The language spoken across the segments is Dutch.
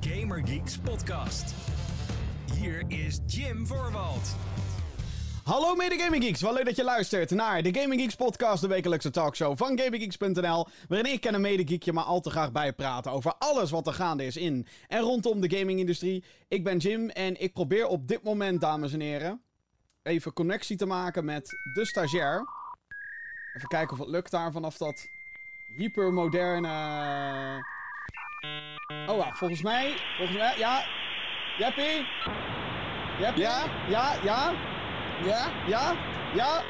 Gamer Geeks podcast. Hier is Jim Voorwald. Hallo mede Gaming Geeks, wel leuk dat je luistert naar de Gaming Geeks podcast, de wekelijkse talkshow van GamingGeeks.nl, waarin ik en een mede maar al te graag bijpraten over alles wat er gaande is in en rondom de gamingindustrie. Ik ben Jim en ik probeer op dit moment, dames en heren, even connectie te maken met de stagiair. Even kijken of het lukt daar vanaf dat hypermoderne... Oh ja, volgens mij, volgens mij, ja. Jeppie? Jeppie? Ja? Ja, ja? Ja? Ja? Ja?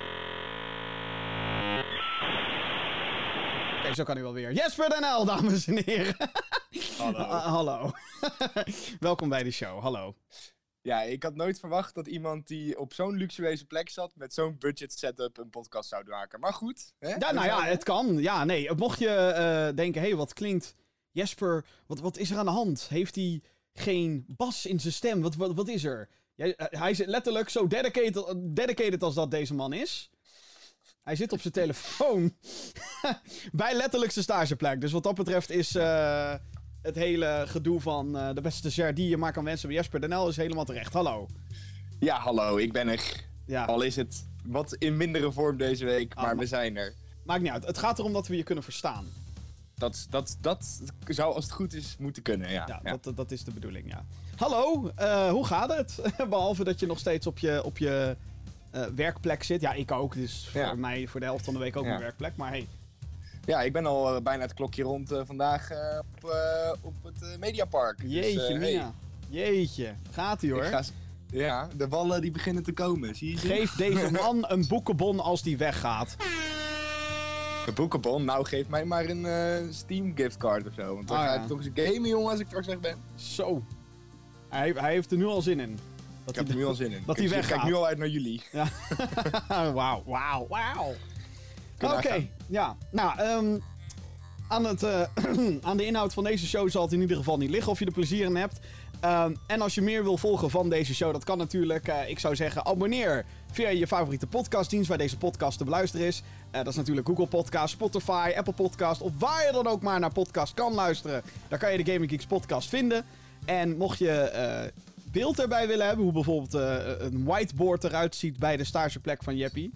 Oké, zo kan hij wel weer. Jesper NL, dames en heren. Hallo. Ah, hallo. Welkom bij de show, hallo. Ja, ik had nooit verwacht dat iemand die op zo'n luxueuze plek zat met zo'n budget setup een podcast zou maken. Maar goed. Hè? Ja, nou ja, het kan. Ja, nee. Mocht je eh, denken, hé, hey, wat klinkt Jesper, wat, wat is er aan de hand? Heeft hij geen bas in zijn stem? Wat, wat, wat is er? Jij, eh, hij zit letterlijk zo dedicated, dedicated als dat deze man is. Hij zit op zijn telefoon bij letterlijk zijn stageplek. Dus wat dat betreft is eh, het hele gedoe van eh, de beste stagiair die je maar kan wensen bij Jesper Denel is helemaal terecht. Hallo. Ja, hallo, ik ben er. Ja, Al is het wat in mindere vorm deze week, maar Ah, we zijn er. maakt niet uit. Het gaat erom dat we je kunnen verstaan. Dat, dat, dat zou als het goed is moeten kunnen, ja. Ja, ja. Dat, dat is de bedoeling, ja. Hallo, eh, hoe gaat het? Behalve dat je nog steeds op je, op je eh, werkplek zit. Ja, ik ook. Dus Ja. voor mij voor de helft van de week ook mijn werkplek. Maar hey, Ja, ik ben al eh, bijna het klokje rond vandaag op, op het Mediapark. Dus, jeetje hey, mina. Jeetje, gaat ie hoor. ik ga s- ja, de wallen die beginnen te komen, zie je? Geef deze man een boekenbon als die weggaat. Een boekenbon? Nou, geef mij maar een eh, Steam giftcard of zo. Want dan Ah, ga ja. ik toch eens gamen, jongen, als ik straks weg ben. Zo. Hij, hij heeft er nu al zin in. Dat Ik heb er nu al zin in. dat ik hij weggaat. kijk nu al uit naar jullie. wauw, wauw, wauw. Oké, ja. Nou, ehm, aan, het, eh, aan de inhoud van deze show zal het in ieder geval niet liggen of je er plezier in hebt. Ehm, en als je meer wil volgen van deze show, dat kan natuurlijk. Eh, ik zou zeggen, abonneer via je favoriete podcastdienst waar deze podcast te beluisteren is. Eh, dat is natuurlijk Google Podcast, Spotify, Apple Podcast of waar je dan ook maar naar podcast kan luisteren. Daar kan je de Gaming Geeks podcast vinden. En mocht je eh, beeld erbij willen hebben, hoe bijvoorbeeld een whiteboard eruit ziet bij de stageplek van Jeppie.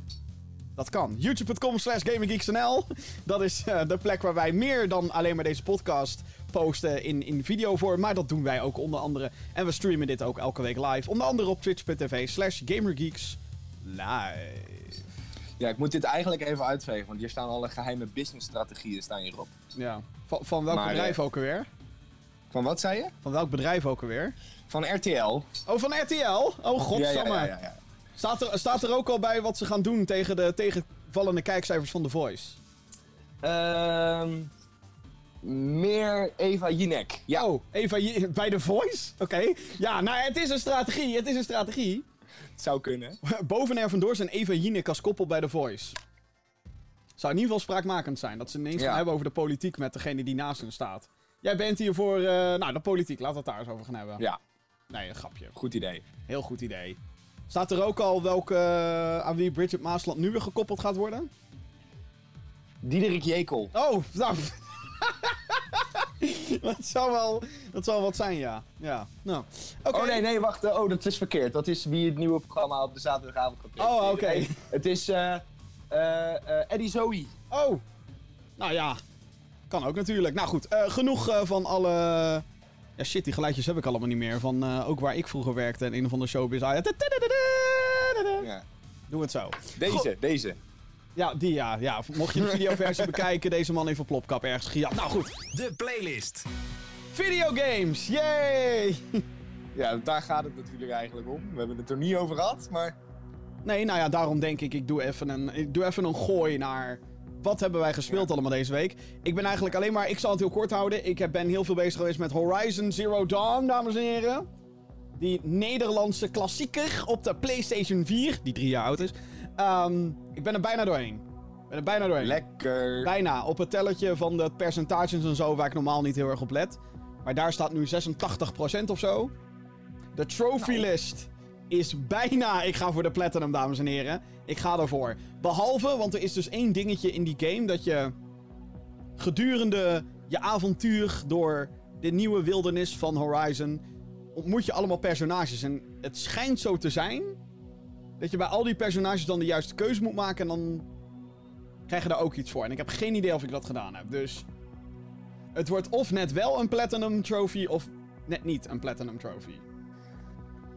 Dat kan. YouTube.com slash GamingGeeksNL. Dat is eh, de plek waar wij meer dan alleen maar deze podcast posten in, in videovorm. Maar dat doen wij ook onder andere. En we streamen dit ook elke week live. Onder andere op twitch.tv slash GamerGeeks live. Ja, ik moet dit eigenlijk even uitvegen, want hier staan alle geheime businessstrategieën staan hierop. Ja. Van, van welk Maar, bedrijf eh, ook alweer? Van wat zei je? Van welk bedrijf ook alweer? Van RTL. Oh, van RTL? Oh, godsamme. Ja, ja, ja. Staat, er, staat er ook al bij wat ze gaan doen tegen de tegenvallende kijkcijfers van The Voice? Ehm, meer Eva Jinek. Ja. Oh, Eva, bij The Voice? Oké. Ja, nou, het is een strategie. Het is een strategie. Het zou kunnen. Boven er vandoor zijn Eva Jinek als koppel bij The Voice. Zou in ieder geval spraakmakend zijn. Dat ze ineens Ja. gaan hebben over de politiek met degene die naast hen staat. Jij bent hier voor, eh, nou, de politiek. Laten we het daar eens over gaan hebben. Ja, Nee, een grapje. goed idee. Heel goed idee. Staat er ook al welke, eh, aan wie Bridget Maasland nu weer gekoppeld gaat worden? Diederik Jekel. Oh, nou. dat, zou wel, dat zou wat zijn, ja. Ja, nou. Oh nee, nee, wacht. Oh, dat is verkeerd. Dat is wie het nieuwe programma op de zaterdagavond gaat. Oh, oké. Nee, Het is eh eh Eddie Zoe. Oh. Nou ja. Kan ook natuurlijk. Nou goed, genoeg van alle... Ja, shit, die geluidjes heb ik allemaal niet meer. Van eh, ook waar ik vroeger werkte en een of andere showbiz. Ja. Doe het zo. Deze, deze. Ja, die ja. ja. Mocht je de videoversie bekijken, deze man heeft een plopkap ergens gejat. Nou goed. De playlist. Videogames, yay! Ja, daar gaat het natuurlijk eigenlijk om. We hebben het er niet over gehad, maar... Nee, nou ja, daarom denk ik, ik doe even een, ik doe even een gooi naar... Wat hebben wij gespeeld Ja. allemaal deze week? Ik ben eigenlijk alleen maar... Ik zal het heel kort houden. Ik heb- ben heel veel bezig geweest met Horizon Zero Dawn, dames en heren. Die Nederlandse klassieker op de PlayStation 4, die drie jaar oud is. Ehm, ik ben er bijna doorheen. Ik ben er bijna doorheen. Lekker. Bijna. Op het telletje van de percentages en zo, waar ik normaal niet heel erg op let. Maar daar staat nu 86% of zo. De trophy list is bijna... Ik ga voor de platinum, dames en heren. Ik ga ervoor. Behalve, want er is dus één dingetje in die game dat je... Gedurende je avontuur door de nieuwe wildernis van Horizon ontmoet je allemaal personages. En het schijnt zo te zijn dat je bij al die personages dan de juiste keuze moet maken. En dan krijg je daar ook iets voor. En ik heb geen idee of ik dat gedaan heb. Dus het wordt of net wel een Platinum Trophy of net niet een Platinum Trophy.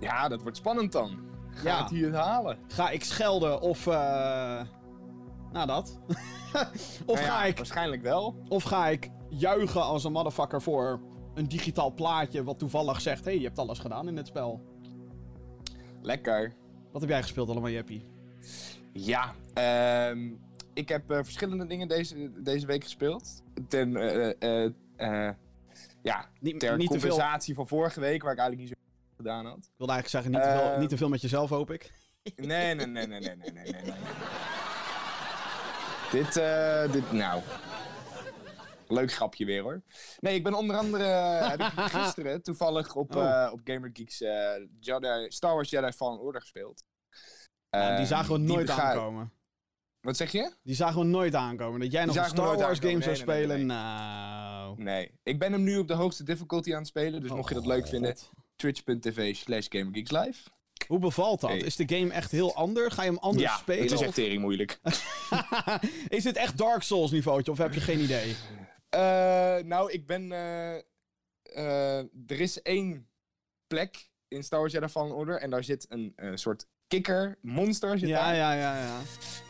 Ja, dat wordt spannend dan. Ja. Gaat hij het halen? Ga ik schelden of... eh nou, dat. of, Nou ja, ga ik, Waarschijnlijk wel. of ga ik juichen als een motherfucker voor een digitaal plaatje... wat toevallig zegt... hé, hey, je hebt alles gedaan in dit spel. Lekker. Wat heb jij gespeeld allemaal, Jeppie? Ja, ehm, ik heb eh, verschillende dingen deze, deze week gespeeld. Ten, eh, eh, ja, Niet, ter niet te veel... compensatie van vorige week, waar ik eigenlijk niet zo gedaan had. Ik wilde eigenlijk zeggen, niet te, veel, niet te veel met jezelf, hoop ik. Nee, nee, nee, nee, nee, nee, nee, nee. nee. dit, eh, dit, nou. Leuk grapje weer hoor. Nee, ik ben onder andere, eh, heb ik gisteren toevallig op, Oh. eh, op GamerGeeks eh Jedi, Star Wars Jedi Fallen Order gespeeld. Ja, die Eh, zagen we nooit bega- aankomen. Wat zeg je? Die zagen we nooit aankomen. Dat jij nog een Star Wars game zou Nee, spelen, nee, nou... Nee. Ik ben hem nu op de hoogste difficulty aan het spelen, dus Oh, mocht je dat leuk vinden, God. twitch.tv slash. Hoe bevalt dat? Hey. Is de game echt heel anders? Ga je hem anders ja, spelen? het is echt tering moeilijk. is dit echt Dark Souls niveautje of heb je geen idee? Eh, nou, ik ben. eh, eh, er is één plek in Star Wars Jedi Fallen Order en daar zit een, soort kikker, monster zit Ja, daar. ja, ja, ja.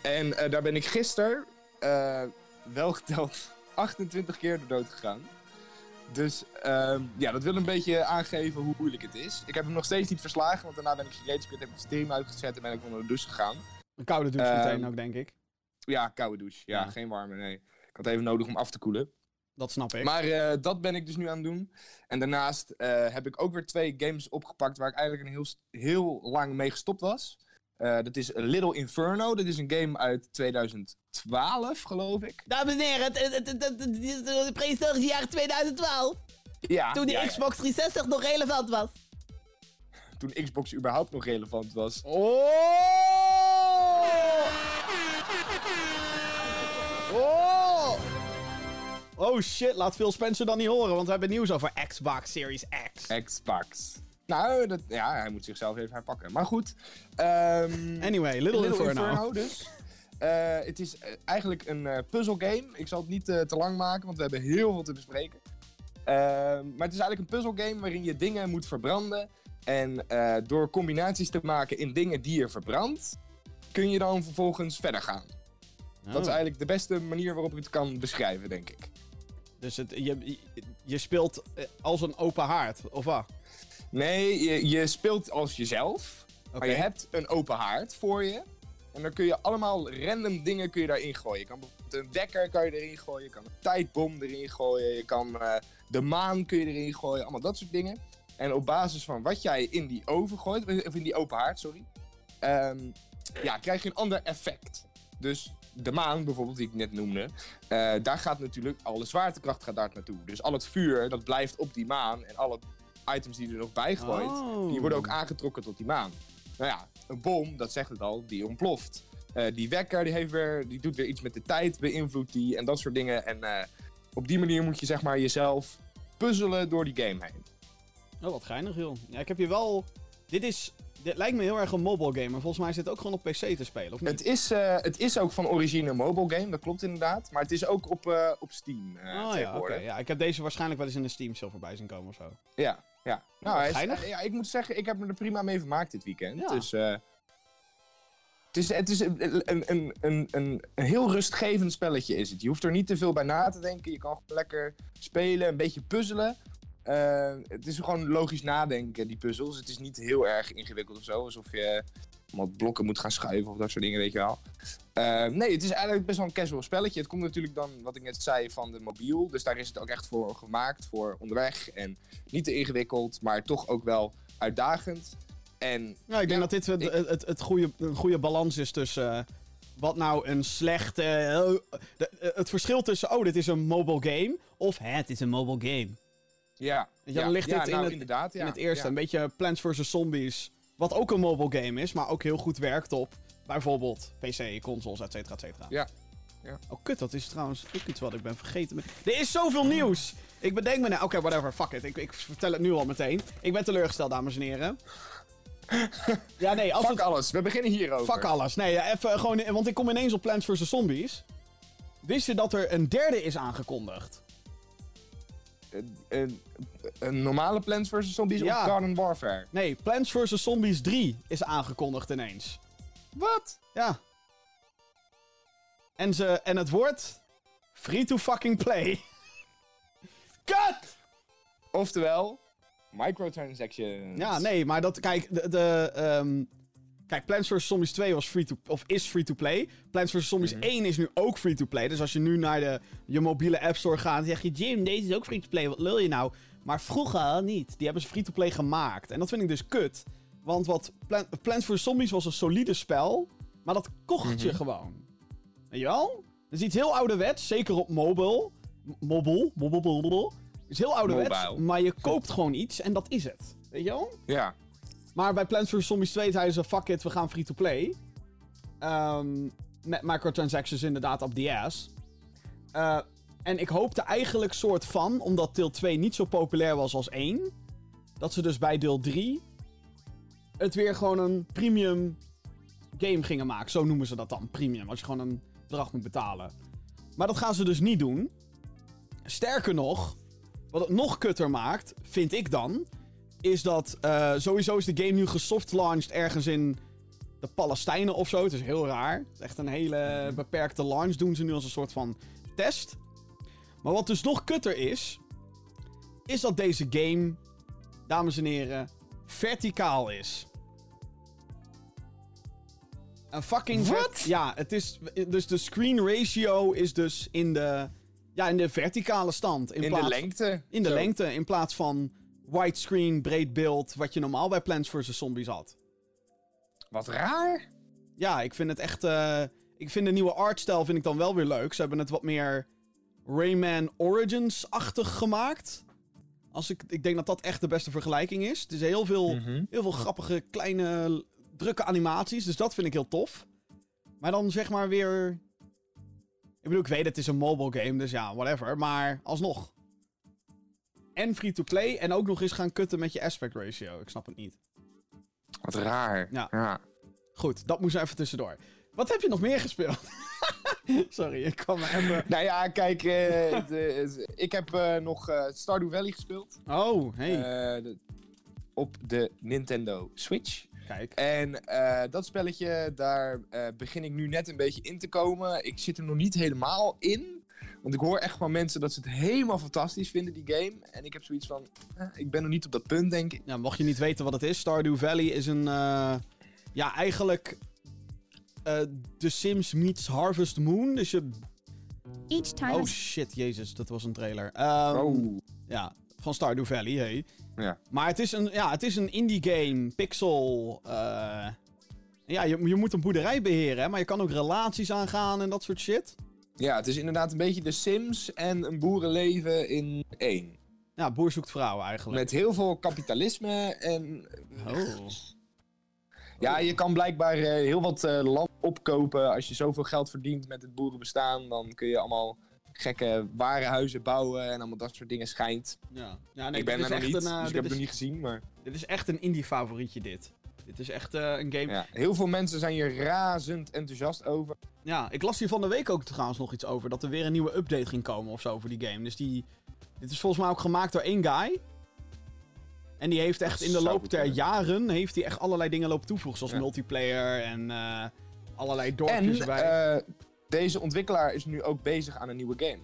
En daar ben ik gisteren, wel geteld, 28 keer door dood gegaan. Dus ehm, ja, dat wil een beetje aangeven hoe moeilijk het is. Ik heb hem nog steeds niet verslagen, want daarna ben ik heb ik de stream uitgezet en ben ik onder de douche gegaan. Een koude douche Ehm, meteen ook, denk ik. Ja, koude douche. Ja, Ja. geen warme, nee. Ik had even nodig om af te koelen. Dat snap ik. Maar eh, dat ben ik dus nu aan het doen. En daarnaast eh, heb ik ook weer twee games opgepakt waar ik eigenlijk een heel, heel lang mee gestopt was. Eh, dat is Little Inferno. Dat is een game uit 2012, geloof ik. Dames en heren, het, het, het, het, het- het is de prehistorische jaren 2012. Ja, Toen de ja, ja. Xbox 360 nog relevant was. Toen Xbox überhaupt nog relevant was. Oh! Oh shit, laat Phil Spencer dan niet horen, want we hebben nieuws over Xbox Series X. Xbox. Nou, dat, ja, hij moet zichzelf even herpakken. Maar goed. ehm, Anyway, Little, Inferno. dus. Eh, het is eh, eigenlijk een eh puzzelgame. Ik zal het niet te lang maken, want we hebben heel veel te bespreken. Ehm, maar het is eigenlijk een puzzelgame waarin je dingen moet verbranden. En door combinaties te maken in dingen die je verbrandt, kun je dan vervolgens verder gaan. Dat is Oh. eigenlijk de beste manier waarop ik het kan beschrijven, denk ik. Dus het, je, je speelt als een open haard, of wat? Nee, je, je speelt als jezelf. Oké. Maar je hebt een open haard voor je. En dan kun je allemaal random dingen kun je daarin gooien. Je kan bijvoorbeeld een wekker kan je erin gooien. Je kan een tijdbom erin gooien. Je kan eh, de maan kun je erin gooien. Allemaal dat soort dingen. En op basis van wat jij in die oven gooit, of in die open haard, sorry. ehm, ja, krijg je een ander effect. Dus de maan bijvoorbeeld, die ik net noemde. eh, daar gaat natuurlijk alle zwaartekracht gaat daar naartoe. Dus al het vuur, dat blijft op die maan. En alle items die er nog bij gooit, Oh. die worden ook aangetrokken tot die maan. Nou ja, een bom, dat zegt het al, die ontploft. Eh, die wekker, die, heeft weer, die doet weer iets met de tijd, beïnvloedt die en dat soort dingen. En eh, op die manier moet je zeg maar jezelf puzzelen door die game heen. Oh, wat geinig, joh. Ja, ik heb je wel... Dit is... Dit lijkt me heel erg een mobile game, maar volgens mij is dit ook gewoon op PC te spelen, of niet? Het is, eh, het is ook van origine een mobile game, dat klopt inderdaad. Maar het is ook op, op Steam oh ja, oké. Ja, ik heb deze waarschijnlijk wel eens in de Steam sale voorbij zien komen of zo. Ja, ja. Nou, wat hij is- geinig. eh, ja, ik moet zeggen, ik heb me er prima mee vermaakt dit weekend. Ja. Dus, eh, het is, het is een, een, een, een, een, een heel rustgevend spelletje is het. Je hoeft er niet te veel bij na te denken. Je kan gewoon lekker spelen, een beetje puzzelen. Eh, het is gewoon logisch nadenken, die puzzels. Het is niet heel erg ingewikkeld of zo. Alsof je allemaal blokken moet gaan schuiven of dat soort dingen, weet je wel. Eh, nee, het is eigenlijk best wel een casual spelletje. Het komt natuurlijk dan, wat ik net zei, van de mobiel. Dus daar is het ook echt voor gemaakt, voor onderweg. En niet te ingewikkeld, maar toch ook wel uitdagend. En Ja, ik denk Ja, dat dit het, ik- het, het, het goede, een goede balans is tussen... eh, wat nou een slechte... eh, de- eh, het verschil tussen, oh, dit is een mobile game... of het is een mobile game. ja, je, dan ja, ligt ja, dit in nou, het- inderdaad, ja, in het eerste. ja. Een beetje Plants vs. Zombies. Wat ook een mobile game is, maar ook heel goed werkt op bijvoorbeeld PC, consoles, et cetera, et cetera. Ja. Ja. Oh kut, dat is trouwens ook iets wat ik ben vergeten. Er is zoveel nieuws! Ik bedenk me nou... Oké, whatever, fuck it. Ik, ik vertel het nu al meteen. Ik ben teleurgesteld, dames en heren. Ja, nee, als Fuck het... alles, we beginnen hierover. Fuck alles. Nee, ja, even gewoon... Want ik kom ineens op Plants vs. Zombies. Wist je dat er een derde is aangekondigd? Een, een, een normale Plants vs. Zombies Ja. of Garden Warfare? Nee, Plants vs. Zombies 3 is aangekondigd ineens. Wat? Ja. En, ze, en het wordt... Free to fucking play. Cut! Oftewel, microtransactions. Ja, nee, maar dat... Kijk, de... de ehm, kijk, Plants vs. Zombies 2 was free to, of is free to play. Plants vs. Zombies 1 is nu ook free to play. Dus als je nu naar de, je mobiele app store gaat... zeg je... Jim, deze is ook free to play. Wat lul je nou? Maar vroeger niet. Die hebben ze free to play gemaakt. En dat vind ik dus kut. Want wat Plan Plants vs. Zombies was een solide spel... maar dat kocht je gewoon. Weet je wel? Dat is iets heel ouderwets. Zeker op mobile. Mobile. Mobile. Mobile. Het is heel ouderwets. Mobile. Maar je koopt gewoon iets en dat is het. Weet je wel? Ja. Maar bij Plants vs. Zombies 2 zeiden ze, fuck it, we gaan free-to-play. Ehm, met microtransactions inderdaad op the ass. Eh, en ik hoopte eigenlijk soort van, omdat deel 2 niet zo populair was als 1... dat ze dus bij deel 3 het weer gewoon een premium game gingen maken. Zo noemen ze dat dan, premium. Als je gewoon een bedrag moet betalen. Maar dat gaan ze dus niet doen. Sterker nog, wat het nog kutter maakt, vind ik dan is dat eh, sowieso is de game nu gesoft-launched ergens in de Palestijnen of zo. Het is heel raar. Het is echt een hele beperkte launch doen ze nu als een soort van test. Maar wat dus nog kutter is, is dat deze game, dames en heren, verticaal is. Een fucking... Wat? Ja, het is... Dus de screen ratio is dus in de... Ja, in de verticale stand. In, In plaats de lengte. in de Zo. lengte, in plaats van widescreen, breed beeld, wat je normaal bij Plants vs. Zombies had. Wat raar. Ja, ik vind het echt... eh, ik vind de nieuwe artstijl vind ik dan wel weer leuk. Ze hebben het wat meer Rayman Origins-achtig gemaakt. Als ik, ik denk dat dat echt de beste vergelijking is. Het is heel veel, Mhm. heel veel grappige, kleine, drukke animaties. Dus dat vind ik heel tof. Maar dan zeg maar weer... Ik bedoel, ik weet het is een mobile game, dus ja, whatever. Maar alsnog. En free-to-play en ook nog eens gaan kutten met je aspect ratio. Ik snap het niet. Wat raar. Ja. ja. Goed, dat moest even tussendoor. Wat heb je nog meer gespeeld? Sorry, ik kwam even... Nou ja, kijk, eh, eh, ik heb eh, nog Stardew Valley gespeeld. Oh, hey. De- op de Nintendo Switch. Kijk. En dat spelletje, daar begin ik nu net een beetje in te komen. Ik zit er nog niet helemaal in. Want ik hoor echt van mensen dat ze het helemaal fantastisch vinden, die game. En ik heb zoiets van, eh, ik ben nog niet op dat punt, denk ik. Ja, mocht je niet weten wat het is, Stardew Valley is een... eh, ja, eigenlijk... eh The Sims meets Harvest Moon. Dus je... Each time Oh shit, jezus, dat was een trailer. Ehm, oh. Ja, van Stardew Valley, hey. Ja. Maar het is een, ja, het is een indie game, pixel. eh, ja, je, je moet een boerderij beheren, hè, maar je kan ook relaties aangaan en dat soort shit. Ja, het is inderdaad een beetje de Sims en een boerenleven in één. Ja, boer zoekt vrouw eigenlijk. Met heel veel kapitalisme en... Oh. Ja, je kan blijkbaar eh, heel wat eh, land opkopen. Als je zoveel geld verdient met het boerenbestaan, dan kun je allemaal gekke warenhuizen bouwen en allemaal dat soort dingen schijnt. Ja. ja, nee, ik ben er nog echt niet, een, eh, dus ik heb het nog niet gezien, maar... Dit is echt een indie favorietje, dit. Dit is echt eh, een game. Ja. Ja, heel veel mensen zijn hier razend enthousiast over. ik las hier van de week ook trouwens nog iets over. Dat er weer een nieuwe update ging komen of zo voor die game. Dus die. Dit is volgens mij ook gemaakt door één guy. En die heeft echt in de loop der jaren heeft hij echt allerlei dingen lopen toevoegen. Zoals Ja. multiplayer en eh, allerlei En dorpjes erbij. eh, deze ontwikkelaar is nu ook bezig aan een nieuwe game.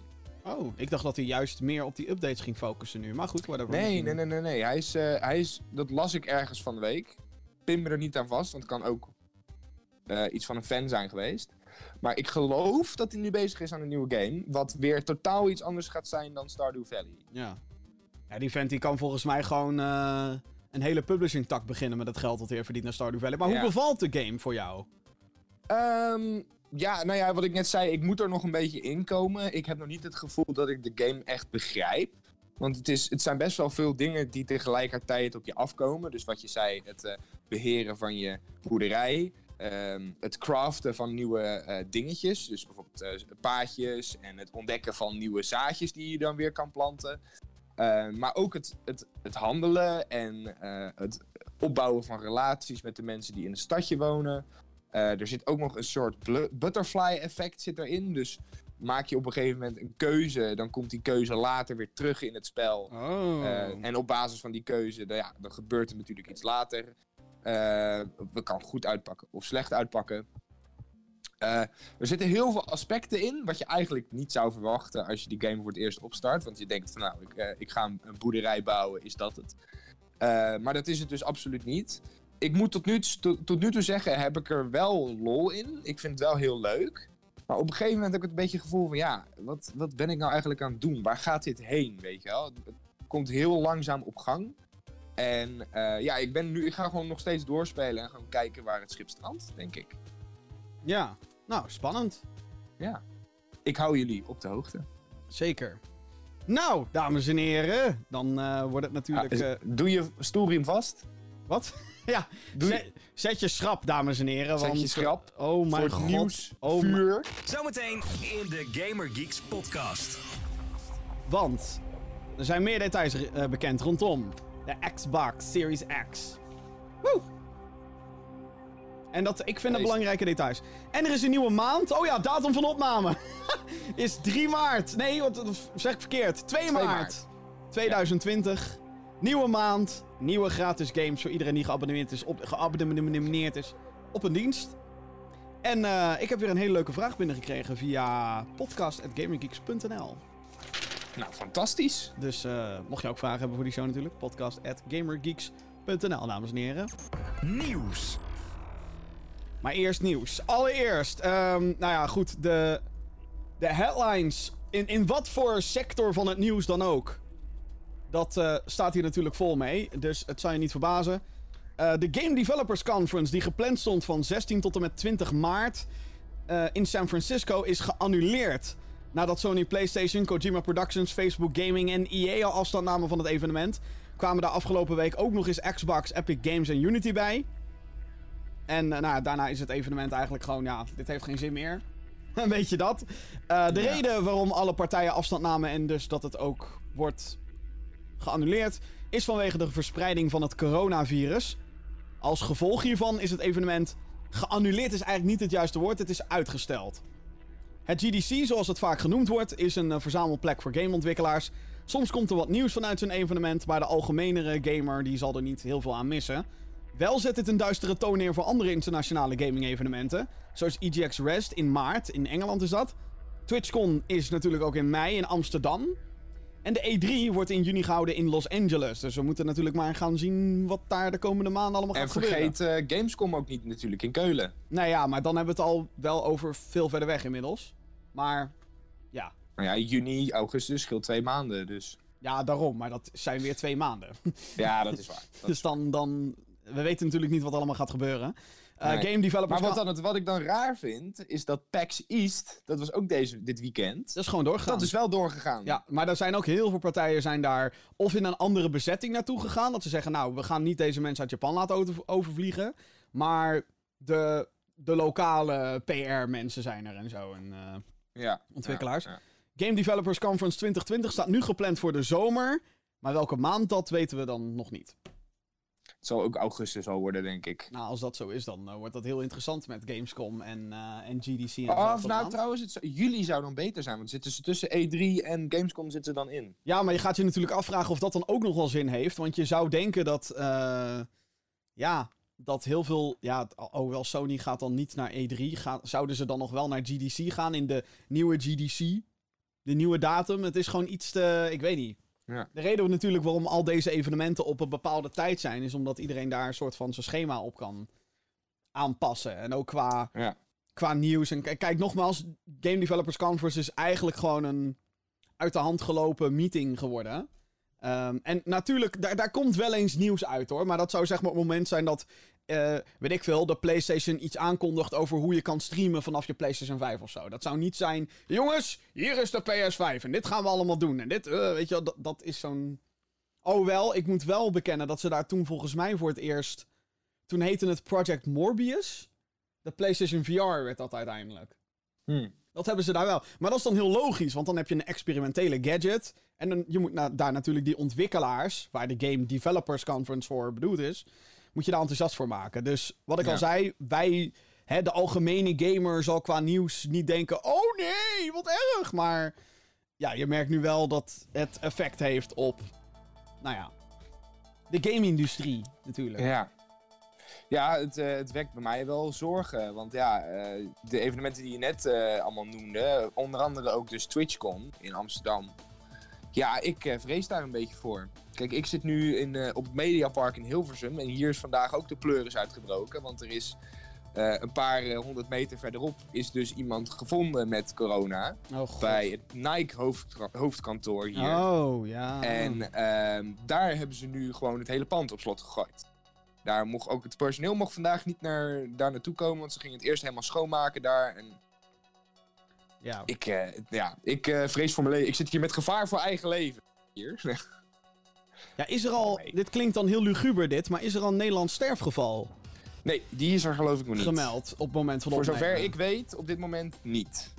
oh, ik dacht dat hij juist meer op die updates ging focussen nu. Maar goed, whatever. Nee, nee, nee, nee, nee. Hij is, hij is, dat las ik ergens van de week. Pin me er niet aan vast, want het kan ook eh, iets van een fan zijn geweest. Maar ik geloof dat hij nu bezig is aan een nieuwe game. Wat weer totaal iets anders gaat zijn dan Stardew Valley. Ja. Ja, die vent die kan volgens mij gewoon eh, een hele publishing tak beginnen met het geld dat hij heeft verdiend naar Stardew Valley. Maar hoe bevalt de game voor jou? Ehm, ja, nou ja, wat ik net zei, ik moet er nog een beetje in komen. Ik heb nog niet het gevoel dat ik de game echt begrijp. Want het, is, het zijn best wel veel dingen die tegelijkertijd op je afkomen. Dus wat je zei, het eh, beheren van je boerderij. ehm, het craften van nieuwe eh, dingetjes. Dus bijvoorbeeld eh, paadjes en het ontdekken van nieuwe zaadjes die je dan weer kan planten. Eh, maar ook het, het, het handelen en het opbouwen van relaties met de mensen die in het stadje wonen. Er zit ook nog een soort butterfly effect zit erin. Dus maak je op een gegeven moment een keuze, dan komt die keuze later weer terug in het spel. Oh. Eh, en op basis van die keuze, dan, ja, dan gebeurt er natuurlijk iets later. Eh we kan goed uitpakken of slecht uitpakken. Eh, er zitten heel veel aspecten in, wat je eigenlijk niet zou verwachten als je die game voor het eerst opstart. Want je denkt van nou, ik, ik ga een, boerderij bouwen, is dat het? Maar dat is het dus absoluut niet. Ik moet tot nu, tot, tot nu toe zeggen, heb ik er wel lol in. Ik vind het wel heel leuk. Maar op een gegeven moment heb ik het een beetje het gevoel van ja, wat, wat ben ik nou eigenlijk aan het doen? Waar gaat dit heen, weet je wel? Het komt heel langzaam op gang. En eh, ja, ik, ben nu, ik ga gewoon nog steeds doorspelen en gewoon kijken waar het schip strandt, denk ik. Ja, nou, spannend. Ja. Ik hou jullie op de hoogte. Zeker. Nou, dames en heren, dan eh, wordt het natuurlijk... Is- eh, doe je stoelriem vast. wat? ja, zet, zet je schrap, dames en heren. Zet want, je schrap Oh voor mijn het god. nieuws, Oh mijn- vuur. Zometeen in de Gamer Geeks podcast. Want er zijn meer details eh, bekend rondom de Xbox Series X. Woe! En dat, ik vind dat belangrijke details. En er is een nieuwe maand. Oh ja, datum van opname. is 3 maart. Nee, wat wat zeg ik verkeerd. 2, 2 maart. maart. 2020. Nieuwe maand. Nieuwe gratis games voor iedereen die geabonneerd is op, geabonneerd is op een dienst. En eh, ik heb weer een hele leuke vraag binnengekregen via podcast.gamergeeks.nl. Nou, fantastisch. Dus eh, mocht je ook vragen hebben voor die show natuurlijk, podcast.gamergeeks.nl, dames en heren. Nieuws. Maar eerst nieuws. Allereerst, ehm, nou ja, goed, de, de headlines, in, in wat voor sector van het nieuws dan ook, dat eh, staat hier natuurlijk vol mee. Dus het zal je niet verbazen. Eh, de Game Developers Conference, die gepland stond van 16 tot en met 20 maart eh, in San Francisco, is geannuleerd. Nadat Sony PlayStation, Kojima Productions, Facebook Gaming en EA al afstand namen van het evenement, kwamen daar afgelopen week ook nog eens Xbox, Epic Games en Unity bij. En nou, daarna is het evenement eigenlijk gewoon, ja, dit heeft geen zin meer. Weet je dat? De Ja. reden waarom alle partijen afstand namen en dus dat het ook wordt geannuleerd, is vanwege de verspreiding van het coronavirus. Als gevolg hiervan is het evenement geannuleerd, is eigenlijk niet het juiste woord, het is uitgesteld. Het GDC, zoals het vaak genoemd wordt, is een eh, verzamelplek voor gameontwikkelaars. Soms komt er wat nieuws vanuit zo'n evenement, maar de algemenere gamer die zal er niet heel veel aan missen. Wel zet dit een duistere toon neer voor andere internationale gaming-evenementen. Zoals EGX Rest in maart, in Engeland is dat. TwitchCon is natuurlijk ook in mei in Amsterdam. En de E3 wordt in juni gehouden in Los Angeles. Dus we moeten natuurlijk maar gaan zien wat daar de komende maanden allemaal En gaat gebeuren. vergeet eh, Gamescom ook niet natuurlijk in Keulen. Nou ja, maar dan hebben we het al wel over veel verder weg inmiddels. Maar ja, Nou ja, juni, augustus scheelt twee maanden. Dus ja daarom. Maar dat zijn weer twee maanden. ja, dat is waar. Dat dus dan, dan... We weten natuurlijk niet wat allemaal gaat gebeuren. Eh, Nee. Game developers... Maar wat, dan, het- wat ik dan raar vind, is dat PAX East, dat was ook deze, dit weekend, Dat is gewoon doorgegaan. dat is wel doorgegaan. Ja, maar er zijn ook heel veel partijen zijn daar of in een andere bezetting naartoe gegaan. Dat ze zeggen, nou, we gaan niet deze mensen uit Japan laten over- overvliegen. Maar de, de lokale PR-mensen zijn er en zo. En, eh, Ja. Ontwikkelaars. Ja, ja. Game Developers Conference 2020 staat nu gepland voor de zomer. Maar welke maand dat weten we dan nog niet. Het zal ook augustus al worden, denk ik. Nou, als dat zo is, dan eh, wordt dat heel interessant met Gamescom en, eh, en GDC. En Of dezelfde nou, trouwens, het, juli zou dan beter zijn, want zitten ze tussen E3 en Gamescom zitten ze dan in. Ja, maar je gaat je natuurlijk afvragen of dat dan ook nog wel zin heeft. Want je zou denken dat, eh, ja, dat heel veel, ja, hoewel Sony gaat dan niet naar E3, gaat, zouden ze dan nog wel naar GDC gaan in de nieuwe GDC? De nieuwe datum. Het is gewoon iets te, ik weet niet. Ja. De reden natuurlijk waarom al deze evenementen op een bepaalde tijd zijn, is omdat iedereen daar een soort van zijn schema op kan aanpassen. En ook qua, Ja. qua nieuws. En kijk, nogmaals, Game Developers Conference is eigenlijk gewoon een uit de hand gelopen meeting geworden. Ehm, en natuurlijk, daar, daar komt wel eens nieuws uit hoor. Maar dat zou zeg maar het moment zijn dat, eh, weet ik veel, de PlayStation iets aankondigt over hoe je kan streamen vanaf je PlayStation 5 of zo. Dat zou niet zijn, jongens, hier is de PS5 en dit gaan we allemaal doen. En dit, eh, weet je wel, dat, dat is zo'n... Oh wel, ik moet wel bekennen dat ze daar toen volgens mij voor het eerst... Toen heette het Project Morbius. De PlayStation VR werd dat uiteindelijk. Hm. Dat hebben ze daar wel. Maar dat is dan heel logisch, want dan heb je een experimentele gadget. En dan, je moet na- daar natuurlijk die ontwikkelaars, waar de Game Developers Conference voor bedoeld is, moet je daar enthousiast voor maken. Dus wat ik Ja. al zei, wij, hè, de algemene gamer, zal qua nieuws niet denken: oh nee, wat erg. Maar ja, je merkt nu wel dat het effect heeft op, nou ja, de game-industrie natuurlijk. Ja. Ja, het, eh, het wekt bij mij wel zorgen. Want ja, eh, de evenementen die je net eh, allemaal noemde, onder andere ook dus TwitchCon in Amsterdam. Ja, ik vrees daar een beetje voor. Kijk, ik zit nu in, eh, op het Mediapark in Hilversum en hier is vandaag ook de pleuris uitgebroken. Want er is eh, een paar eh, honderd meter verderop is dus iemand gevonden met corona. Oh. Bij het Nike hoofdka- hoofdkantoor hier. Oh, ja. En ehm, daar hebben ze nu gewoon het hele pand op slot gegooid. Daar mocht ook het personeel mocht vandaag niet naar, daar naartoe komen, want ze gingen het eerst helemaal schoonmaken daar. En ja. ik, ja, ik vrees voor mijn leven. Ik zit hier met gevaar voor eigen leven. Hier. ja, is er al, dit klinkt dan heel luguber dit, maar is er al een Nederlands sterfgeval nee, die is er geloof ik nog niet. gemeld op het moment van de Voor zover ik weet, op dit moment niet.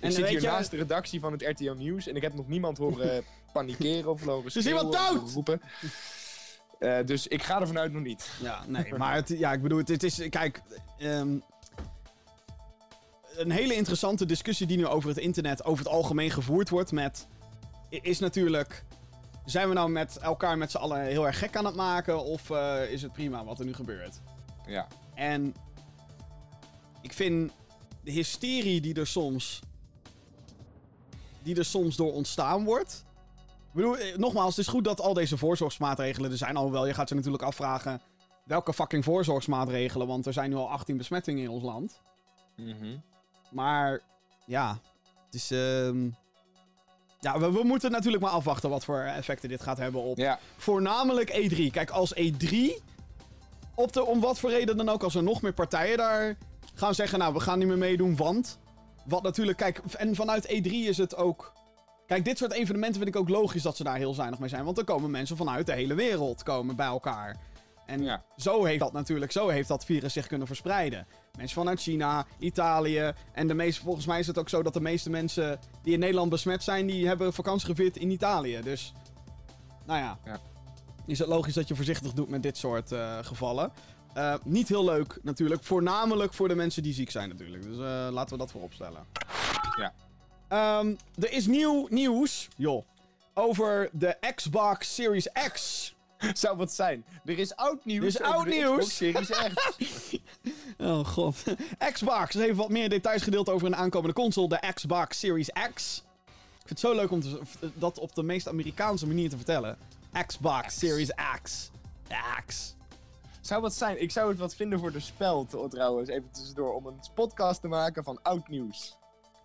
En ik zit hier je- naast de redactie van het RTO Nieuws en ik heb nog niemand horen panikeren of horen is iemand dood? roepen. Eh, dus ik ga er vanuit nog niet. Ja, nee, maar het, ja, ik bedoel, het, het is, kijk, ehm, een hele interessante discussie die nu over het internet over het algemeen gevoerd wordt met, is natuurlijk, zijn we nou met elkaar met z'n allen heel erg gek aan het maken of eh, is het prima wat er nu gebeurt? Ja. En ik vind de hysterie die er soms. die er soms door ontstaan wordt. Ik bedoel, eh, nogmaals, het is goed dat al deze voorzorgsmaatregelen er zijn. Alhoewel, je gaat je natuurlijk afvragen. welke fucking voorzorgsmaatregelen? Want er zijn nu al 18 besmettingen in ons land. Mhm. Maar ja, het is. ehm, ja, we, we moeten natuurlijk maar afwachten wat voor effecten dit gaat hebben op Ja, voornamelijk E3. Kijk, als E3, op de, om wat voor reden dan ook, als er nog meer partijen daar gaan zeggen, nou, we gaan niet meer meedoen, want... Wat natuurlijk, kijk, en vanuit E3 is het ook... Kijk, dit soort evenementen vind ik ook logisch dat ze daar heel zuinig mee zijn. Want er komen mensen vanuit de hele wereld komen bij elkaar. En Ja. zo heeft dat natuurlijk, zo heeft dat virus zich kunnen verspreiden. Mensen vanuit China, Italië. En de meeste, volgens mij is het ook zo dat de meeste mensen die in Nederland besmet zijn, die hebben vakantie gevierd in Italië. Dus, nou ja. Ja. Is het logisch dat je voorzichtig doet met dit soort eh, gevallen. Eh, niet heel leuk natuurlijk. Voornamelijk voor de mensen die ziek zijn natuurlijk. Dus eh, laten we dat voorop stellen. Ja. Ehm, er is nieuw nieuws, joh, over de Xbox Series X. Zou wat zijn. Er is oud nieuws. Er is oud nieuws. Series X. Oh god. Xbox heeft wat meer details gedeeld over een aankomende console, de Xbox Series X. Ik vind het zo leuk om te, dat op de meest Amerikaanse manier te vertellen. Xbox X. Series X. X. zou wat zijn. Ik zou het wat vinden voor de spel trouwens. Even tussendoor. Om een podcast te maken van oud nieuws.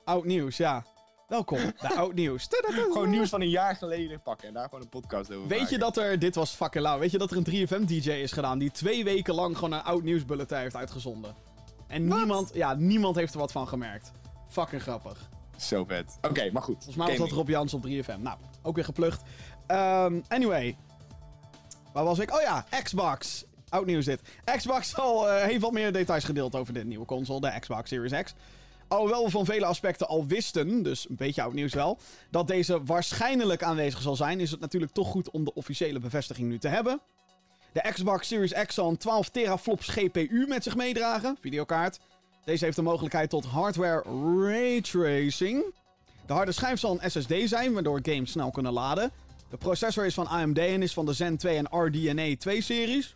Oud nieuws, ja. Welkom bij Oud Nieuws. Gewoon nieuws van een jaar geleden pakken. En daar gewoon een podcast over Weet je dat er, dit was fucking lauw, weet je dat er een 3FM-DJ is gedaan die twee weken lang gewoon een oud nieuwsbulletin heeft uitgezonden? En niemand, ja, niemand heeft er wat van gemerkt. Fucking grappig. Zo vet. Oké, maar goed. Volgens mij was dat. Rob Jans op 3FM. Nou, ook weer geplucht. Ehm, anyway. Waar was ik? Oh ja, Xbox. Oud nieuws dit. Xbox al, eh, heeft wat meer details gedeeld over de nieuwe console, de Xbox Series X. Alhoewel we van vele aspecten al wisten, dus een beetje oud nieuws wel, dat deze waarschijnlijk aanwezig zal zijn, is het natuurlijk toch goed om de officiële bevestiging nu te hebben. De Xbox Series X zal een 12 teraflops GPU met zich meedragen, videokaart. Deze heeft de mogelijkheid tot hardware raytracing. De harde schijf zal een SSD zijn, waardoor games snel kunnen laden. De processor is van AMD en is van de Zen 2 en RDNA 2 series.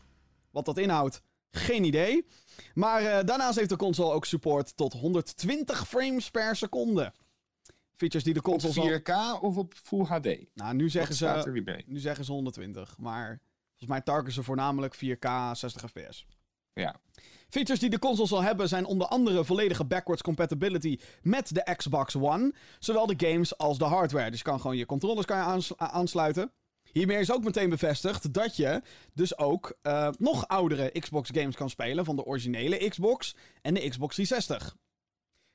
Wat dat inhoudt, geen idee. Maar eh, daarnaast heeft de console ook support tot 120 frames per seconde. Features die de Op console zal... 4K of op Full HD? Nou, nu zeggen, Wat ze, nu zeggen ze 120. Maar volgens mij targeten ze voornamelijk 4K 60 fps. Ja. Features die de console zal hebben zijn onder andere volledige backwards compatibility met de Xbox One. Zowel de games als de hardware. Dus je kan gewoon je controllers kan je aansluiten. Hiermee is ook meteen bevestigd dat je dus ook eh, nog oudere Xbox games kan spelen van de originele Xbox en de Xbox 360.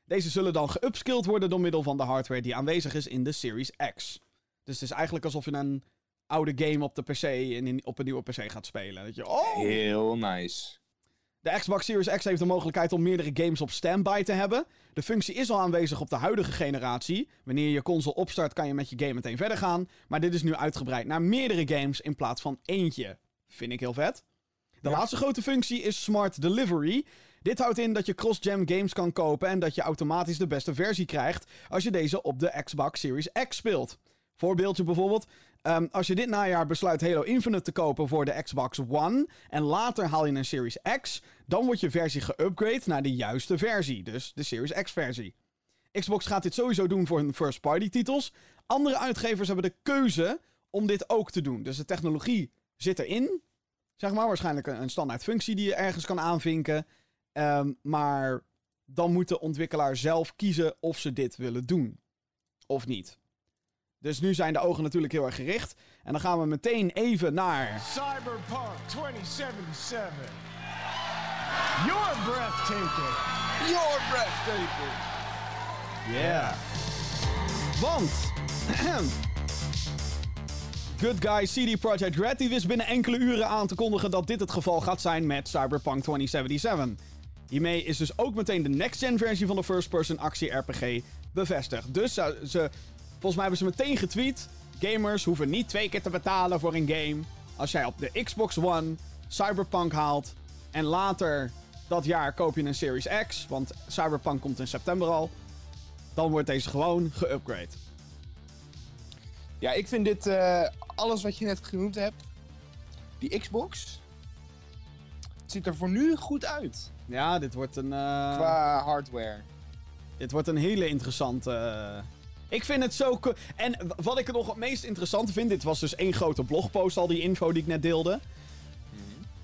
Deze zullen dan geupskilled worden door middel van de hardware die aanwezig is in de Series X. Dus het is eigenlijk alsof je een oude game op de PC en op een nieuwe PC gaat spelen. Dat je, oh, Heel nice. De Xbox Series X heeft de mogelijkheid om meerdere games op standby te hebben. De functie is al aanwezig op de huidige generatie. Wanneer je je console opstart, kan je met je game meteen verder gaan. Maar dit is nu uitgebreid naar meerdere games in plaats van eentje. Vind ik heel vet. De Ja. laatste grote functie is Smart Delivery. Dit houdt in dat je cross-gen games kan kopen en dat je automatisch de beste versie krijgt als je deze op de Xbox Series X speelt. Voorbeeldje bijvoorbeeld. Ehm, als je dit najaar besluit Halo Infinite te kopen voor de Xbox One en later haal je een Series X, dan wordt je versie geüpgrade naar de juiste versie, dus de Series X versie. Xbox gaat dit sowieso doen voor hun first-party titels. Andere uitgevers hebben de keuze om dit ook te doen. Dus de technologie zit erin. Zeg maar, waarschijnlijk een, een standaard functie die je ergens kan aanvinken. Ehm, maar dan moet de ontwikkelaar zelf kiezen of ze dit willen doen. Of niet. Dus nu zijn de ogen natuurlijk heel erg gericht. En dan gaan we meteen even naar. Cyberpunk 2077. You're breathtaking. Your breathtaking. Yeah. Want. Good Guy CD Projekt Red die wist binnen enkele uren aan te kondigen dat dit het geval gaat zijn met Cyberpunk 2077. Hiermee is dus ook meteen de next-gen versie van de first-person actie-RPG bevestigd. Dus ze, volgens mij hebben ze meteen getweet: gamers hoeven niet twee keer te betalen voor een game. Als jij op de Xbox One Cyberpunk haalt en later dat jaar koop je een Series X, want Cyberpunk komt in september al, dan wordt deze gewoon geupgrade. Ja, ik vind dit, eh, alles wat je net genoemd hebt, die Xbox, het ziet er voor nu goed uit. Ja, dit wordt een. eh, Qua hardware. Dit wordt een hele interessante. eh, Ik vind het zo. En wat ik het nog het meest interessante vind. Dit was dus één grote blogpost, al die info die ik net deelde.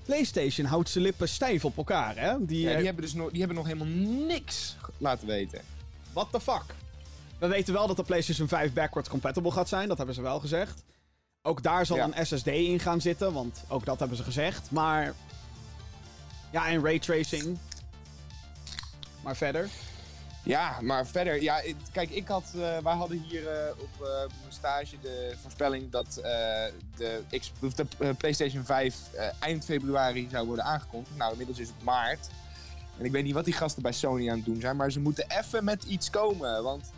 PlayStation houdt zijn lippen stijf op elkaar, hè? Die, Ja, eh, die, hebben dus nog, die hebben nog helemaal niks laten weten. What the fuck? We weten wel dat de PlayStation 5 backwards compatible gaat zijn. Dat hebben ze wel gezegd. Ook daar zal Ja. een SSD in gaan zitten, want ook dat hebben ze gezegd. Maar. Ja, en raytracing. Maar verder. Ja, maar verder, ja, kijk, ik had, eh, wij hadden hier eh, op eh, mijn stage de voorspelling dat de, de PlayStation 5 eh, eind februari zou worden aangekondigd. Nou, inmiddels is het maart. En ik weet niet wat die gasten bij Sony aan het doen zijn, maar ze moeten even met iets komen. Want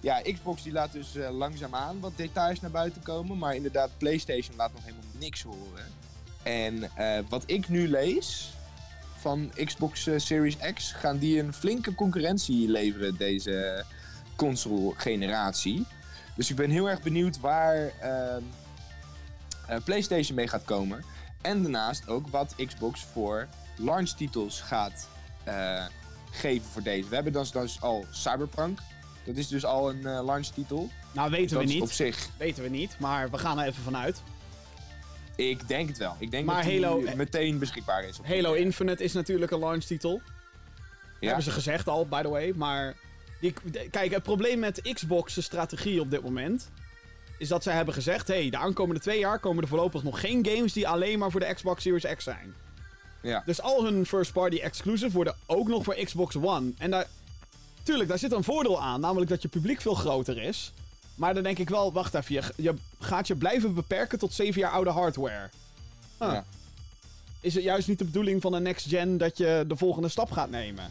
ja, Xbox die laat dus eh, langzaamaan wat details naar buiten komen, maar inderdaad, PlayStation laat nog helemaal niks horen. En wat ik nu lees, van Xbox eh, Series X gaan die een flinke concurrentie leveren deze console generatie. Dus ik ben heel erg benieuwd waar ehm, eh, PlayStation mee gaat komen. En daarnaast ook wat Xbox voor launchtitels gaat eh, geven voor deze. We hebben dus, dus al Cyberpunk. Dat is dus al een launchtitel. Nou, weten dat we niet. op zich, Weten we niet, maar we gaan er even vanuit. Ik denk het wel. Ik denk Maar dat Halo- eh, meteen beschikbaar is. op Halo die- Infinite is natuurlijk een launchtitel. Ja. Hebben ze gezegd al, by the way. Maar die, kijk, het probleem met Xbox' strategie op dit moment... is dat zij hebben gezegd... hey, de aankomende twee jaar komen er voorlopig nog geen games... die alleen maar voor de Xbox Series X zijn. Ja. Dus al hun first-party exclusive worden ook nog voor Xbox One. En daar... Tuurlijk, daar zit een voordeel aan. Namelijk dat je publiek veel groter is. Maar dan denk ik wel, wacht even. Je, je gaat je blijven beperken tot 7 jaar oude hardware. Huh. Ja. Is het juist niet de bedoeling van de next gen dat je de volgende stap gaat nemen?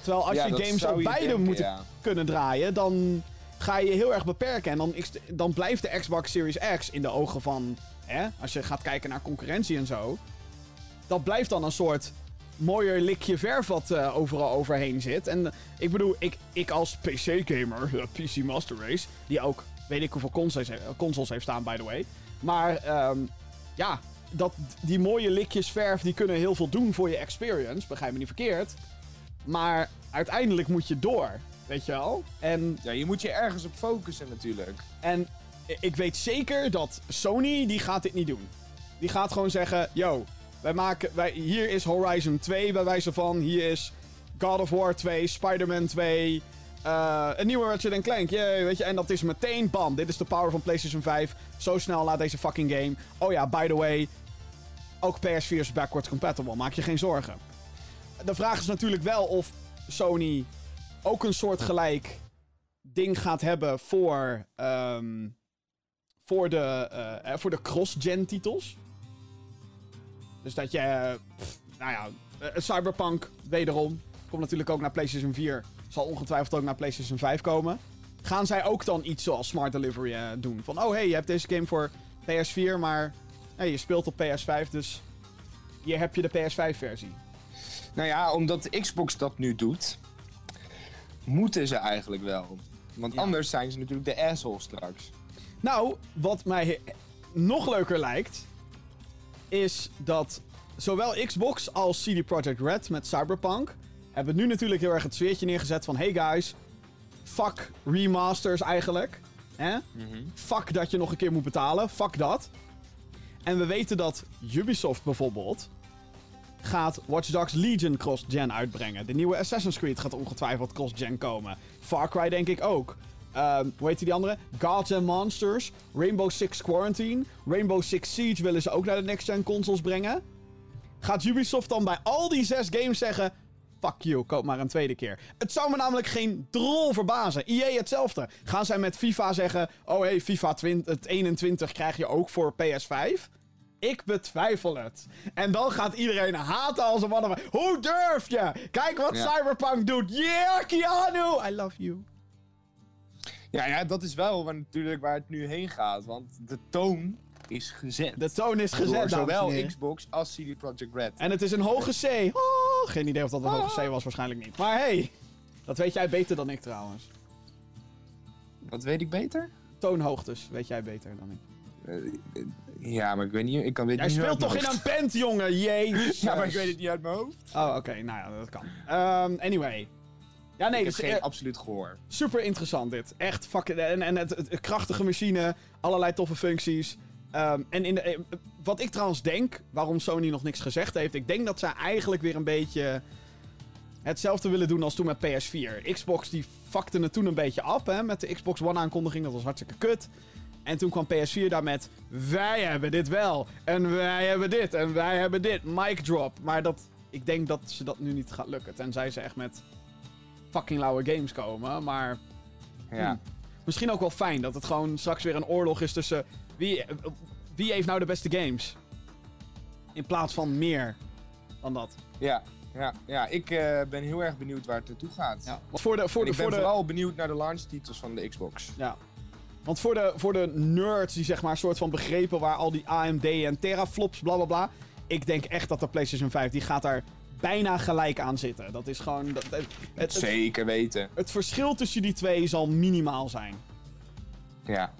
Terwijl als Ja, je games op beide denken, moeten ja. kunnen draaien, dan ga je je heel erg beperken. En dan, dan blijft de Xbox Series X in de ogen van, hè, als je gaat kijken naar concurrentie en zo, dat blijft dan een soort mooier likje verf wat eh, overal overheen zit. En eh, ik bedoel, ik, ik als PC-gamer, PC Master Race, die ook weet ik hoeveel consoles, consoles heeft staan, by the way. Maar ehm, ja, dat, die mooie likjes verf die kunnen heel veel doen voor je experience, begrijp me niet verkeerd. Maar uiteindelijk moet je door, weet je wel? En Ja, je moet je ergens op focussen natuurlijk. en ik weet zeker dat Sony, die gaat dit niet doen. Die gaat gewoon zeggen, yo, wij maken, wij, hier is Horizon 2 bij wijze van, hier is God of War 2, Spider-Man 2, eh, een nieuwe Ratchet Clank, yay, weet je. En dat is meteen, bam, dit is de power van PlayStation 5. Zo snel laat deze fucking game. Oh ja, by the way, ook PS4 is backwards compatible, maak je geen zorgen. De vraag is natuurlijk wel of Sony ook een soort gelijk ding gaat hebben voor, ehm, voor de, eh, eh, voor de cross-gen titels. Dus dat je, pff, nou ja, eh, Cyberpunk, wederom, komt natuurlijk ook naar PlayStation 4. Zal ongetwijfeld ook naar PlayStation 5 komen. Gaan zij ook dan iets zoals Smart Delivery eh, doen? Van, oh hey, je hebt deze game voor PS4, maar hey, je speelt op PS5, dus hier heb je de PS5-versie. Nou ja, omdat Xbox dat nu doet, moeten ze eigenlijk wel. Want Ja. anders zijn ze natuurlijk de asshole straks. Nou, wat mij nog leuker lijkt, is dat zowel Xbox als CD Projekt Red met Cyberpunk hebben nu natuurlijk heel erg het sfeertje neergezet van hey guys, fuck remasters eigenlijk. Hè? Fuck dat je nog een keer moet betalen, fuck dat. En we weten dat Ubisoft bijvoorbeeld gaat Watch Dogs Legion cross-gen uitbrengen. De nieuwe Assassin's Creed gaat ongetwijfeld cross-gen komen. Far Cry denk ik ook. Ehm, hoe heet die andere? Gods and Monsters. Rainbow Six Quarantine. Rainbow Six Siege willen ze ook naar de next-gen consoles brengen. Gaat Ubisoft dan bij al die zes games zeggen... Fuck you, koop maar een tweede keer. Het zou me namelijk geen drol verbazen. EA hetzelfde. Gaan zij met FIFA zeggen... Oh hey, FIFA 20, het 21 krijg je ook voor PS5? Ik betwijfel het. En dan gaat iedereen haten als een mannen. Hoe durf je? Kijk wat Ja. Cyberpunk doet. Yeah, Keanu! I love you. Ja, ja, dat is wel waar, natuurlijk waar het nu heen gaat. Want de toon is gezet. De toon is gezet, door zowel. Xbox als CD Projekt Red. En het is een hoge C. Oh, geen idee of dat een hoge C was, waarschijnlijk niet. Maar hey, dat weet jij beter dan ik trouwens. Wat weet ik beter? Toonhoogtes weet jij beter dan ik. Eh, ja, maar ik weet niet. Ik kan Jij niet speelt toch in een band, jongen? Jezus. Ja, maar ik weet het niet uit mijn hoofd. Oh, oké. Nou ja, dat kan. Ehm, anyway. Ja, nee, ik dus, heb geen eh, absoluut gehoor. super interessant dit. Echt fucking... En, en het, het- het krachtige machine, allerlei toffe functies. Ehm, en in de, eh, wat ik trouwens denk, waarom Sony nog niks gezegd heeft... Ik denk dat zij eigenlijk weer een beetje hetzelfde willen doen als toen met PS4. Xbox die fuckte het toen een beetje af, hè, met de Xbox One aankondiging. Dat was hartstikke kut. En toen kwam PS4 daar met... Wij hebben dit wel. En wij hebben dit. En wij hebben dit. Mic drop. Maar dat, ik denk dat ze dat nu niet gaat lukken. Tenzij ze echt met fucking lauwe games komen. Maar Ja. Hmm. misschien ook wel fijn dat het gewoon straks weer een oorlog is tussen... Wie, eh, wie heeft nou de beste games? In plaats van meer dan dat. Ja, ja, ja. ik eh, ben heel erg benieuwd waar het naartoe gaat. Ja. Want voor de, voor de, ik ben voor de, vooral benieuwd naar de launchtitels van de Xbox. Ja. Want voor de, voor de nerds die zeg maar soort van begrepen waar al die AMD en teraflops bla bla bla. Ik denk echt dat de PlayStation 5 die gaat daar bijna gelijk aan zitten. Dat is gewoon. Dat, het, Zeker weten. het verschil tussen die twee zal minimaal zijn. Ja.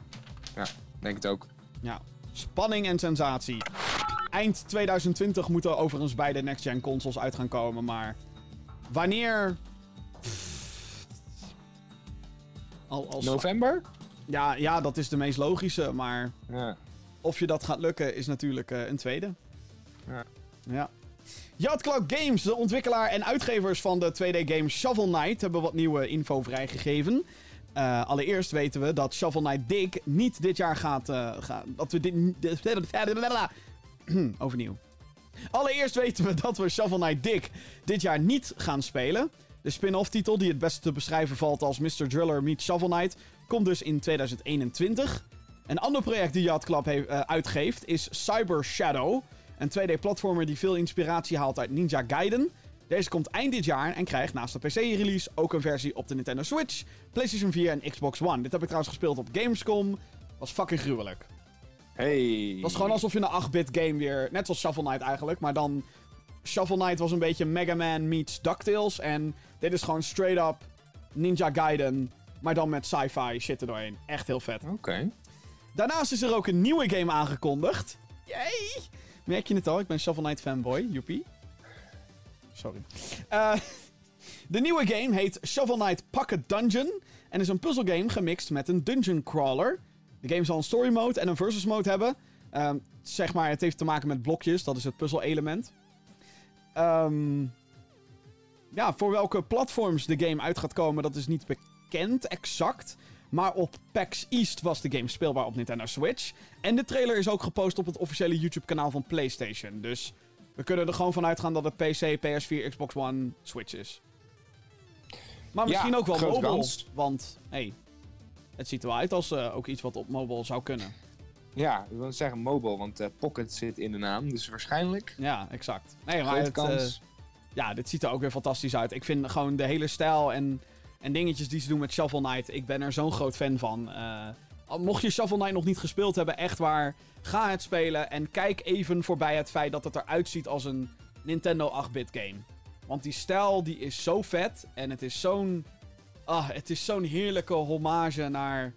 Ja, denk het ook. Ja. Spanning en sensatie. Eind 2020 moeten overigens beide next-gen consoles uit gaan komen, maar wanneer. Al, als, November? ja, ja, dat is de meest logische, maar Ja. of je dat gaat lukken is natuurlijk eh, een tweede. Ja. Ja. Club Games, de ontwikkelaar en uitgevers van de 2D-game Shovel Knight, hebben wat nieuwe info vrijgegeven. Eh, allereerst weten we dat Shovel Knight Dig niet dit jaar gaat... eh, gaan, dat we dit... Overnieuw. Allereerst weten we dat we Shovel Knight Dig dit jaar niet gaan spelen. De spin-off titel, die het beste te beschrijven valt als Mr. Driller meets Shovel Knight, komt dus in 2021. Een ander project die Yacht Club heeft, eh, uitgeeft is Cyber Shadow. Een 2D-platformer die veel inspiratie haalt uit Ninja Gaiden. Deze komt eind dit jaar en krijgt naast de PC-release ook een versie op de Nintendo Switch, PlayStation 4 en Xbox One. Dit heb ik trouwens gespeeld op Gamescom. Was fucking gruwelijk. Hey. Het was gewoon alsof je een 8-bit game weer... Net zoals Shovel Knight eigenlijk, maar dan... Shovel Knight was een beetje Mega Man meets DuckTales. En dit is gewoon straight up Ninja Gaiden, maar dan met sci-fi shit erdoorheen. Echt heel vet. Oké. Daarnaast is er ook een nieuwe game aangekondigd. Yay! Merk je het al? Ik ben Shovel Knight fanboy. Joepie. Sorry. Eh, de nieuwe game heet Shovel Knight Pocket Dungeon. En is een puzzelgame gemixt met een dungeon crawler. De game zal een story mode en een versus mode hebben. Ehm, zeg maar, het heeft te maken met blokjes. Dat is het puzzelelement. Ehm ja, voor welke platforms de game uit gaat komen, dat is niet bekend exact. Maar op PAX East was de game speelbaar op Nintendo Switch. En de trailer is ook gepost op het officiële YouTube-kanaal van PlayStation. Dus we kunnen er gewoon van uitgaan dat het PC, PS4, Xbox One, Switch is. Maar Ja, misschien ook wel mobile. kans. Want, hey, het ziet er wel uit als eh, ook iets wat op mobile zou kunnen. Ja, ik wil zeggen mobile, want eh, Pocket zit in de naam, dus waarschijnlijk. Ja, exact. Nee, maar het, kans. eh, ja, dit ziet er ook weer fantastisch uit. Ik vind gewoon de hele stijl en, en dingetjes die ze doen met Shovel Knight. Ik ben er zo'n groot fan van. Eh, mocht je Shovel Knight nog niet gespeeld hebben, echt waar. Ga het spelen en kijk even voorbij het feit dat het eruit ziet als een Nintendo 8-bit game. Want die stijl die is zo vet en het is zo'n. Ah, het is zo'n heerlijke hommage naar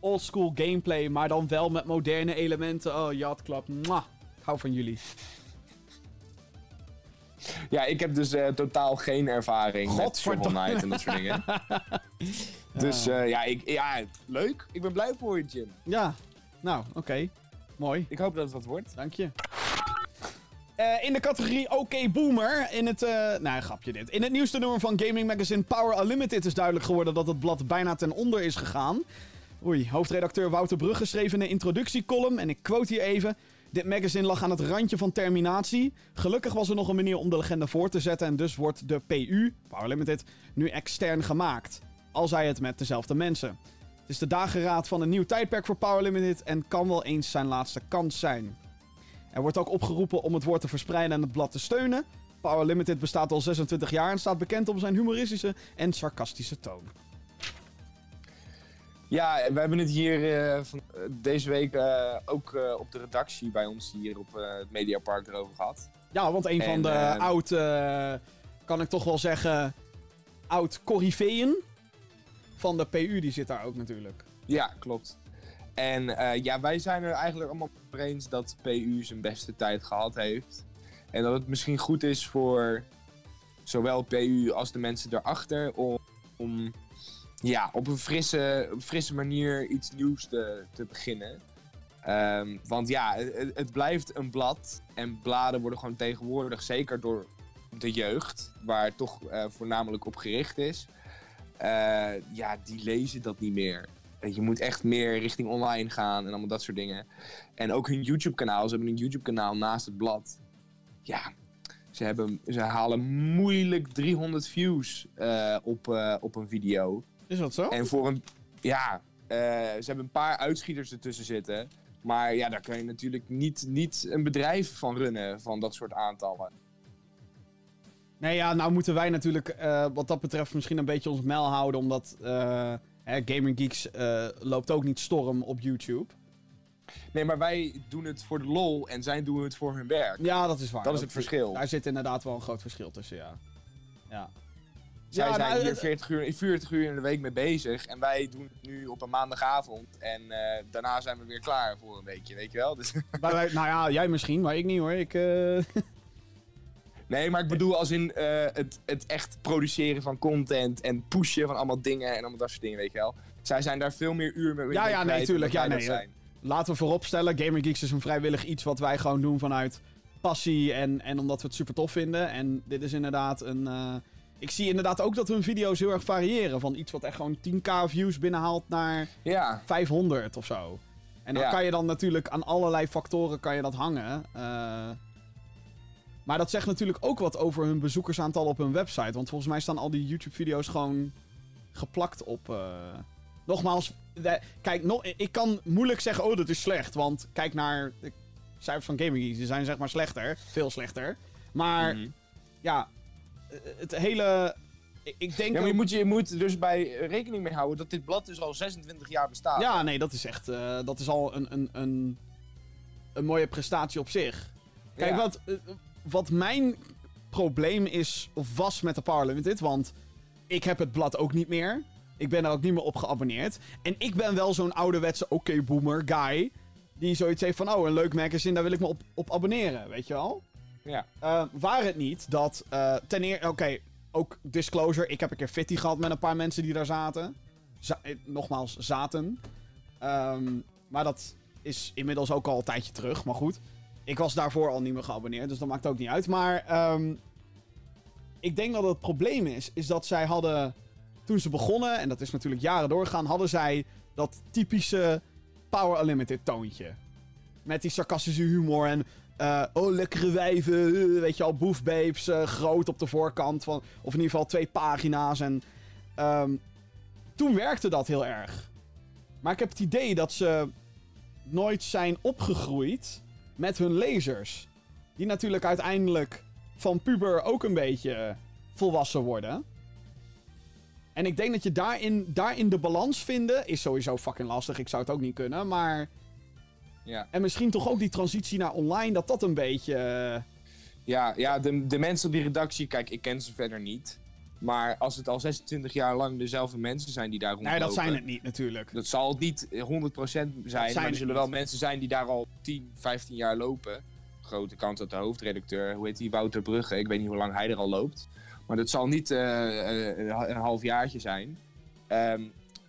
oldschool gameplay, maar dan wel met moderne elementen. Oh, Yacht Club. Mwah. Ik hou van jullie. Ja, ik heb dus eh, totaal geen ervaring met. Shovel Knight en dat soort dingen. Dus eh, ja, ik, ja, leuk. Ik ben blij voor je, Jim. Ja, nou, oké. Mooi. Ik hoop dat het wat wordt. Dank je. Eh, in de categorie OK Boomer, in het, eh nou grapje dit. In het nieuwste nummer van gaming magazine Power Unlimited is duidelijk geworden dat het blad bijna ten onder is gegaan. Oei, hoofdredacteur Wouter Brugge schreef in een introductiecolumn, en ik quote hier even... Dit magazine lag aan het randje van terminatie. Gelukkig was er nog een manier om de legende voor te zetten en dus wordt de PU, Power Limited, nu extern gemaakt. Al zij het met dezelfde mensen. Het is de dageraad van een nieuw tijdperk voor Power Limited en kan wel eens zijn laatste kans zijn. Er wordt ook opgeroepen om het woord te verspreiden en het blad te steunen. Power Limited bestaat al 26 jaar en staat bekend om zijn humoristische en sarcastische toon. Ja, we hebben het hier eh, van, eh, deze week eh, ook op de redactie bij ons hier op het Mediapark erover gehad. Ja, want een van de oud, kan ik toch wel zeggen, oud corifeeën van de PU, die zit daar ook natuurlijk. Ja, klopt. En ja, wij zijn er eigenlijk allemaal over eens dat PU zijn beste tijd gehad heeft. En dat het misschien goed is voor zowel PU als de mensen daarachter om, om ja, op een frisse, frisse manier iets nieuws te, te beginnen. Ehm, want ja, het, blijft een blad. En bladen worden gewoon tegenwoordig, zeker door de jeugd, waar het toch eh, voornamelijk op gericht is. eh, ja, die lezen dat niet meer. Eh, Je moet echt meer richting online gaan en allemaal dat soort dingen. En ook hun YouTube-kanaal. Ze hebben een YouTube-kanaal naast het blad. Ja, ze, hebben, ze halen moeilijk 300 views op, op een video. Is dat zo? En voor een. Ja, eh, ze hebben een paar uitschieters ertussen zitten. Maar ja, daar kun je natuurlijk niet, niet een bedrijf van runnen, van dat soort aantallen. Nee, ja, nou moeten wij natuurlijk eh, wat dat betreft misschien een beetje ons mel houden, omdat eh hè, Gaming Geeks eh, loopt ook niet storm op YouTube. Nee, maar wij doen het voor de lol en zij doen het voor hun werk. Ja, dat is waar. Dat is het verschil. Daar zit inderdaad wel een groot verschil tussen, ja. Ja. Zij Ja, zijn nou, hier het- 40 uur, 40 uur in de week mee bezig. En wij doen het nu op een maandagavond. En eh, daarna zijn we weer klaar voor een weekje, weet je wel? Dus, Maar wij- nou ja, jij misschien, maar ik niet hoor. Ik, eh, nee, maar ik bedoel als in eh, het, het echt produceren van content en pushen van allemaal dingen en allemaal dat soort dingen, weet je wel. Zij zijn daar veel meer uur mee Ja, ja, nee, tuurlijk. Ja, nee, zijn. laten we vooropstellen, Gaming Geeks is een vrijwillig iets wat wij gewoon doen vanuit passie en, en omdat we het super tof vinden. En dit is inderdaad een... ik zie inderdaad ook dat hun video's heel erg variëren. Van iets wat echt gewoon 10k views binnenhaalt naar Ja, 500 of zo. En dan Ja. kan je dan natuurlijk aan allerlei factoren kan je dat hangen. Eh, maar dat zegt natuurlijk ook wat over hun bezoekersaantal op hun website. Want volgens mij staan al die YouTube-video's gewoon geplakt op. eh, Nogmaals, de- kijk, no ik kan moeilijk zeggen: oh, dat is slecht. Want kijk naar de cijfers van Gaming. Die zijn zeg maar slechter. Veel slechter. Maar Mhm. ja, het hele. ik- denk. ja maar je ook- moet, je moet dus bij rekening mee houden dat dit blad dus al 26 jaar bestaat. Ja, nee, dat is echt. eh, dat is al een, een, een, een mooie prestatie op zich. Kijk, Ja. wat, eh, wat mijn probleem is, of was met de Power Limited, want ik heb het blad ook niet meer. Ik ben er ook niet meer op geabonneerd. En ik ben wel zo'n ouderwetse oké boomer guy. Die zoiets heeft van, oh, een leuk magazine, daar wil ik me op, op abonneren, weet je wel? Ja. Eh, waar het niet dat eh, ten eerste, oké, ook disclosure, ik heb een keer fitty gehad met een paar mensen die daar zaten. Za- eh, nogmaals, zaten. Ehm, maar dat is inmiddels ook al een tijdje terug, maar goed. Ik was daarvoor al niet meer geabonneerd, dus dat maakt ook niet uit. Maar ehm, ik denk dat het probleem is, is dat zij hadden, toen ze begonnen, en dat is natuurlijk jaren doorgaan, hadden zij dat typische Power Unlimited toontje. Met die sarcastische humor en eh, oh, lekkere wijven, eh, weet je al, boefbabes, eh, groot op de voorkant van, of in ieder geval twee pagina's. En ehm, toen werkte dat heel erg. Maar ik heb het idee dat ze nooit zijn opgegroeid met hun lezers. Die natuurlijk uiteindelijk van puber ook een beetje volwassen worden. En ik denk dat je daarin, daarin de balans vinden is sowieso fucking lastig. Ik zou het ook niet kunnen, maar... Ja. En misschien toch ook die transitie naar online, dat dat een beetje... eh, Ja, ja de, de mensen op die redactie, kijk, ik ken ze verder niet. Maar als het al 26 jaar lang dezelfde mensen zijn die daar rondlopen... Nee, dat zijn het niet natuurlijk. Dat zal het niet 100% zijn, maar het er zullen wel mensen zijn die daar al 10, 15 jaar lopen. Grote kans dat de hoofdredacteur, hoe heet die, Wouter Brugge, ik weet niet hoe lang hij er al loopt. Maar dat zal niet eh, een halfjaartje zijn. Ehm,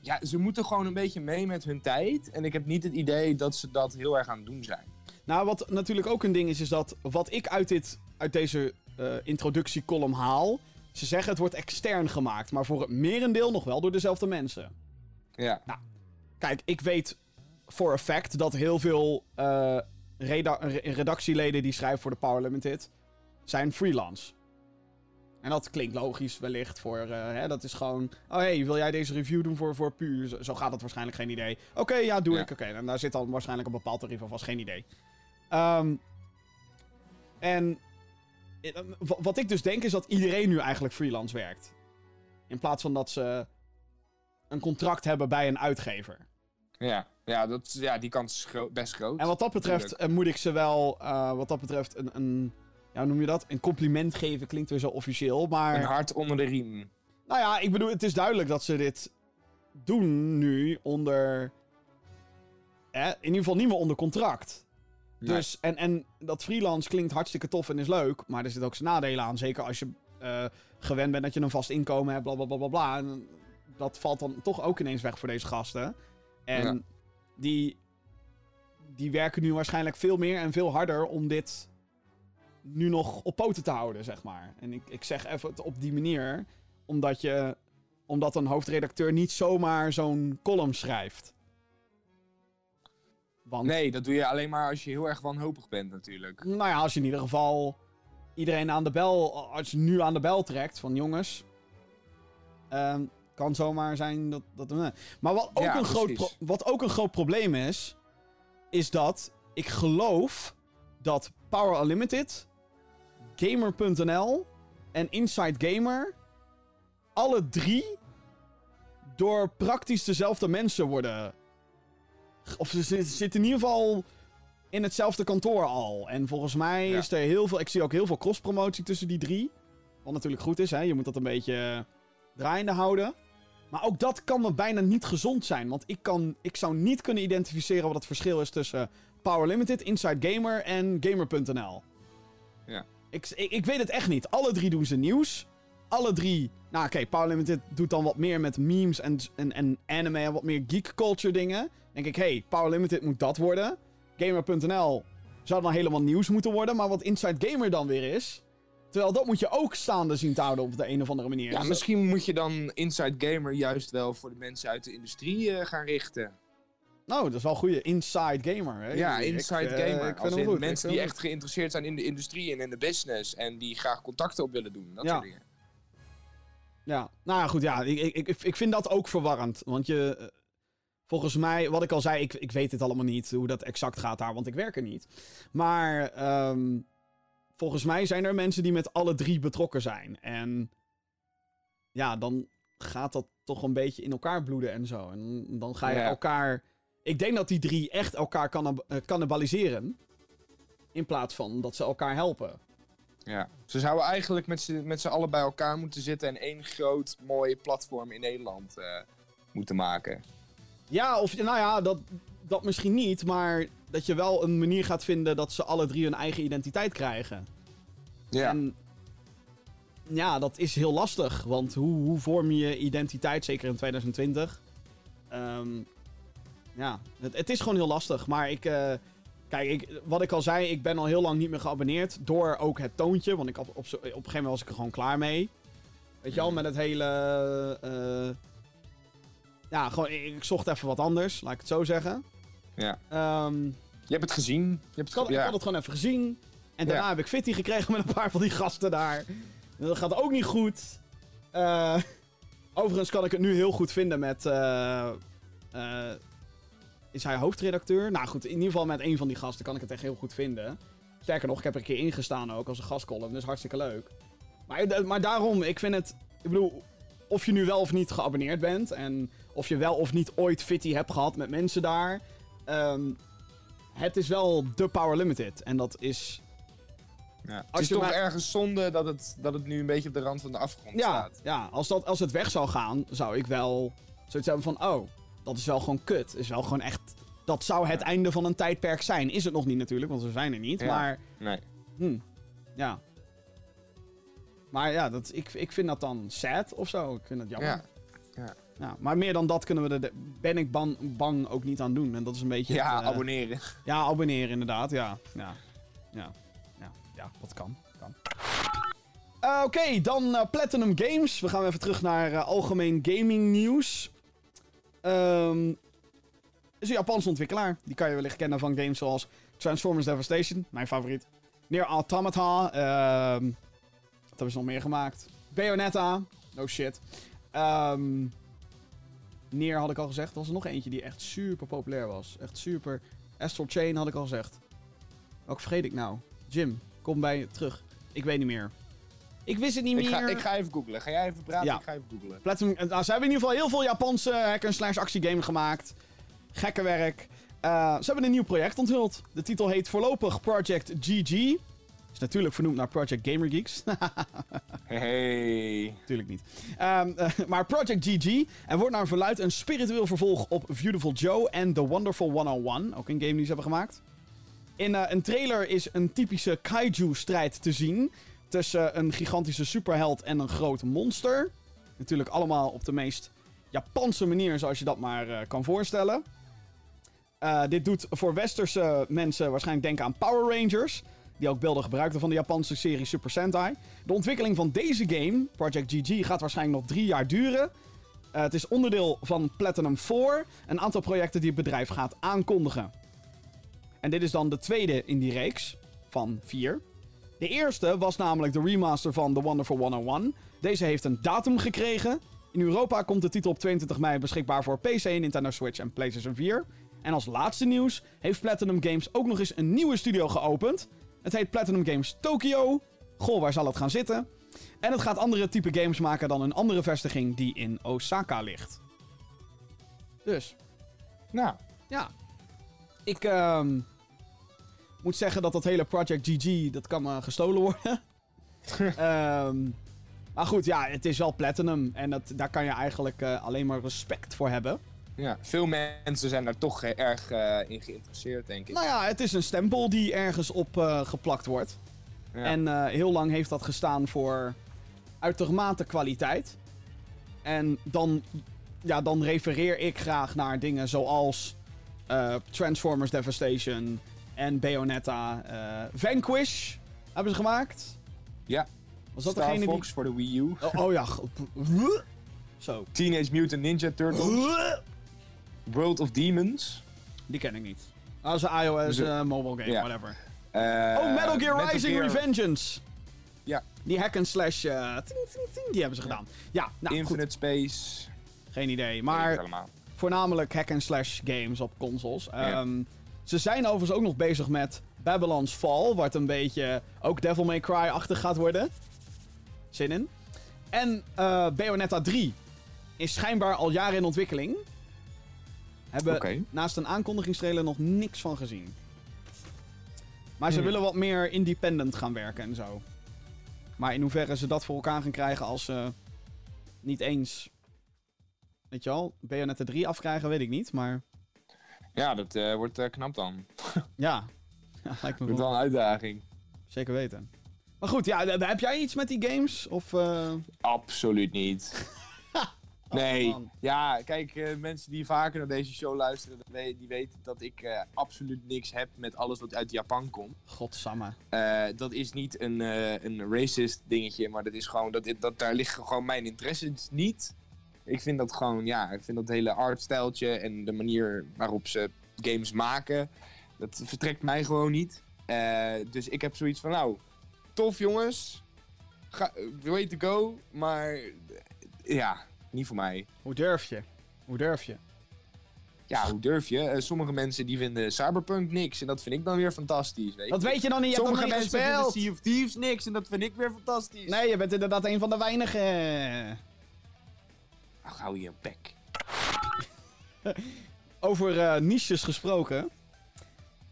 ja, ze moeten gewoon een beetje mee met hun tijd. En ik heb niet het idee dat ze dat heel erg aan het doen zijn. Nou, wat natuurlijk ook een ding is, is dat wat ik uit, dit, uit deze eh introductiecolumn haal. Ze zeggen het wordt extern gemaakt, maar voor het merendeel nog wel door dezelfde mensen. Ja, Kijk, ik weet voor a fact dat heel veel eh, reda- re- redactieleden die schrijven voor de Power Limited zijn freelance. En dat klinkt logisch wellicht voor, eh, hè, dat is gewoon, oh hey, wil jij deze review doen voor, voor puur? Zo, zo gaat het waarschijnlijk geen idee. Oké, ja, doe Ja. ik. Oké, en daar zit dan waarschijnlijk een bepaald tarief of was geen idee. Ehm, en eh, wa- wat ik dus denk is dat iedereen nu eigenlijk freelance werkt. In plaats van dat ze een contract hebben bij een uitgever. ja. ja, dat, ja die kans is gro- best groot. En wat dat betreft Tuurlijk. eh, moet ik ze wel, wat dat betreft, een, een, ja, noem je dat? Een compliment geven klinkt weer zo officieel, maar... Een hart onder de riem. Nou ja, ik bedoel, het is duidelijk dat ze dit doen nu onder, in ieder geval niet meer onder contract. Nee. Dus, en, en dat freelance klinkt hartstikke tof en is leuk, maar er zitten ook zijn nadelen aan. Zeker als je eh, gewend bent dat je een vast inkomen hebt, bla bla bla bla bla. En dat valt dan toch ook ineens weg voor deze gasten. En Ja. die, die werken nu waarschijnlijk veel meer en veel harder om dit nu nog op poten te houden, zeg maar. En ik, ik zeg even het op die manier, omdat je omdat een hoofdredacteur niet zomaar zo'n column schrijft. Want Nee, dat doe je alleen maar als je heel erg wanhopig bent natuurlijk. nou ja, als je in ieder geval iedereen aan de bel, als je nu aan de bel trekt van jongens, ehm, kan zomaar zijn dat. dat maar wat ook, Ja, een groot wat ook een groot probleem is, is dat ik geloof dat Power Unlimited, Gamer.nl en Inside Gamer alle drie door praktisch dezelfde mensen worden. Of ze zit- zitten in ieder geval in hetzelfde kantoor al. En volgens mij Ja. is er heel veel. Ik zie ook heel veel cross-promotie tussen die drie. Wat natuurlijk goed is, hè? Je moet dat een beetje draaiende houden. Maar ook dat kan me bijna niet gezond zijn. Want ik, kan, ik zou niet kunnen identificeren wat het verschil is tussen Power Limited, Inside Gamer en Gamer.nl. Ja. Ik, ik, ik weet het echt niet. Alle drie doen ze nieuws. Alle drie. Nou, oké, Power Limited doet dan wat meer met memes en, en, en anime en wat meer geek culture dingen. denk ik, hey, Power Limited moet dat worden. Gamer.nl zou dan helemaal nieuws moeten worden. Maar wat Inside Gamer dan weer is. Terwijl dat moet je ook staande zien te houden op de een of andere manier. Ja, Dus misschien moet je dan Inside Gamer juist wel voor de mensen uit de industrie eh, gaan richten. Nou, dat is wel een goede Inside Gamer. Hè? Ja, Ik- Inside eh, Gamer. ik vind Als in goed, ik mensen die echt geïnteresseerd zijn in de industrie en in de business. En die graag contacten op willen doen. Dat Ja. soort dingen. Ja, nou ja, goed, ja. Ik, ik, ik, ik vind dat ook verwarrend. Want je, eh, volgens mij, wat ik al zei, ik, ik weet het allemaal niet hoe dat exact gaat daar, want ik werk er niet. Maar ehm, volgens mij zijn er mensen die met alle drie betrokken zijn. En ja, dan gaat dat toch een beetje in elkaar bloeden en zo. En dan ga je Ja. elkaar. Ik denk dat die drie echt elkaar eh, cannibaliseren. In plaats van dat ze elkaar helpen. Ja. Ze zouden eigenlijk met z'n met z'n allen bij elkaar moeten zitten en één groot mooi platform in Nederland eh, moeten maken. Ja, of nou ja, dat, dat misschien niet, maar dat je wel een manier gaat vinden dat ze alle drie hun eigen identiteit krijgen. Ja. En ja, dat is heel lastig, want hoe, hoe vorm je je identiteit, zeker in 2020? Ehm, ja, het, het is gewoon heel lastig, maar ik... eh, Kijk, ik, wat ik al zei, ik ben al heel lang niet meer geabonneerd. Door ook het toontje. Want ik, op, op, een gegeven moment was ik er gewoon klaar mee. Weet je wel, met het hele. eh, ja, gewoon. Ik, ik zocht even wat anders, laat ik het zo zeggen. Ja. Ehm, Je hebt het gezien. Je hebt ik, had, het, ik had het gewoon even gezien. En daarna Ja. heb ik Fitty gekregen met een paar van die gasten daar. Dat gaat ook niet goed. Eh, overigens kan ik het nu heel goed vinden met. Is hij hoofdredacteur? Nou goed, in ieder geval met een van die gasten kan ik het echt heel goed vinden. Sterker nog, ik heb er een keer ingestaan ook als een gastcolumn. Dus hartstikke leuk. Maar, eh, maar daarom, ik vind het... Ik bedoel, of je nu wel of niet geabonneerd bent... en of je wel of niet ooit fitty hebt gehad met mensen daar... ehm, het is wel de Power Limited. En dat is... Ja. Het is toch maar- ergens zonde dat het, dat het nu een beetje op de rand van de afgrond Ja, staat. ja als, dat, als het weg zou gaan, zou ik wel zoiets hebben van... Oh, dat is wel gewoon kut. Is wel gewoon echt... Dat zou het einde van een tijdperk zijn. Is het nog niet natuurlijk, want we zijn er niet. Ja. Maar, Nee. hm, ja. Maar ja, dat, ik, ik vind dat dan sad of zo. Ik vind dat jammer. Ja. Ja, maar meer dan dat kunnen we er, de- ben ik bang, bang ook niet aan doen. En dat is een beetje... Ja, het, eh, abonneren. Ja, abonneren inderdaad. Ja, ja, ja, ja, ja dat kan. kan. Eh, Oké, dan eh, Platinum Games. We gaan even terug naar algemeen gaming nieuws. Ehm is een Japanse ontwikkelaar. Die kan je wellicht kennen van games zoals Transformers Devastation, mijn favoriet. Nier Automata. ehm wat hebben ze nog meer gemaakt? Bayonetta. No shit. Ehm Nier had ik al gezegd. Er was er nog eentje die echt super populair was. Echt super. Astral Chain had ik al gezegd. Welke vergeet ik nou? Jim, kom bij je terug. Ik weet niet meer. Ik wist het niet Ik meer. ga, ik ga even googlen. Ga jij even praten? Ja. Ik ga even googlen. Platinum, nou, ze hebben in ieder geval heel veel Japanse hack-and-slash actiegame gemaakt. Gekke werk. Eh, ze hebben een nieuw project onthuld. De titel heet voorlopig Project GG. Is natuurlijk vernoemd naar Project Gamer Geeks. Hey. Natuurlijk niet. Ehm, eh, maar Project GG. En wordt naar verluid een spiritueel vervolg op Beautiful Joe en The Wonderful 101. Ook een game die ze hebben gemaakt. In eh, een trailer is een typische kaiju-strijd te zien. Tussen een gigantische superheld en een groot monster. Natuurlijk allemaal op de meest Japanse manier, zoals je dat maar eh, kan voorstellen. Eh, dit doet voor westerse mensen waarschijnlijk denken aan Power Rangers. Die ook beelden gebruikten van de Japanse serie Super Sentai. De ontwikkeling van deze game, Project GG, gaat waarschijnlijk nog drie jaar duren. Eh, het is onderdeel van Platinum 4, een aantal projecten die het bedrijf gaat aankondigen. En dit is dan de tweede in die reeks van vier. De eerste was namelijk de remaster van The Wonderful 101. Deze heeft een datum gekregen. In Europa komt de titel op 22 mei beschikbaar voor PC, Nintendo Switch en PlayStation 4. En als laatste nieuws heeft Platinum Games ook nog eens een nieuwe studio geopend. Het heet Platinum Games Tokyo. Goh, waar zal het gaan zitten? En het gaat andere type games maken dan een andere vestiging die in Osaka ligt. Dus, Nou, ja. Ik ehm, moet zeggen dat dat hele Project GG, dat kan me gestolen worden. Ehm, maar goed, ja, het is wel Platinum. En dat, daar kan je eigenlijk eh, alleen maar respect voor hebben. ja. Veel mensen zijn daar toch eh, erg eh, in geïnteresseerd, denk ik. Nou ja, het is een stempel die ergens op geplakt wordt. Ja. En heel lang heeft dat gestaan voor uitermate kwaliteit. En dan, ja, dan refereer ik graag naar dingen zoals Transformers Devastation en Bayonetta. eh, Vanquish hebben ze gemaakt. Ja. Was dat Star degene die... Fox voor de Wii U. Oh, oh ja. Zo. Teenage Mutant Ninja Turtles. World of Demons. Die ken ik niet. Dat is een iOS Dus, eh, mobile game, ja. whatever. Eh, oh, Metal Gear Rising Gear Revengeance. Ja. Die hack and slash, ting, ting, ting, die hebben ze gedaan. Ja, nou Infinite goed, Space. geen idee. Maar... Voornamelijk hack and slash games op consoles. Ehm, ze zijn overigens ook nog bezig met Babylon's Fall, wat een beetje ook Devil May Cry-achtig gaat worden. Zin in. En eh, Bayonetta 3 is schijnbaar al jaren in ontwikkeling. Hebben naast een aankondigingstrailer nog niks van gezien. Maar ze Hmm. willen wat meer independent gaan werken en zo. Maar in hoeverre ze dat voor elkaar gaan krijgen als ze niet eens... Weet je wel, Bayonetta 3 afkrijgen, weet ik niet, maar... Ja, dat eh, wordt eh, knap dan. Ja, ja lijkt me Wordt wel. wel een uitdaging. Zeker weten. Maar goed, ja, heb jij iets met die games? Of, eh, Absoluut niet. nee. Ja, kijk, mensen die vaker naar deze show luisteren, die weten dat ik absoluut niks heb met alles wat uit Japan komt. Godsamme. Dat is niet een, een racist dingetje, maar dat is gewoon, dat, dat, daar liggen gewoon mijn interesses niet. Ik vind dat gewoon, ja, ik vind dat hele artstijltje en de manier waarop ze games maken, dat vertrekt mij gewoon niet. Eh, dus ik heb zoiets van, nou, tof jongens, Ga, way to go, maar eh, ja, niet voor mij. Hoe durf je? Hoe durf je? Ja, hoe durf je? Eh, sommige mensen die vinden Cyberpunk niks en dat vind ik dan weer fantastisch, weet je. Dat weet je dan niet, je hebt Sommige niet mensen vinden gespeeld. Sea of Thieves niks en dat vind ik weer fantastisch. Nee, je bent inderdaad een van de weinigen. Ach, hou je bek. Over eh, niches gesproken.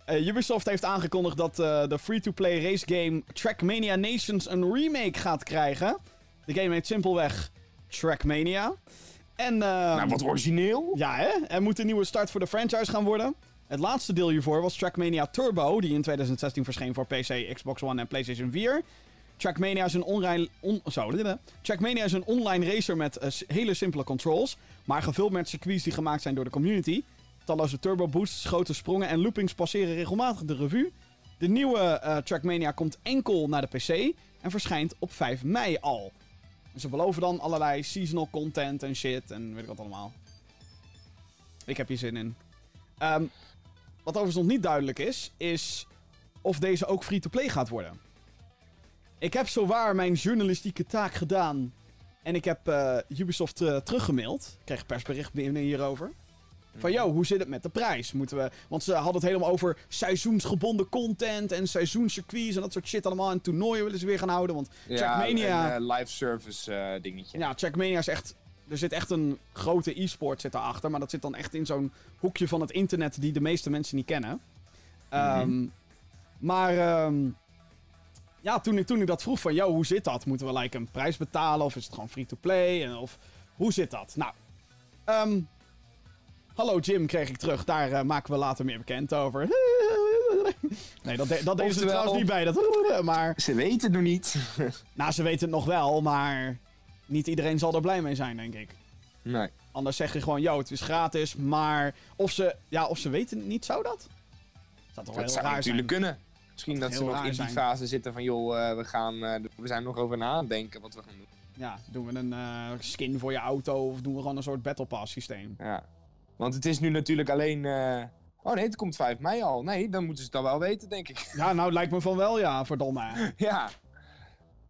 Eh, Ubisoft heeft aangekondigd dat eh, de free-to-play race game Trackmania Nations een remake gaat krijgen. De game heet simpelweg Trackmania. En, ehm, nou, wat origineel. Ja, hè? Er moet een nieuwe start voor de franchise gaan worden. Het laatste deel hiervoor was Trackmania Turbo, die in 2016 verscheen voor PC, Xbox One en PlayStation 4. Trackmania is een online. Trackmania is een online racer met eh, hele simpele controls, maar gevuld met circuits die gemaakt zijn door de community. Talloze turbo boosts, grote sprongen en loopings passeren regelmatig de revue. De nieuwe eh, Trackmania komt enkel naar de PC en verschijnt op 5 mei al. Ze beloven dan allerlei seasonal content en shit en weet ik wat allemaal. Ik heb hier zin in. Ehm, wat overigens nog niet duidelijk is, is of deze ook free-to-play gaat worden. Ik heb zowaar mijn journalistieke taak gedaan. En ik heb eh, Ubisoft eh, teruggemaild. Ik kreeg persbericht binnen hierover. Van, yo, hoe zit het met de prijs? Moeten we... Want ze hadden het helemaal over seizoensgebonden content en seizoenscircuits en dat soort shit allemaal. En toernooien willen ze weer gaan houden, want Trackmania... een eh, live service dingetje. ja, Trackmania is echt... Er zit echt een grote e-sport zit daarachter. Maar dat zit dan echt in zo'n hoekje van het internet die de meeste mensen niet kennen. Ehm, maar ehm, ja, toen ik, toen ik dat vroeg van... Yo, hoe zit dat? Moeten we like, een prijs betalen? Of is het gewoon free-to-play? Of hoe zit dat? Nou, ehm, hallo Jim kreeg ik terug. Daar eh, maken we later meer bekend over. Nee, dat, de, dat deden ze er trouwens niet bij. Dat, maar Ze weten het nog niet. nou, ze weten het nog wel, maar niet iedereen zal er blij mee zijn, denk ik. nee. Anders zeg je gewoon, yo, het is gratis, maar of ze, ja, of ze weten het niet, zou dat? Zou toch wel Dat heel zou raar natuurlijk zijn. kunnen. Misschien dat, ze nog in die zijn. fase zitten van, joh, eh, we, gaan, eh, we zijn nog over na aan het denken wat we gaan doen. Ja, doen we een eh, skin voor je auto of doen we gewoon een soort Battle Pass systeem? Ja. Want het is nu natuurlijk alleen... Oh nee, het komt 5 mei al. Nee, dan moeten ze het dan wel weten, denk ik. Ja, nou, lijkt me van wel, ja, verdomme. ja.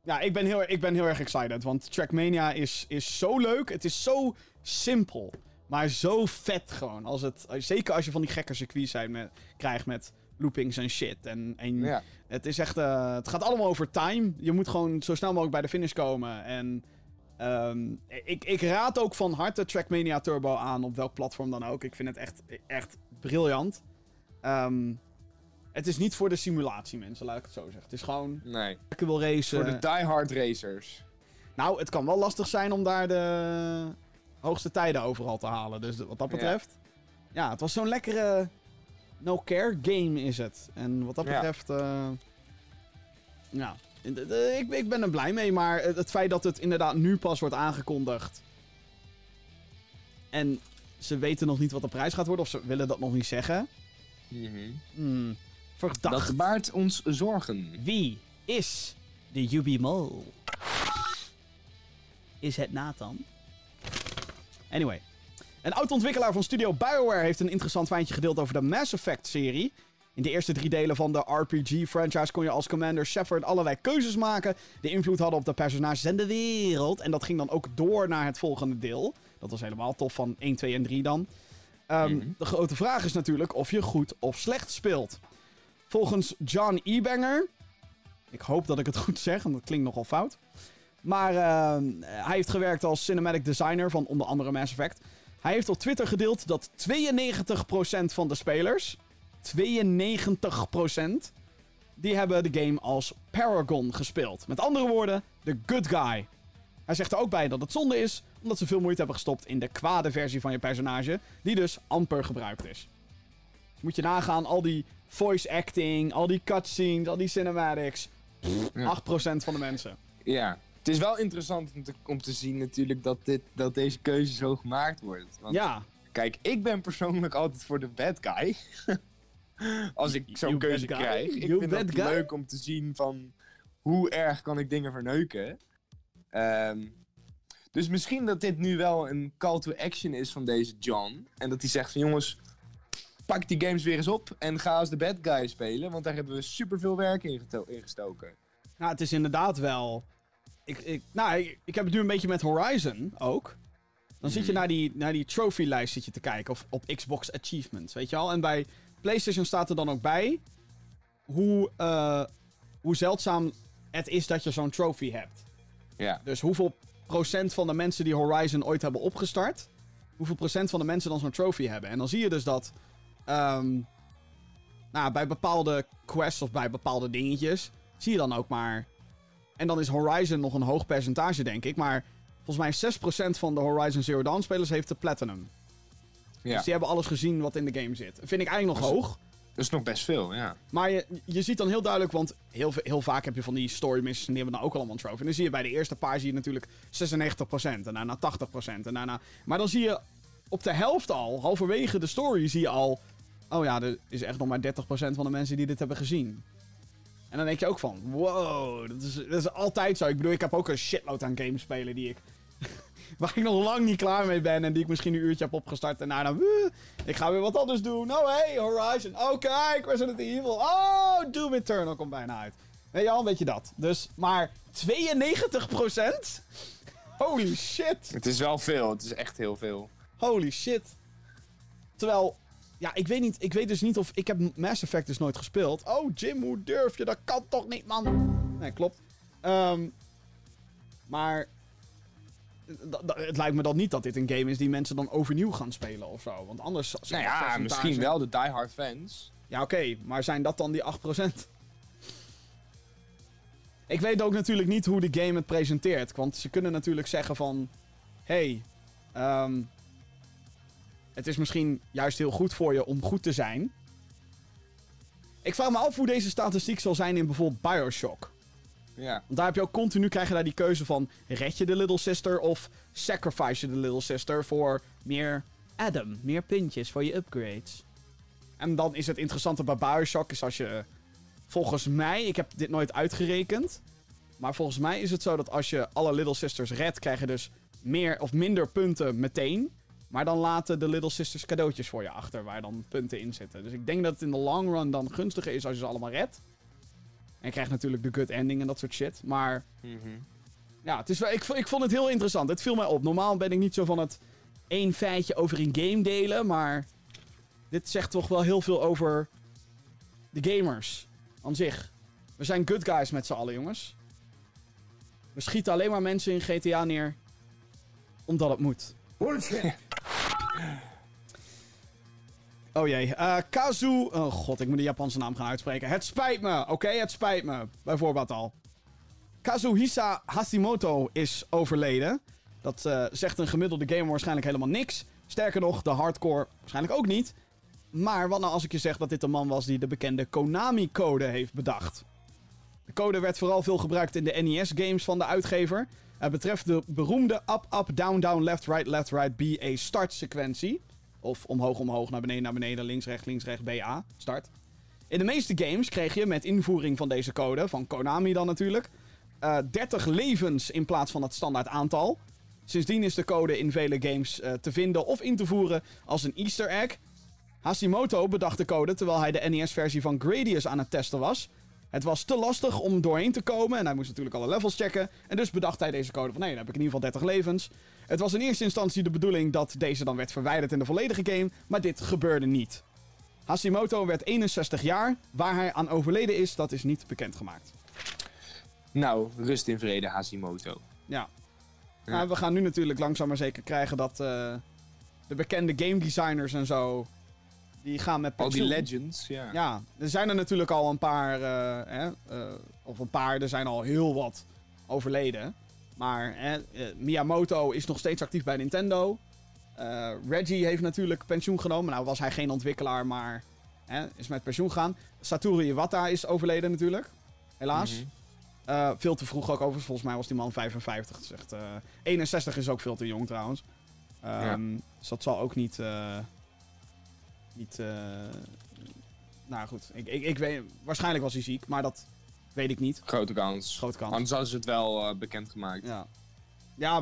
Ja, ik ben heel, ik ben heel erg excited, want Trackmania is, is zo leuk. Het is zo simpel, maar zo vet gewoon. Als het, zeker als je van die gekke circuits zijn met, krijgt met loopings en shit. En, en ja. Het is echt. eh, het gaat allemaal over time. Je moet gewoon zo snel mogelijk bij de finish komen. En. ehm, ik, ik raad ook van harte Trackmania Turbo aan, op welk platform dan ook. Ik vind het echt, echt briljant. Ehm, het is niet voor de simulatie, mensen, laat ik het zo zeggen. Het is gewoon. Nee. Ik wil racen. Voor de diehard racers. Nou, het kan wel lastig zijn om daar de hoogste tijden overal te halen. Dus wat dat Ja. betreft. Ja, het was zo'n lekkere no-care game is het. En wat dat betreft. eh, ja, de- ik, ik ben er blij mee. Maar het, feit dat het inderdaad nu pas wordt aangekondigd. En ze weten nog niet wat de prijs gaat worden. Of ze willen dat nog niet zeggen. Hmm, verdacht. Dat baart ons zorgen. Wie is de Yubi Mol? Is het Nathan? Anyway. Een oud-ontwikkelaar van studio BioWare heeft een interessant feitje gedeeld over de Mass Effect-serie. In de eerste drie delen van de RPG-franchise kon je als Commander Shepard allerlei keuzes maken die invloed hadden op de personages en de wereld. En dat ging dan ook door naar het volgende deel. Dat was helemaal tof van 1, 2 en 3 dan. Ehm, Mhm. De grote vraag is natuurlijk of je goed of slecht speelt. Volgens John Ebanger, ik hoop dat ik het goed zeg, want dat klinkt nogal fout. Maar ehm, hij heeft gewerkt als cinematic designer van onder andere Mass Effect. Hij heeft op Twitter gedeeld dat 92% van de spelers, 92%, die hebben de game als Paragon gespeeld. Met andere woorden, de good guy. Hij zegt er ook bij dat het zonde is, omdat ze veel moeite hebben gestopt in de kwade versie van je personage, die dus amper gebruikt is. Dus moet je nagaan, al die voice acting, al die cutscenes, al die cinematics. Pff, Ja. 8% van de mensen. Ja. Het is wel interessant om te, om te zien natuurlijk dat, dit, dat deze keuze zo gemaakt wordt. Want Ja, kijk, ik ben persoonlijk altijd voor de bad guy. Als ik zo'n keuze krijg. Ik You vind het leuk om te zien van hoe erg kan ik dingen verneuken. Ehm, dus misschien dat dit nu wel een call to action is van deze John. En dat hij zegt van jongens, pak die games weer eens op en ga als de bad guy spelen. Want daar hebben we superveel werk in gestoken. nou, het is inderdaad wel. Ik, ik, nou, ik, ik heb het nu een beetje met Horizon ook. Dan zit je naar die, naar die trophy-lijst zit je te kijken. Of op Xbox Achievements, weet je al. En bij PlayStation staat er dan ook bij hoe, eh, hoe zeldzaam het is dat je zo'n trophy hebt. Ja. Dus hoeveel procent van de mensen die Horizon ooit hebben opgestart, hoeveel procent van de mensen dan zo'n trophy hebben. En dan zie je dus dat ehm, nou, bij bepaalde quests of bij bepaalde dingetjes, zie je dan ook maar. En dan is Horizon nog een hoog percentage, denk ik. Maar volgens mij 6% van de Horizon Zero Dawn spelers heeft de Platinum. ja. Dus die hebben alles gezien wat in de game zit. Vind ik eigenlijk nog hoog. Dat is nog best veel, ja. Maar je, je ziet dan heel duidelijk, want heel, heel vaak heb je van die story missions en die hebben dan ook allemaal een trophy. En dan zie je bij de eerste paar zie je natuurlijk 96% en daarna 80% en daarna... Maar dan zie je op de helft al, halverwege de story, zie je al... Oh ja, er is echt nog maar 30% van de mensen die dit hebben gezien. En dan denk je ook van, wow, dat is, dat is altijd zo. Ik bedoel, ik heb ook een shitload aan games spelen die ik... waar ik nog lang niet klaar mee ben en die ik misschien een uurtje heb opgestart en daarna... "Wuh, ik ga weer wat anders doen. Oh, hey, Horizon. Oh, kijk, Resident Evil. Oh, Doom Eternal komt bijna uit. Weet je al, een beetje dat. Dus, maar 92%? Holy shit. Het is wel veel, het is echt heel veel. Holy shit. Terwijl, ja, ik weet niet, ik weet dus niet of, ik heb Mass Effect dus nooit gespeeld. Oh, Jim, hoe durf je? Dat kan toch niet, man? Nee, klopt. Ehm, maar, d- het lijkt me dan niet dat dit een game is die mensen dan overnieuw gaan spelen of zo. Want anders... Nou ja, percentage- misschien wel de diehard fans. Ja, oké, maar zijn dat dan die 8%? Ik weet ook natuurlijk niet hoe de game het presenteert. Want ze kunnen natuurlijk zeggen van... Hey, ehm, het is misschien juist heel goed voor je om goed te zijn. Ik vraag me af hoe deze statistiek zal zijn in bijvoorbeeld Bioshock. Ja. Want daar heb je ook continu krijg je daar die keuze van... Red je de Little Sister of sacrifice je de Little Sister voor meer Adam. Meer puntjes voor je upgrades. En dan is het interessante bij Bioshock is als je... Volgens mij, ik heb dit nooit uitgerekend... Maar volgens mij is het zo dat als je alle Little Sisters redt... krijg je dus meer of minder punten meteen. Maar dan laten de Little Sisters cadeautjes voor je achter... waar dan punten in zitten. Dus ik denk dat het in de long run dan gunstiger is als je ze allemaal redt. En je krijgt natuurlijk de good ending en dat soort shit. Maar ja, het is wel, ik, ik vond het heel interessant. Het viel mij op. Normaal ben ik niet zo van het één feitje over een game delen. Maar dit zegt toch wel heel veel over de gamers aan zich. We zijn good guys met z'n allen, jongens. We schieten alleen maar mensen in GTA neer. Omdat het moet. Oh jee. eh Kazu. Oh god, ik moet de Japanse naam gaan uitspreken. Het spijt me. Oké, het spijt me. Bijvoorbeeld al. Kazuhisa Hashimoto is overleden. Dat eh, zegt een gemiddelde gamer waarschijnlijk helemaal niks. Sterker nog, de hardcore waarschijnlijk ook niet. Maar wat nou als ik je zeg dat dit een man was die de bekende Konami-code heeft bedacht? De code werd vooral veel gebruikt in de NES-games van de uitgever. Het betreft de beroemde up, up, down, down, left, right, left, right, BA start sequentie. Of omhoog, omhoog, naar beneden, naar beneden, links, rechts, links, rechts, BA, start. In de meeste games kreeg je met invoering van deze code, van Konami dan natuurlijk, eh 30 levens in plaats van het standaard aantal. Sindsdien is de code in vele games eh, te vinden of in te voeren als een easter egg. Hashimoto bedacht de code terwijl hij de NES-versie van Gradius aan het testen was. Het was te lastig om doorheen te komen en hij moest natuurlijk alle levels checken. En dus bedacht hij deze code van nee, dan heb ik in ieder geval 30 levens. Het was in eerste instantie de bedoeling dat deze dan werd verwijderd in de volledige game, maar dit gebeurde niet. Hashimoto werd 61 jaar. Waar hij aan overleden is, dat is niet bekendgemaakt. Nou, rust in vrede, Hashimoto. Ja. Ja. Nou, we gaan nu natuurlijk langzaam maar zeker krijgen dat eh, de bekende game designers en zo, die gaan met Al die pensioen. legends, ja. Ja, er zijn er natuurlijk al een paar, eh, hè, eh, of een paar, er zijn al heel wat overleden. Maar hè, eh, Miyamoto is nog steeds actief bij Nintendo. Reggie heeft natuurlijk pensioen genomen. Nou was hij geen ontwikkelaar, maar hè, is met pensioen gegaan. Satoru Iwata is overleden natuurlijk, helaas. Mhm. Veel te vroeg ook overigens. Volgens mij was die man 55. Dat is echt, eh, 61 is ook veel te jong trouwens. Ehm, Dus dat zal ook niet... niet eh, nou goed, ik, ik, ik weet, waarschijnlijk was hij ziek, maar dat weet ik niet. Grote kans. Grote kans. Anders hadden ze het wel eh, bekendgemaakt. Ja, ja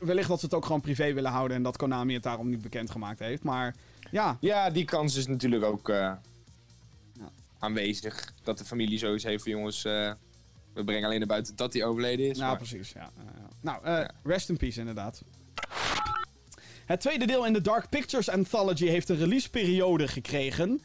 wellicht dat ze het ook gewoon privé willen houden en dat Konami het daarom niet bekendgemaakt heeft. Maar ja, Ja, die kans is natuurlijk ook eh, Ja. aanwezig. Dat de familie zoiets heeft van jongens, we brengen alleen naar buiten dat hij overleden is. nou maar- precies. Ja. Nou, rest in peace inderdaad. Het tweede deel in de Dark Pictures Anthology heeft een releaseperiode gekregen.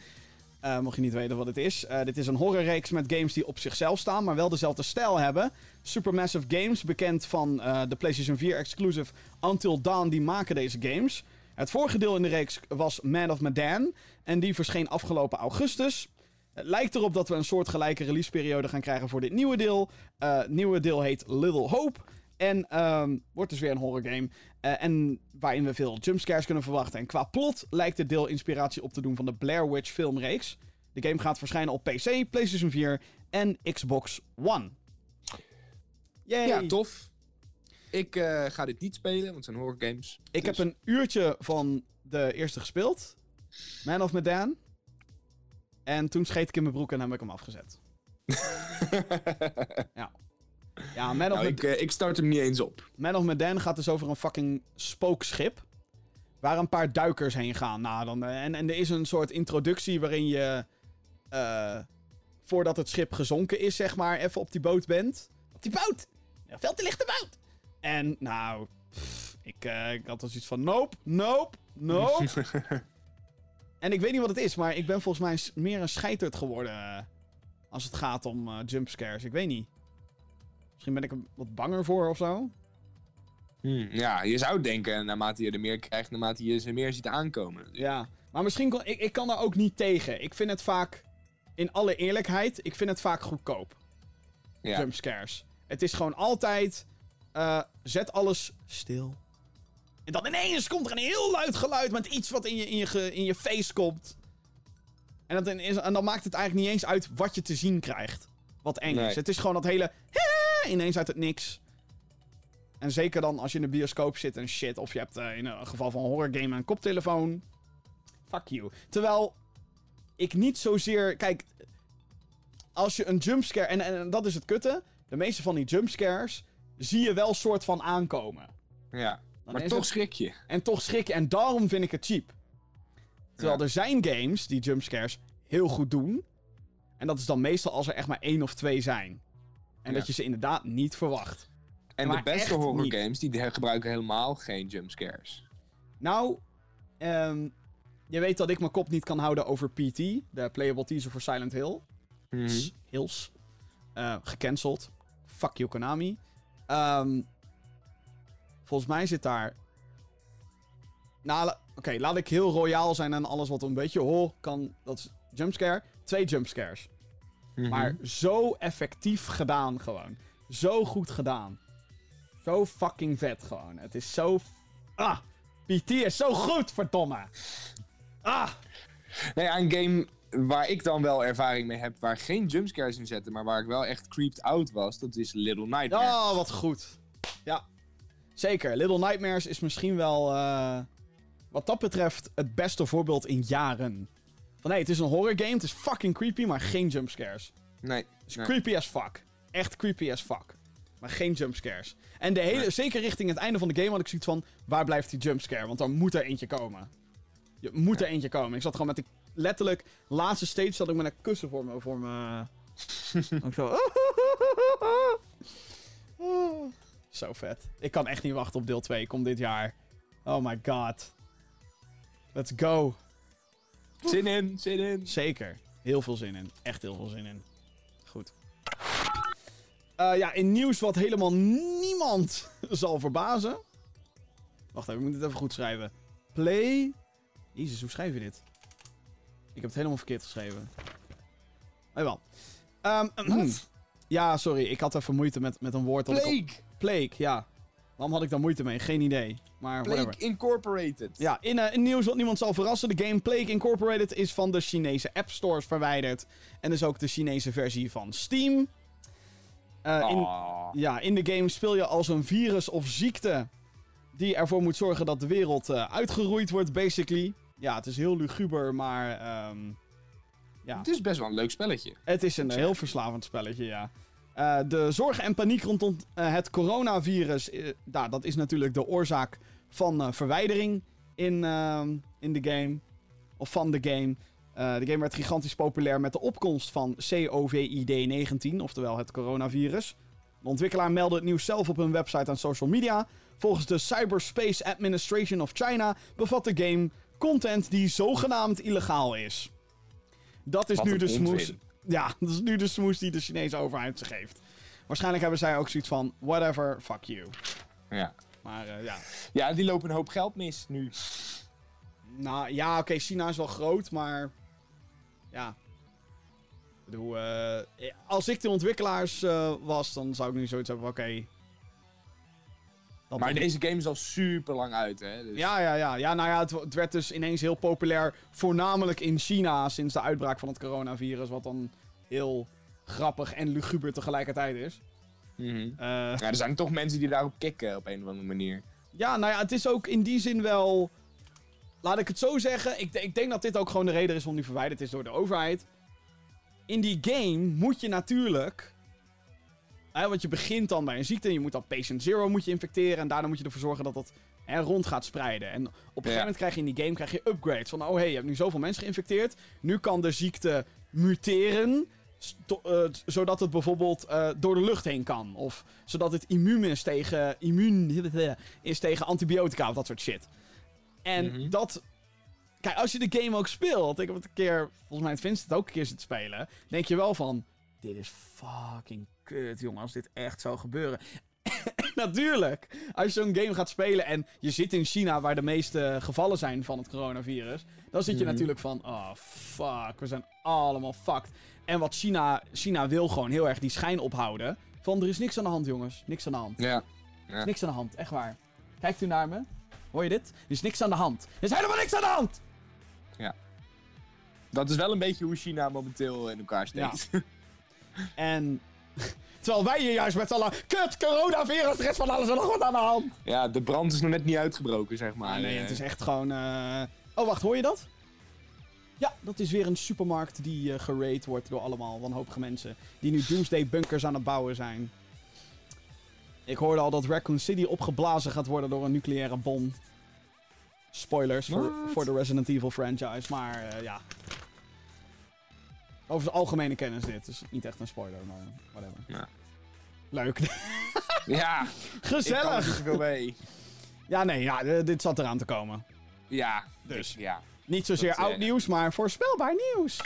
Eh, mocht je niet weten wat het is. Eh, dit is een horrorreeks met games die op zichzelf staan, maar wel dezelfde stijl hebben. Supermassive Games, bekend van eh, de PlayStation 4 exclusive Until Dawn, die maken deze games. Het vorige deel in de reeks was Man of Medan. En die verscheen afgelopen augustus. Het lijkt erop dat we een soortgelijke releaseperiode gaan krijgen voor dit nieuwe deel. Het nieuwe deel heet Little Hope. En ehm, wordt dus weer een horror game. Eh, en waarin we veel jumpscares kunnen verwachten. En qua plot lijkt het deel inspiratie op te doen van de Blair Witch filmreeks. De game gaat verschijnen op PC, PlayStation 4 en Xbox One. Yay! Ja, tof. Ik eh, ga dit niet spelen, want het zijn horror games. Ik Dus- heb een uurtje van de eerste gespeeld. Man of Medan. En toen scheet ik in mijn broek en heb ik hem afgezet. ja. Ja, Man of, Nou, ik, eh, ik start hem niet eens op. Man of Medan gaat dus over een fucking spookschip. Waar een paar duikers heen gaan. Nou, dan, eh, en, en er is een soort introductie waarin je... eh, voordat het schip gezonken is, zeg maar, even op die boot bent. Op die boot! Ja, veel te lichte boot! En nou, pff, ik, ik had dus iets van nope, nope, nope. en ik weet niet wat het is, maar ik ben volgens mij meer een scheiterd geworden. als het gaat om jumpscares. Ik weet niet. Misschien ben ik er wat banger voor of zo. Hmm, ja, je zou denken, naarmate je er meer krijgt, naarmate je ze meer ziet aankomen. Ja, maar misschien kon ik, ik kan daar ook niet tegen. Ik vind het vaak, in alle eerlijkheid, ik vind het vaak goedkoop. Ja. Jumpscares. Het is gewoon altijd, eh, zet alles stil. En dan ineens komt er een heel luid geluid met iets wat in je, in je, in je face komt. En, dat is, en dan maakt het eigenlijk niet eens uit wat je te zien krijgt. Wat eng Nee. is. Het is gewoon dat hele, ineens uit het niks. En zeker dan als je in de bioscoop zit en shit. Of je hebt eh, in een geval van een horror game een koptelefoon. Fuck you. Terwijl ik niet zozeer. Kijk, als je een jumpscare. En, en dat is het kutte. De meeste van die jumpscares zie je wel soort van aankomen. Ja. Dan Maar toch het- schrik je. En toch schrik je. En daarom vind ik het cheap. Terwijl Ja. er zijn games die jumpscares heel goed doen. En dat is dan meestal als er echt maar één of twee zijn. En Ja. dat je ze inderdaad niet verwacht. En Maar de beste horror niet. games, die gebruiken helemaal geen jumpscares. Nou, ehm, je weet dat ik mijn kop niet kan houden over PT. De playable teaser voor Silent Hill. Mhm. Hills. Eh, gecanceld. Fuck you, Konami. Ehm, volgens mij zit daar... Nou, oké, laat ik heel royaal zijn en alles wat een beetje ho kan... Dat is jumpscare. Twee jumpscares. Mhm. Maar zo effectief gedaan gewoon. Zo goed gedaan. Zo fucking vet gewoon. Het is zo... Ah! PT is zo goed, verdomme! Ah! Nee, een game waar ik dan wel ervaring mee heb, waar geen jumpscares in zitten, maar waar ik wel echt creeped out was, dat is Little Nightmares. Oh, wat goed. Ja. Zeker. Little Nightmares is misschien wel... eh, wat dat betreft het beste voorbeeld in jaren. Van nee, het is een horror game. Het is fucking creepy, maar geen jumpscares. Nee. Het is nee. creepy as fuck. Echt creepy as fuck. Maar geen jumpscares. En de hele, Nee. zeker richting het einde van de game had ik zoiets van... Waar blijft die jumpscare? Want er moet er eentje komen. Je moet er eentje komen. Ik zat gewoon met de... Letterlijk, laatste stage zat ik met een kussen voor me... Voor me ook zo... Zo vet. Ik kan echt niet wachten op deel 2. Komt dit jaar. Oh my god. Let's go. Zin in, zin in. Zeker. Heel veel zin in. Echt heel veel zin in. Goed. Eh, ja, in nieuws wat helemaal niemand zal verbazen. Wacht even, ik moet het even goed schrijven. Play. Jezus, hoe schrijf je dit? Ik heb het helemaal verkeerd geschreven. Oh, wel. Ehm, ja, sorry. Ik had even moeite met, met een woord. op- Plague! Plague, ja. Waarom had ik daar moeite mee? Geen idee. Maar whatever. Plague Incorporated. Ja, in, in nieuws wat niemand zal verrassen. De game Plague Incorporated is van de Chinese App Stores verwijderd. En dus ook de Chinese versie van Steam. Eh, in, Oh. ja, in de game speel je als een virus of ziekte die ervoor moet zorgen dat de wereld eh, uitgeroeid wordt, basically. Ja, het is heel luguber, maar ehm, ja. Het is best wel een leuk spelletje. Het is een heel verslavend spelletje, ja. Eh, de zorgen en paniek rondom eh, het coronavirus, nou, dat is natuurlijk de oorzaak van verwijdering in, ehm, in de game. Of van de game. De game werd gigantisch populair met de opkomst van COVID-19, oftewel het coronavirus. De ontwikkelaar meldde het nieuws zelf op hun website en social media. Volgens de Cyberspace Administration of China bevat de game content die zogenaamd illegaal is. Dat is Wat nu de smoes. Ja, dat is nu de smoes die de Chinese overheid ze geeft. Waarschijnlijk hebben zij ook zoiets van: whatever, fuck you. Ja. Maar eh, ja. ja, die lopen een hoop geld mis nu. Nou ja, oké, China is wel groot, maar. Ja. Ik bedoel, eh, als ik de ontwikkelaars eh, was, dan zou ik nu zoiets hebben: van, oké. Dat Maar deze game is al super lang uit, hè? Dus... Ja, ja, ja. ja nou ja, het, het werd dus ineens heel populair. Voornamelijk in China sinds de uitbraak van het coronavirus. Wat dan heel grappig en luguber tegelijkertijd is. Mhm. Eh, Ja, er zijn toch mensen die daarop kicken op een of andere manier. ja, nou ja, het is ook in die zin wel. Laat ik het zo zeggen. Ik, ik denk dat dit ook gewoon de reden is waarom die verwijderd is door de overheid. In die game moet je natuurlijk. Hè, want je begint dan bij een ziekte. Je moet dan patient zero moet je infecteren. En daarna moet je ervoor zorgen dat dat hè, rond gaat spreiden. En op een gegeven moment krijg je in die game krijg je upgrades. Van oh hey, je hebt nu zoveel mensen geïnfecteerd. Nu kan de ziekte muteren. eh, zodat het bijvoorbeeld eh, door de lucht heen kan. Of zodat het immuun is tegen, immuun is tegen antibiotica of dat soort shit. En Mhm. dat. Kijk, als je de game ook speelt. Ik heb het een keer. Volgens mij heeft Vincent het ook een keer zitten spelen. Denk je wel van. Dit is fucking kut, jongen. Als dit echt zou gebeuren. Natuurlijk. Als je zo'n game gaat spelen en je zit in China waar de meeste gevallen zijn van het coronavirus. Dan zit je Mhm. natuurlijk van. Oh fuck. We zijn allemaal fucked. En wat China. China wil gewoon heel erg die schijn ophouden. Van er is niks aan de hand, jongens. Niks aan de hand. Ja. Is niks aan de hand, echt waar. Kijkt u naar me? Hoor je dit? Er is niks aan de hand. Er is helemaal niks aan de hand! Dat is wel een beetje hoe China momenteel in elkaar steekt. En. Terwijl wij hier juist met z'n allen. Kut, coronavirus, er is van alles en nog wat aan de hand. Ja, de brand is nog net niet uitgebroken, zeg maar. Maar nee, het is echt gewoon. eh, Oh, wacht, hoor je dat? Ja, dat is weer een supermarkt die eh geraid wordt door allemaal wanhopige mensen. Die nu Doomsday bunkers aan het bouwen zijn. Ik hoorde al dat Raccoon City opgeblazen gaat worden door een nucleaire bom. Spoilers voor de Resident Evil franchise, maar eh, ja. Over zijn algemene kennis dit, dus niet echt een spoiler, maar whatever. Ja. Leuk. Ja, ik kan er Gezellig! zoveel mee. Ja, nee, ja, d- dit zat eraan te komen. Ja, Dus. ja. Niet zozeer Dat, eh, oud nieuws, maar voorspelbaar nieuws.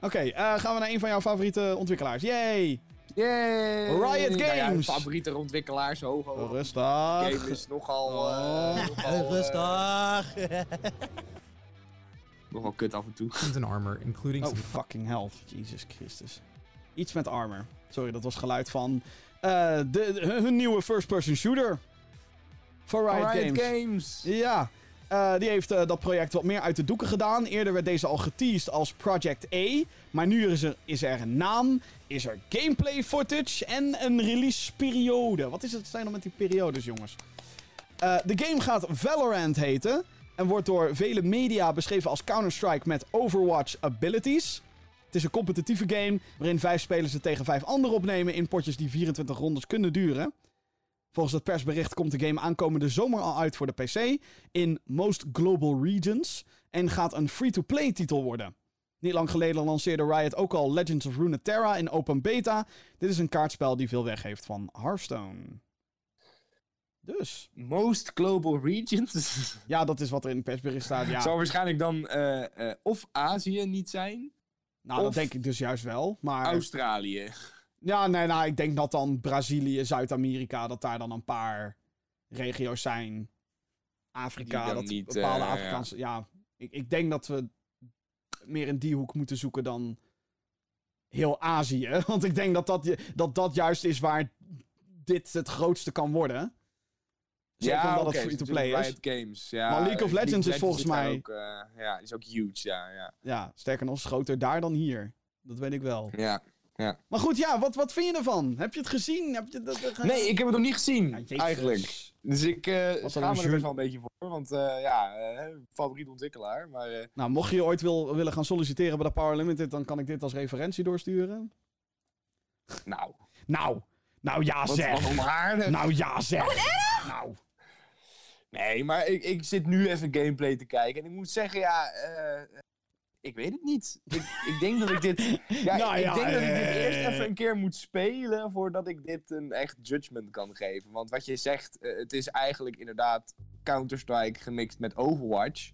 Oké, eh, gaan we naar een van jouw favoriete ontwikkelaars. Yay! Yay! Riot Nou ja, Games. favoriete ontwikkelaars, hoog, hoog. Rustig. game is nogal, Oh. eh, nogal, eh, Rustig. Nogal kut af en toe. and armor, including Oh, some fucking hell. Jesus Christus. Iets met armor. Sorry, dat was geluid van eh, de, de- hun nieuwe first-person shooter. Voor Riot, Riot Games. Games. Ja, eh, die heeft eh, dat project wat meer uit de doeken gedaan. Eerder werd deze al geteased als Project A. Maar nu is er, is er een naam, is er gameplay footage en een release periode. Wat is het zijn dan met die periodes, jongens? Eh, de game gaat Valorant heten. En wordt door vele media beschreven als Counter-Strike met Overwatch abilities. Het is een competitieve game waarin vijf spelers het tegen vijf anderen opnemen in potjes die 24 rondes kunnen duren. Volgens het persbericht komt de game aankomende zomer al uit voor de PC in most global regions en gaat een free-to-play titel worden. Niet lang geleden lanceerde Riot ook al Legends of Runeterra in open beta. Dit is een kaartspel die veel weg heeft van Hearthstone. Dus, Most Global Regions. ja, dat is wat er in het persbericht staat. Ja, Zal waarschijnlijk dan eh, eh, of Azië niet zijn, nou, dat denk ik dus juist wel. Maar Australië. ja, nee, nou, ik denk dat dan Brazilië, Zuid-Amerika, dat daar dan een paar regio's zijn. Afrika, dat niet, bepaalde eh, Afrikaanse... Ja, ik, ik denk dat we meer in die hoek moeten zoeken dan heel Azië. Want ik denk dat dat, dat, dat juist is waar dit het grootste kan worden. Zeker omdat oké, het free-to-play is. Riot Games. Ja, Maar League of Legends is volgens mij- Ook, eh, ja, die is ook huge, ja. Ja, Ja, sterker nog, is groter daar dan hier. Dat weet ik wel. ja. Maar goed, ja, wat, wat vind je ervan? Heb je het gezien? Heb je dat, dat- Nee, ik heb het nog niet gezien, Ja, eigenlijk. Dus ik eh dan schaam me er best wel een beetje voor. Want eh, ja, eh, favoriet ontwikkelaar. Maar eh, Nou, mocht je ooit wil, willen gaan solliciteren bij de Power Limited, dan kan ik dit als referentie doorsturen. nou, Nou, nou ja zeg. wat. Nou ja zeg. Nou, Nee, maar ik, ik zit nu even gameplay te kijken. En ik moet zeggen, ja, eh, ik weet het niet. Ik, ik denk dat ik dit. Ja, Nou ik ja, denk dat ik dit eh, eerst even een keer moet spelen voordat ik dit een echt judgment kan geven. Want wat je zegt, eh, het is eigenlijk inderdaad Counter-Strike gemixt met Overwatch.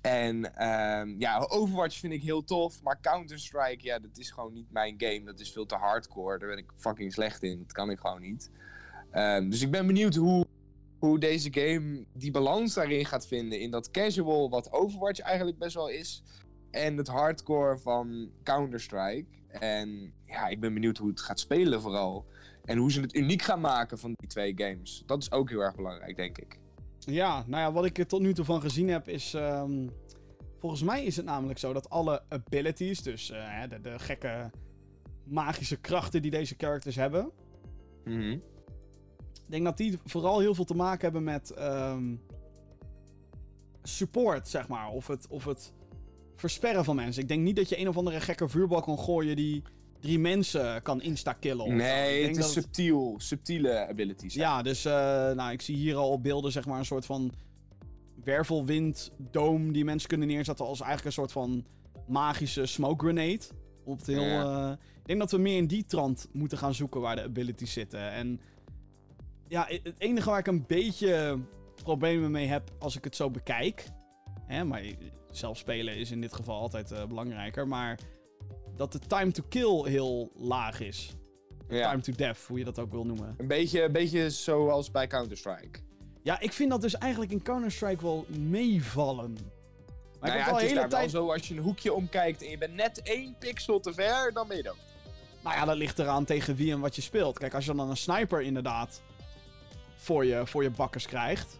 En ehm, ja, Overwatch vind ik heel tof, maar Counter-Strike, ja, dat is gewoon niet mijn game. Dat is veel te hardcore. Daar ben ik fucking slecht in. Dat kan ik gewoon niet. Ehm, dus ik ben benieuwd hoe, hoe deze game die balans daarin gaat vinden. In dat casual, wat Overwatch eigenlijk best wel is. En het hardcore van Counter-Strike. En ja, ik ben benieuwd hoe het gaat spelen vooral. En hoe ze het uniek gaan maken van die twee games. Dat is ook heel erg belangrijk, denk ik. Ja, nou ja, wat ik er tot nu toe van gezien heb is... ehm, volgens mij is het namelijk zo dat alle abilities, dus eh, de, de gekke magische krachten die deze characters hebben... Mhm. Ik denk dat die vooral heel veel te maken hebben met ehm, support, zeg maar. Of het, of het versperren van mensen. Ik denk niet dat je een of andere gekke vuurbal kan gooien die drie mensen kan insta-killen. Nee, denk het is dat subtiel. Subtiele abilities. hè. Ja, dus eh, nou, ik zie hier al op beelden zeg maar een soort van wervelwinddoom die mensen kunnen neerzetten als eigenlijk een soort van magische smoke grenade. Op het heel, Ja. eh, ik denk dat we meer in die trant moeten gaan zoeken waar de abilities zitten. En ja, het enige waar ik een beetje problemen mee heb als ik het zo bekijk. Hè, maar zelf spelen is in dit geval altijd eh, belangrijker. Maar dat de time to kill heel laag is. Ja. Time to death, hoe je dat ook wil noemen. Een beetje, een beetje zoals bij Counter-Strike. Ja, ik vind dat dus eigenlijk in Counter-Strike wel meevallen. Maar nou ik ja, al het is hele daar tijd... wel zo, als je een hoekje omkijkt en je bent net één pixel te ver, dan ben je dood. Nou ja, dat ligt eraan tegen wie en wat je speelt. Kijk, als je dan een sniper inderdaad voor je, voor je bakkers krijgt.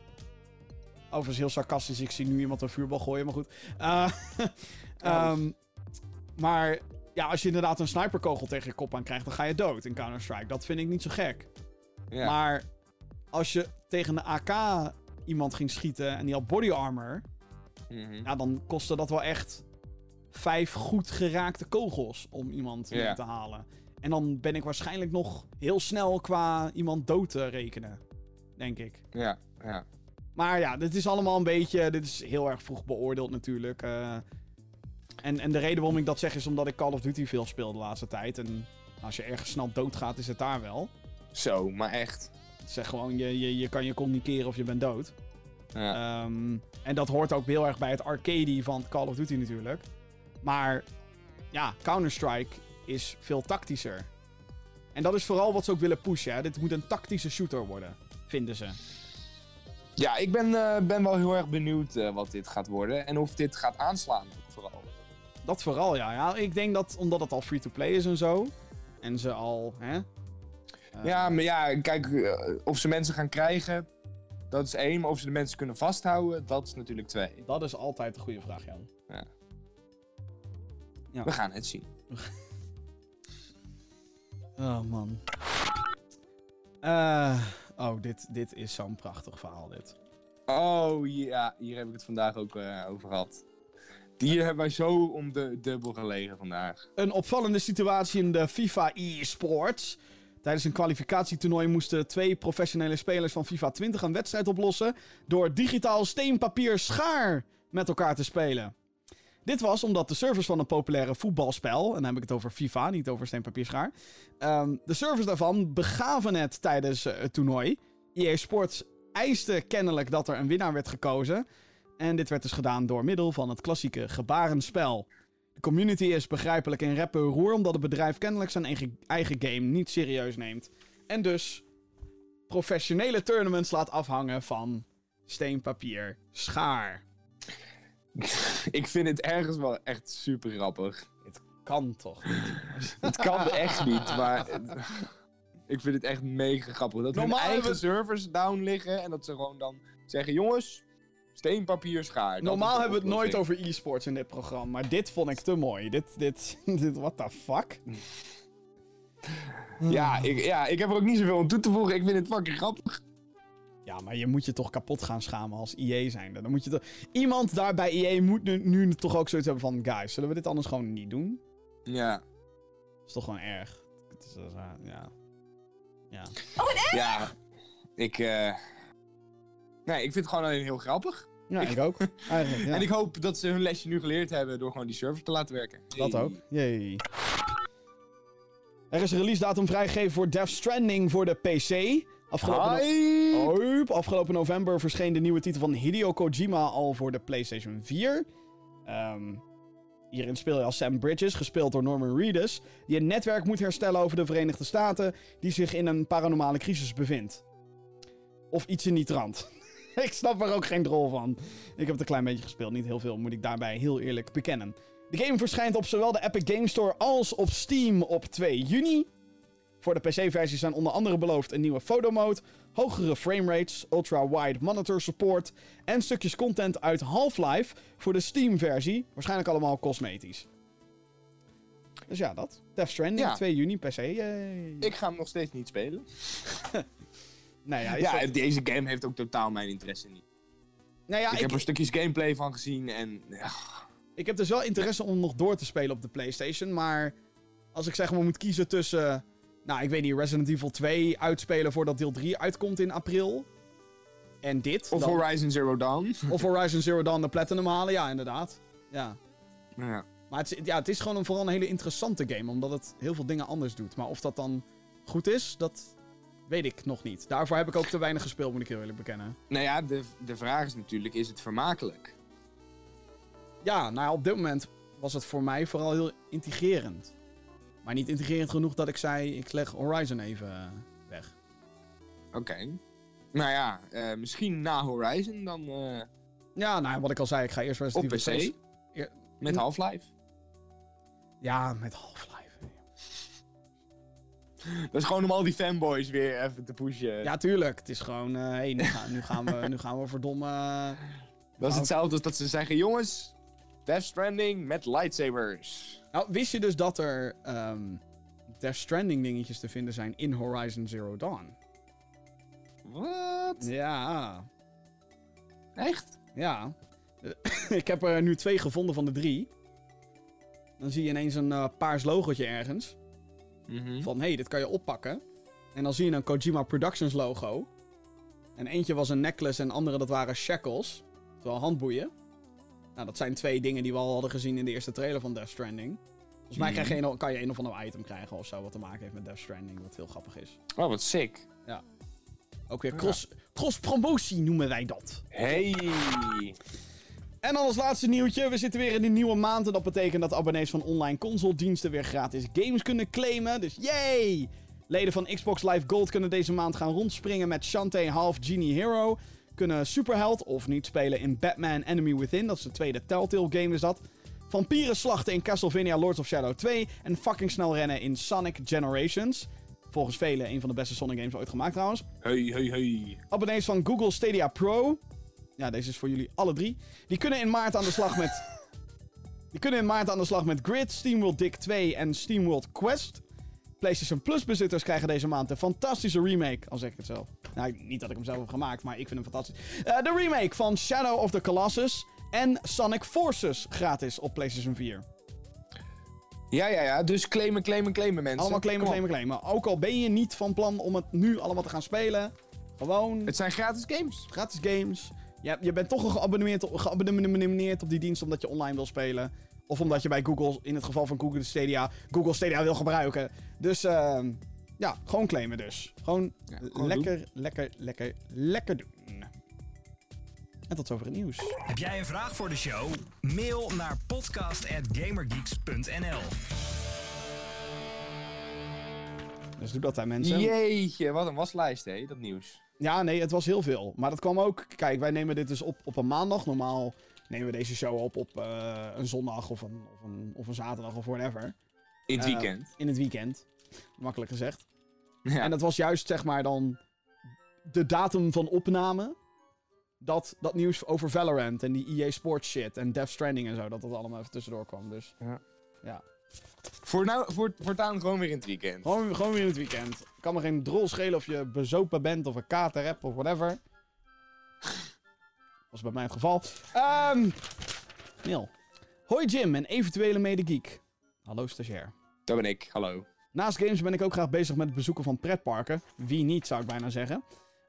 Overigens heel sarcastisch, ik zie nu iemand een vuurbal gooien, maar goed. Eh, ehm, maar ja, als je inderdaad een sniperkogel tegen je kop aan krijgt, dan ga je dood in Counter-Strike. Dat vind ik niet zo gek. Ja. Maar als je tegen een AK iemand ging schieten en die had body armor... Mhm. Ja, dan kostte dat wel echt vijf goed geraakte kogels om iemand te halen. En dan ben ik waarschijnlijk nog heel snel qua iemand dood te rekenen. Denk ik. ja, ja. Maar ja, dit is allemaal een beetje. Dit is heel erg vroeg beoordeeld natuurlijk. eh. en, en de reden waarom ik dat zeg is omdat ik Call of Duty veel speel de laatste tijd. En als je ergens snel doodgaat, is het daar wel. Zo, maar echt. Het zegt gewoon, je, je, je kan je communiceren of je bent dood. Ja. Ehm, en dat hoort ook heel erg bij het arcade van Call of Duty natuurlijk. Maar ja, Counter-Strike is veel tactischer. En dat is vooral wat ze ook willen pushen. Hè. Dit moet een tactische shooter worden, vinden ze. Ja, ik ben, eh, ben wel heel erg benieuwd eh, wat dit gaat worden. En of dit gaat aanslaan, vooral. Dat vooral, ja. ja. Ik denk dat, omdat het al free-to-play is en zo. En ze al, hè. eh, Ja, maar ja, kijk, of ze mensen gaan krijgen, dat is één. Maar of ze de mensen kunnen vasthouden, dat is natuurlijk twee. Dat is altijd een goede vraag, Jan. We gaan het zien. Oh, man. Eh, oh, dit, dit is zo'n prachtig verhaal, dit. Oh ja, hier heb ik het vandaag ook eh, over gehad. Die hebben wij zo om de dubbel gelegen vandaag. Een opvallende situatie in de FIFA e-sports. Tijdens een kwalificatietoernooi moesten twee professionele spelers van FIFA 20 een wedstrijd oplossen door digitaal steenpapier schaar met elkaar te spelen. Dit was omdat de servers van een populaire voetbalspel, en dan heb ik het over FIFA, niet over steenpapier schaar. ehm, de servers daarvan begaven het tijdens eh, het toernooi. EA Sports eiste kennelijk dat er een winnaar werd gekozen. En dit werd dus gedaan door middel van het klassieke gebarenspel. De community is begrijpelijk in en roer omdat het bedrijf kennelijk zijn eigen, eigen game niet serieus neemt. En dus professionele tournaments laat afhangen van steenpapier schaar. ik vind het ergens wel echt super grappig. Kan toch niet? Het kan echt niet, maar het- ik vind het echt mega grappig. Dat Normaal hun eigen servers down liggen en dat ze gewoon dan zeggen: jongens, steenpapier schaar. Dat is Normaal hebben we het nooit over e-sports in dit programma, maar dit vond ik te mooi. Dit, dit, dit, what the fuck? Ja ik, ja, ik heb er ook niet zoveel aan toe te voegen. Ik vind het fucking grappig. Ja, maar je moet je toch kapot gaan schamen als IE zijnde. Dan moet je toch... Iemand daar bij IE moet nu, nu toch ook zoiets hebben van... Guys, zullen we dit anders gewoon niet doen? Ja. Dat is toch gewoon erg. Het is, eh, ja. Ja. Ja, ik. eh Nee, ik vind het gewoon alleen heel grappig. Ja, ik, ook. Eigenlijk, ja. En ik hoop dat ze hun lesje nu geleerd hebben door gewoon die server te laten werken. Dat ook. Yay. Er is een release datum vrijgegeven voor Death Stranding voor de PC. Afgelopen, no-. Afgelopen november verscheen de nieuwe titel van Hideo Kojima al voor de PlayStation 4. Ehm, hierin speel je als Sam Bridges, gespeeld door Norman Reedus, die een netwerk moet herstellen over de Verenigde Staten die zich in een paranormale crisis bevindt. Of iets in die trant. ik snap er ook geen drol van. Ik heb het een klein beetje gespeeld, niet heel veel, moet ik daarbij heel eerlijk bekennen. De game verschijnt op zowel de Epic Game Store als op Steam op 2 juni. Voor de PC-versies zijn onder andere beloofd een nieuwe fotomode, hogere framerates, ultra-wide monitor support en stukjes content uit Half-Life voor de Steam-versie. Waarschijnlijk allemaal cosmetisch. Dus ja, dat. Death Stranding, Ja. 2 juni, PC. yay. Ik ga hem nog steeds niet spelen. Nou ja, Ja, dat- deze game heeft ook totaal mijn interesse niet. nou ja ik, ik, heb er stukjes gameplay van gezien en... Ja, ik heb dus wel interesse om nog door te spelen op de PlayStation. Maar als ik zeg maar moet kiezen tussen. Nou, ik weet niet, Resident Evil 2 uitspelen voordat deel 3 uitkomt in april. En dit. of dan- Horizon Zero Dawn. of Horizon Zero Dawn de Platinum halen, ja, inderdaad. Ja. ja. Maar het is, ja, het is gewoon een, vooral een hele interessante game, omdat het heel veel dingen anders doet. Maar of dat dan goed is, dat weet ik nog niet. Daarvoor heb ik ook te weinig gespeeld, moet ik heel eerlijk bekennen. Nou ja, de, de vraag is natuurlijk, is het vermakelijk? Ja, nou ja, op dit moment was het voor mij vooral heel integrerend. Maar niet integrerend genoeg dat ik zei, ik leg Horizon even eh, weg. Oké. Nou ja, eh, misschien na Horizon dan eh, Ja, nou wat ik al zei, ik ga eerst op Resident PC. Evil 6 Ja. Met Half-Life. Ja, met Half-Life. Dat is gewoon om al die fanboys weer even te pushen. Ja, tuurlijk. Het is gewoon, eh hey, nu, gaan, nu, gaan we, nu gaan we verdomme... dat is hetzelfde als dat ze zeggen, jongens, Death Stranding met lightsabers. Nou, wist je dus dat er ehm Death Stranding dingetjes te vinden zijn in Horizon Zero Dawn? Wat? Ja, Echt? ja. ik heb er nu twee gevonden van de drie. Dan zie je ineens een eh, paars logotje ergens. Mhm. Van, hé, hey, dit kan je oppakken. En dan zie je een Kojima Productions logo. En eentje was een necklace en andere dat waren shackles. Terwijl handboeien. Nou, dat zijn twee dingen die we al hadden gezien in de eerste trailer van Death Stranding. Volgens mij krijg je een, kan je een of ander item krijgen of zo wat te maken heeft met Death Stranding. Wat heel grappig is. Oh, wat sick. Ook weer cross, cross-promotie noemen wij dat. Hey. En dan als laatste nieuwtje. We zitten weer in de nieuwe maand. En dat betekent dat abonnees van online console diensten weer gratis games kunnen claimen. Dus yay! Leden van Xbox Live Gold kunnen deze maand gaan rondspringen met Shantae Half Genie Hero. Kunnen Superheld of niet spelen in Batman Enemy Within. Dat is de tweede Telltale game is dat. Vampieren slachten in Castlevania Lords of Shadow 2. En fucking snel rennen in Sonic Generations. Volgens velen een van de beste Sonic games ooit gemaakt trouwens. Hey, hey, hey. Abonnees van Google Stadia Pro. Ja, deze is voor jullie alle drie. Die kunnen in maart aan de slag met. Die kunnen in maart aan de slag met Grid, SteamWorld Dick 2 en SteamWorld Quest. PlayStation Plus bezitters krijgen deze maand een fantastische remake. Al zeg ik het zelf. Nou, niet dat ik hem zelf heb gemaakt, maar ik vind hem fantastisch. Eh, de remake van Shadow of the Colossus en Sonic Forces gratis op PlayStation 4. Ja, ja, ja. Dus claimen, claimen, claimen, mensen. Allemaal claimen, claimen, claimen. Ook al ben je niet van plan om het nu allemaal te gaan spelen. Gewoon Het zijn gratis games. gratis games. Je, je bent toch al geabonneerd geabonneerd op die dienst omdat je online wil spelen. Of omdat je bij Google, in het geval van Google Stadia, Google Stadia wil gebruiken. Dus ehm, ja, gewoon claimen dus. Gewoon, Ja, gewoon lekker, lekker, lekker, lekker doen. En tot zover het nieuws. Heb jij een vraag voor de show? Mail naar podcast@gamergeeks.nl. Dus doe dat hè mensen. Jeetje, wat een waslijst, hé, dat nieuws. Ja, nee, het was heel veel. Maar dat kwam ook... Kijk, wij nemen dit dus op op een maandag. Normaal nemen we deze show op op eh, een zondag of een, of, een, of een zaterdag of whatever. In het Eh, weekend. In het weekend. Makkelijk gezegd. Ja. En dat was juist, zeg maar, dan de datum van opname. Dat, dat nieuws over Valorant en die EA Sports shit en Death Stranding en zo, dat dat allemaal even tussendoor kwam. Dus Voor nou, voor, voortaan gewoon weer in het weekend. gewoon, gewoon weer in het weekend. Kan me geen drol schelen of je bezopen bent of een kater hebt of whatever. Was bij mij het geval. Neil. Hoi Jim en eventuele mede-geek. Hallo stagiair. Dat ben ik, hallo. Naast games ben ik ook graag bezig met het bezoeken van pretparken. Wie niet, zou ik bijna zeggen.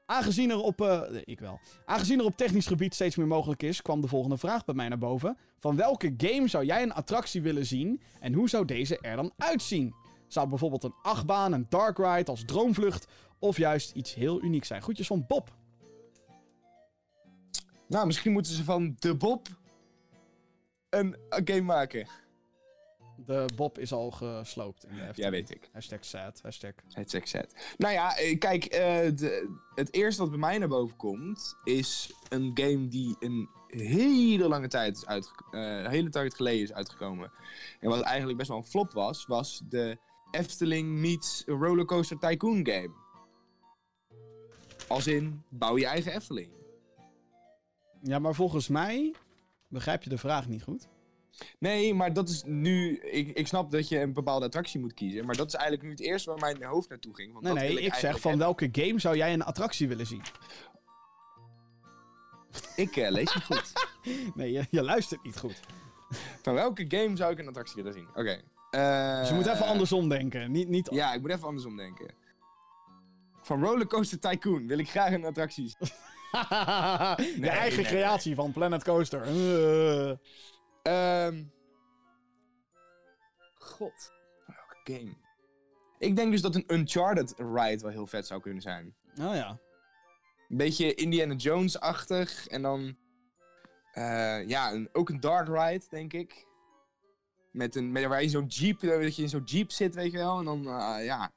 Aangezien er, op, eh, ik wel. Aangezien er op technisch gebied steeds meer mogelijk is, kwam de volgende vraag bij mij naar boven. Van welke game zou jij een attractie willen zien en hoe zou deze er dan uitzien? Zou bijvoorbeeld een achtbaan, een dark ride als droomvlucht of juist iets heel unieks zijn? Groetjes van Bob. Nou, misschien moeten ze van de Bob een game maken. De Bob is al gesloopt in de Efteling. Ja, weet ik. Hashtag sad, hashtag. Is set. Nou ja, eh, kijk, eh, de, het eerste wat bij mij naar boven komt, is een game die een hele lange tijd is uitgekomen. hele tijd geleden is uitgekomen. En wat eigenlijk best wel een flop was, was de Efteling meets Rollercoaster Tycoon game. Als in, bouw je eigen Efteling. Ja, maar volgens mij begrijp je de vraag niet goed. Nee, maar dat is nu. Ik, ik snap dat je een bepaalde attractie moet kiezen. Maar dat is eigenlijk nu het eerste waar mijn hoofd naartoe ging. Want Nee, dat nee, wil ik zeg eigenlijk van welke game zou jij een attractie willen zien? Ik eh, lees niet goed. Nee, je, je luistert niet goed. Van welke game zou ik een attractie willen zien? Oké. eh, Dus je moet even andersom denken. Niet, niet... Ja, ik moet even andersom denken. Van Rollercoaster Tycoon wil ik graag een attractie zien. je Nee, eigen nee, creatie van Planet Coaster. Eh. Ehm God. Welke game? Ik denk dus dat een Uncharted ride wel heel vet zou kunnen zijn. Oh ja. Een beetje Indiana Jones-achtig. En dan... eh, ja, een, ook een dark ride, denk ik. Met een, met, waar je in zo'n jeep, dat je in zo'n jeep zit, weet je wel. En dan, eh, ja,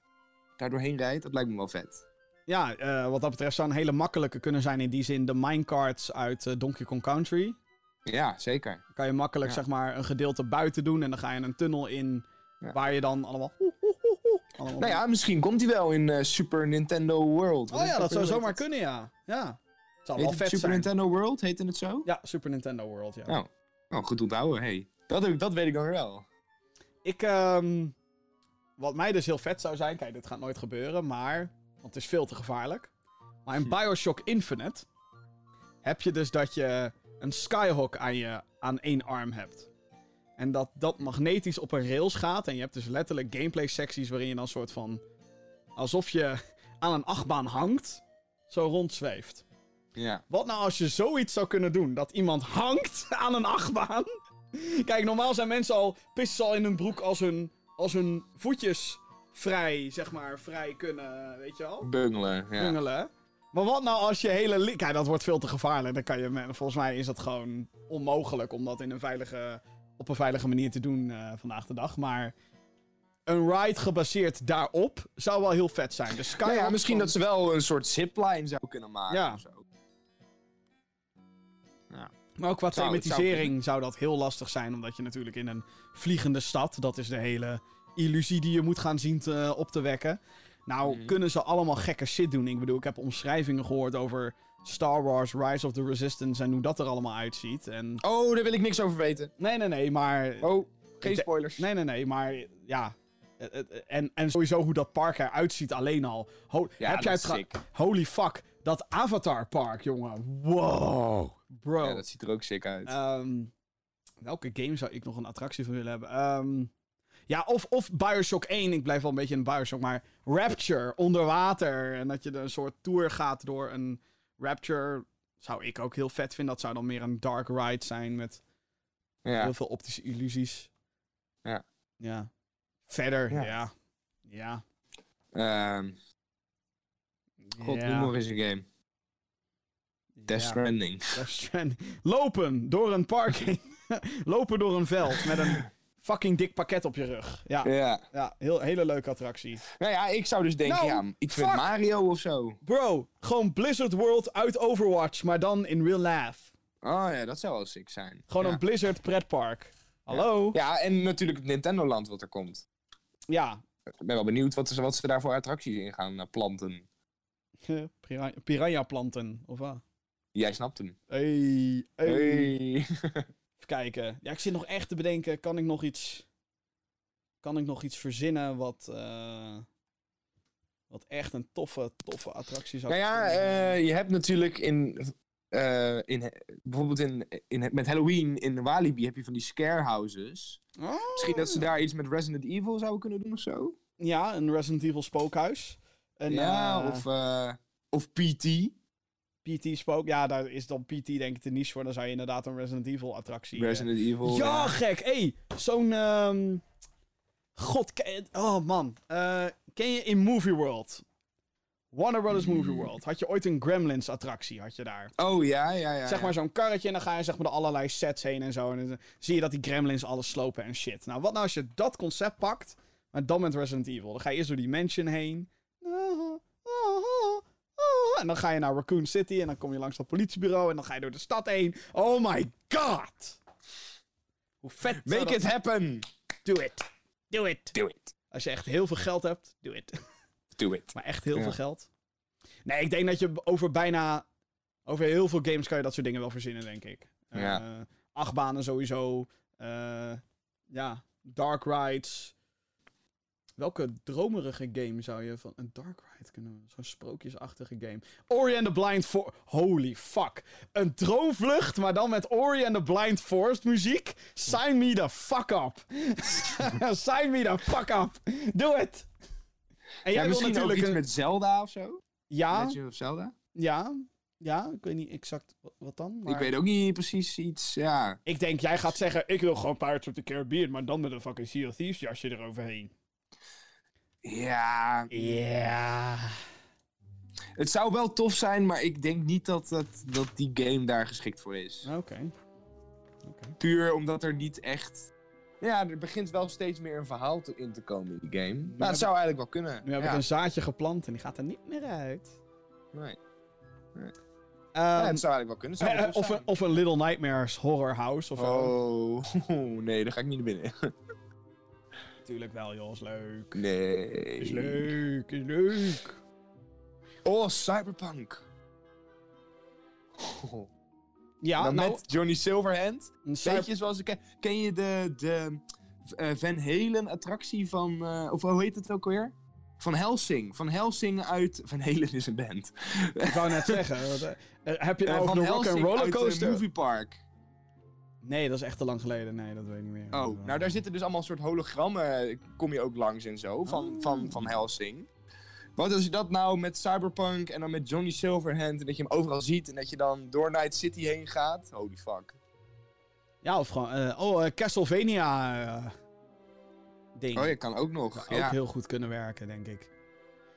daar doorheen rijdt. Dat lijkt me wel vet. Ja, eh, wat dat betreft zou een hele makkelijke kunnen zijn in die zin de minecarts uit eh, Donkey Kong Country. Ja, zeker. Dan kan je makkelijk Ja. zeg maar een gedeelte buiten doen en dan ga je een tunnel in Ja. waar je dan allemaal... allemaal Nou ja, misschien komt hij wel in eh, Super Nintendo World. Oh ja, dat zou zomaar het? kunnen, ja. Ja. Het zou wel vet Super zijn. Nintendo World, heette het zo? Ja, Super Nintendo World, ja. Oh, oh goed onthouden, hey. Dat, dat weet ik dan wel. Ik, ehm, wat mij dus heel vet zou zijn, kijk, dit gaat nooit gebeuren, maar, want het is veel te gevaarlijk. Maar in. Bioshock Infinite heb je dus dat je een Skyhawk aan, je, aan één arm hebt. En dat dat magnetisch op een rails gaat. En je hebt dus letterlijk gameplay secties waarin je dan soort van, alsof je aan een achtbaan hangt, zo rondzweeft. Ja. Wat nou als je zoiets zou kunnen doen? Dat iemand hangt aan een achtbaan? Kijk, normaal zijn mensen al pissen al in hun broek als hun, als hun voetjes vrij, zeg maar, vrij kunnen, weet je wel? Bungelen, ja. Bungelen. Maar wat nou als je hele... Kijk, dat wordt veel te gevaarlijk. Dan kan je, volgens mij is dat gewoon onmogelijk om dat in een veilige, op een veilige manier te doen eh, vandaag de dag. Maar een ride gebaseerd daarop zou wel heel vet zijn. Dus Nou ja, misschien dat ze wel een soort zipline zou kunnen maken Ja. of zo. Maar ook qua Zou- het zou thematisering zou dat heel lastig zijn. Omdat je natuurlijk in een vliegende stad. Dat is de hele illusie die je moet gaan zien te, op te wekken. Nou, Mhm. kunnen ze allemaal gekke shit doen. Ik bedoel, ik heb omschrijvingen gehoord over Star Wars Rise of the Resistance. En hoe dat er allemaal uitziet. En. Oh, daar wil ik niks over weten. Nee, nee, nee, maar. Oh, geen spoilers. Nee, nee, nee, maar. Ja. Het- het- En, en sowieso hoe dat park eruit ziet alleen al. Ho- Ja, heb jij sick. Holy fuck. Dat Avatar Park, jongen. Wow. Bro. Ja, dat ziet er ook sick uit. Ehm, welke game zou ik nog een attractie van willen hebben? Ehm, ja, of, of Bioshock 1. Ik blijf wel een beetje in Bioshock. Maar Rapture, onder water. En dat je een soort tour gaat door een Rapture. Zou ik ook heel vet vinden. Dat zou dan meer een dark ride zijn met ja. heel veel optische illusies. Ja. Ja. Verder, ja. Ja. Ja. Ehm, God, ja. nog eens een game. Death Ja. Stranding. Death Stranding. Lopen door een parking. Lopen door een veld met een fucking dik pakket op je rug. Ja, Ja. ja heel, hele leuke attractie. Nou ja, ik zou dus denken, Nou, ja, iets fuck. met Mario of zo. Bro, gewoon Blizzard World uit Overwatch, maar dan in real life. Oh ja, dat zou wel sick zijn. Gewoon ja. een Blizzard pretpark. Hallo? Ja, en natuurlijk het Nintendo Land wat er komt. Ja. Ik ben wel benieuwd wat, ze- wat ze daar voor attracties in gaan eh, planten. Piranha, piranha planten, of wat? Jij snapt hem. Hey, hey. Hey. Kijken. Ja, ik zit nog echt te bedenken, kan ik nog iets... Kan ik nog iets verzinnen wat... eh, wat echt een toffe, toffe attractie zou nou ja, zijn? eh, je hebt natuurlijk in, eh, in bijvoorbeeld in, in, met Halloween in Walibi heb je van die scare houses. Oh, Misschien dat ze daar iets met Resident Evil zouden kunnen doen of zo. Ja, een Resident Evil spookhuis. En, ja, of Of PT. PT Spook, ja, daar is dan PT denk ik te niche voor. Dan zou je inderdaad een Resident Evil attractie... eh, Resident Evil. Ja, gek. hey, zo'n... ehm, God, oh man. Eh, ken je in Movie World? Warner Brothers. Movie World. Had je ooit een Gremlins attractie, had je daar. Oh ja, ja, ja. zeg maar zo'n karretje en dan ga je zeg maar door allerlei sets heen en zo. En dan zie je dat die gremlins alles slopen en shit. Nou, wat nou als je dat concept pakt, maar dan met Resident Evil. Dan ga je eerst door die mansion heen. En dan ga je naar Raccoon City en dan kom je langs dat politiebureau en dan ga je door de stad heen. Oh my god! Hoe vet Make dat- it happen! Do it. Do it. Do it. Als je echt heel veel geld hebt, do it. Do it. Maar echt heel Ja. veel geld. Nee, ik denk dat je over bijna... Over heel veel games kan je dat soort dingen wel verzinnen, denk ik. Ja. Eh, achtbanen sowieso. eh, ja, dark rides. Welke dromerige game zou je van een dark ride kunnen... Zo'n sprookjesachtige game. Ori and the Blind Forest... Holy fuck. Een droomvlucht, maar dan met Ori and the Blind Forest muziek? Sign me the fuck up. Sign me the fuck up. Do it. En Ja, jij wil ook natuurlijk iets een... met Zelda of zo? Ja, Legend of Zelda? ja, ja. Ik weet niet exact wat, wat dan. Maar Ik weet ook niet precies iets, ja. ik denk, jij gaat zeggen, ik wil gewoon Pirates of the Caribbean, maar dan met een fucking Sea of Thieves jasje eroverheen. Ja, Ja. het zou wel tof zijn, maar ik denk niet dat, dat, dat die game daar geschikt voor is. Oké. Puur omdat er niet echt... Ja, er begint wel steeds meer een verhaal te- in te komen in die game. Maar het zou eigenlijk wel kunnen. Nu heb ik een zaadje geplant en die gaat er niet meer uit. Nee. Ehm, Ja, het zou eigenlijk wel kunnen. Zou eh, of, een, zijn. of een Little Nightmares horror house of. Oh, nee, daar ga ik niet naar binnen. Tuurlijk wel, joh, is leuk. Nee. Is leuk, is leuk. Oh, Cyberpunk. Oh. Ja, nou, met Johnny Silverhand. een cyber- Weet je, zoals ik ken, je de, de eh, Van Halen attractie van, eh, of hoe heet het ook alweer? Van Helsing. Van Helsing uit, Van Halen is een band. ik wou net zeggen, wat, eh, heb je nou over van de Rock and Helsing Roller uit, Coaster? Movie Park. Nee, dat is echt te lang geleden. Nee, dat weet ik niet meer. Oh, nou daar zitten dus allemaal soort hologrammen, eh, kom je ook langs en zo, van, Oh. van, van Helsing. Wat als je dat nou met Cyberpunk en dan met Johnny Silverhand en dat je hem overal ziet en dat je dan door Night City heen gaat? Holy fuck. Ja, of gewoon... eh, oh, eh, Castlevania... eh, ding. Oh, je kan ook nog. Ja. ook heel goed kunnen werken, denk ik.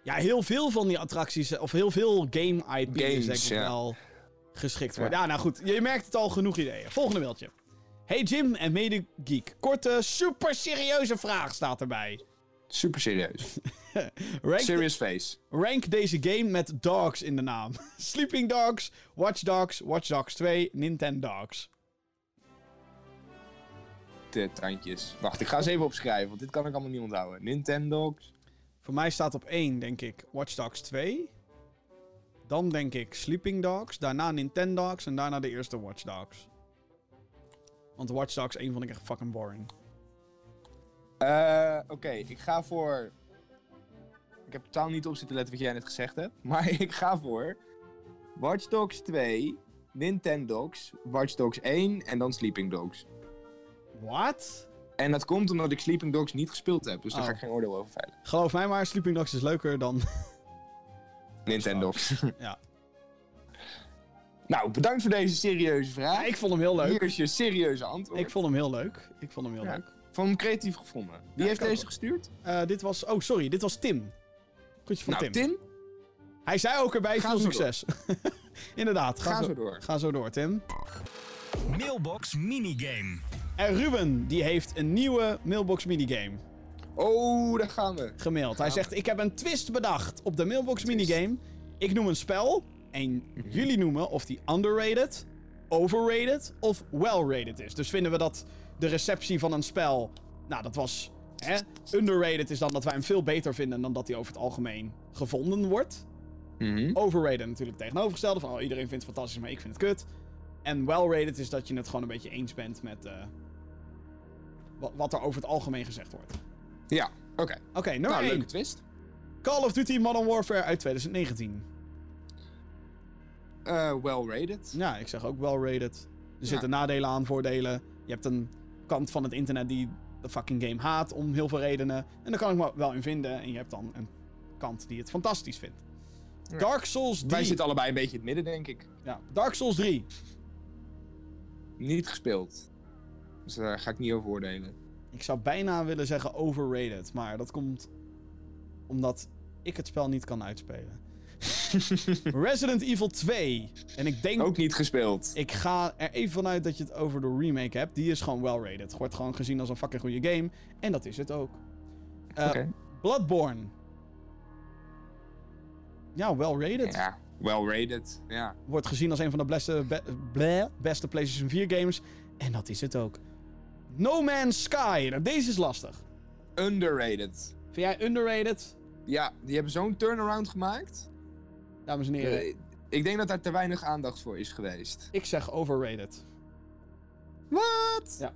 Ja, heel veel van die attracties, eh, of heel veel game IP's Games, denk ik ja. wel geschikt voor. Ja. Ja. nou goed, je merkt het al, genoeg ideeën. Volgende mailtje. Hey Jim en mede geek. Korte, super serieuze vraag staat erbij. Super serieus. Serious face. rank deze game met dogs in de naam. Sleeping Dogs, Watch Dogs, Watch Dogs 2, Nintendo Dogs. De tandjes. Wacht, ik ga eens even opschrijven, want dit kan ik allemaal niet onthouden. Nintendo. Voor mij staat op 1, denk ik, Watch Dogs 2. Dan denk ik Sleeping Dogs. Daarna Nintendo Dogs. En daarna de eerste Watch Dogs. Want Watch Dogs 1 vond ik echt fucking boring. Eh, Oké, ik ga voor. Ik heb totaal niet op zitten letten wat jij net gezegd hebt. Maar ik ga voor. Watch Dogs 2, Nintendogs, Watch Dogs 1 en dan Sleeping Dogs. What? En dat komt omdat ik Sleeping Dogs niet gespeeld heb, dus daar Oh. ga ik geen oordeel over veilen. Geloof mij maar, Sleeping Dogs is leuker dan... Nintendogs. Ja. nou, bedankt voor deze serieuze vraag. Ja, ik vond hem heel leuk. Hier is je serieuze antwoord. Ik vond hem heel leuk. Ik vond hem heel Ja. leuk. Vond hem creatief gevonden. Wie Ja, heeft ook deze gestuurd? Eh, dit was... Oh, sorry. Dit was Tim. Goedje van nou, Tim. Tim, Hij zei ook erbij, veel succes. Inderdaad. Ga, ga zo, zo door. ga zo door, Tim. Mailbox minigame. En Ruben, die heeft een nieuwe mailbox minigame Oh, daar gaan we. gemaild. Hij zegt, ik heb een twist bedacht op de mailbox minigame. Ik noem een spel en jullie noemen of die underrated, overrated of well-rated is. Dus vinden we dat de receptie van een spel, nou dat was, hè, underrated is dan dat wij hem veel beter vinden dan dat hij over het algemeen gevonden wordt. Mhm. Overrated natuurlijk tegenovergestelde, van oh, iedereen vindt het fantastisch, maar ik vind het kut. En well-rated is dat je het gewoon een beetje eens bent met eh, wat, wat er over het algemeen gezegd wordt. Ja, oké. Oké, nummer Nou, 1. leuke twist. Call of Duty Modern Warfare uit 2019. Eh, well rated. Ja, ik zeg ook well-rated. Er zitten nadelen aan, voordelen. Je hebt een kant van het internet die de fucking game haat om heel veel redenen. En daar kan ik me wel in vinden. En je hebt dan een kant die het fantastisch vindt. Dark Souls 3. Wij zitten allebei een beetje in het midden, denk ik. Ja. Dark Souls 3. Niet gespeeld. Dus daar ga ik niet over oordelen. Ik zou bijna willen zeggen overrated, maar dat komt omdat ik het spel niet kan uitspelen. Resident Evil 2. En ik denk, Ook niet gespeeld. ik ga er even vanuit dat je het over de remake hebt. Die is gewoon well rated. Wordt gewoon gezien als een fucking goede game. En dat is het ook. Oké. Bloodborne. Ja, well rated. Ja, well rated. Ja. Wordt gezien als een van de beste, be- beste PlayStation 4 games. En dat is het ook. No Man's Sky. Nou, deze is lastig. Underrated. Vind jij underrated? Ja, die hebben zo'n turnaround gemaakt. Dames en heren, Eh, ik denk dat daar te weinig aandacht voor is geweest. ik zeg overrated. Wat? Ja.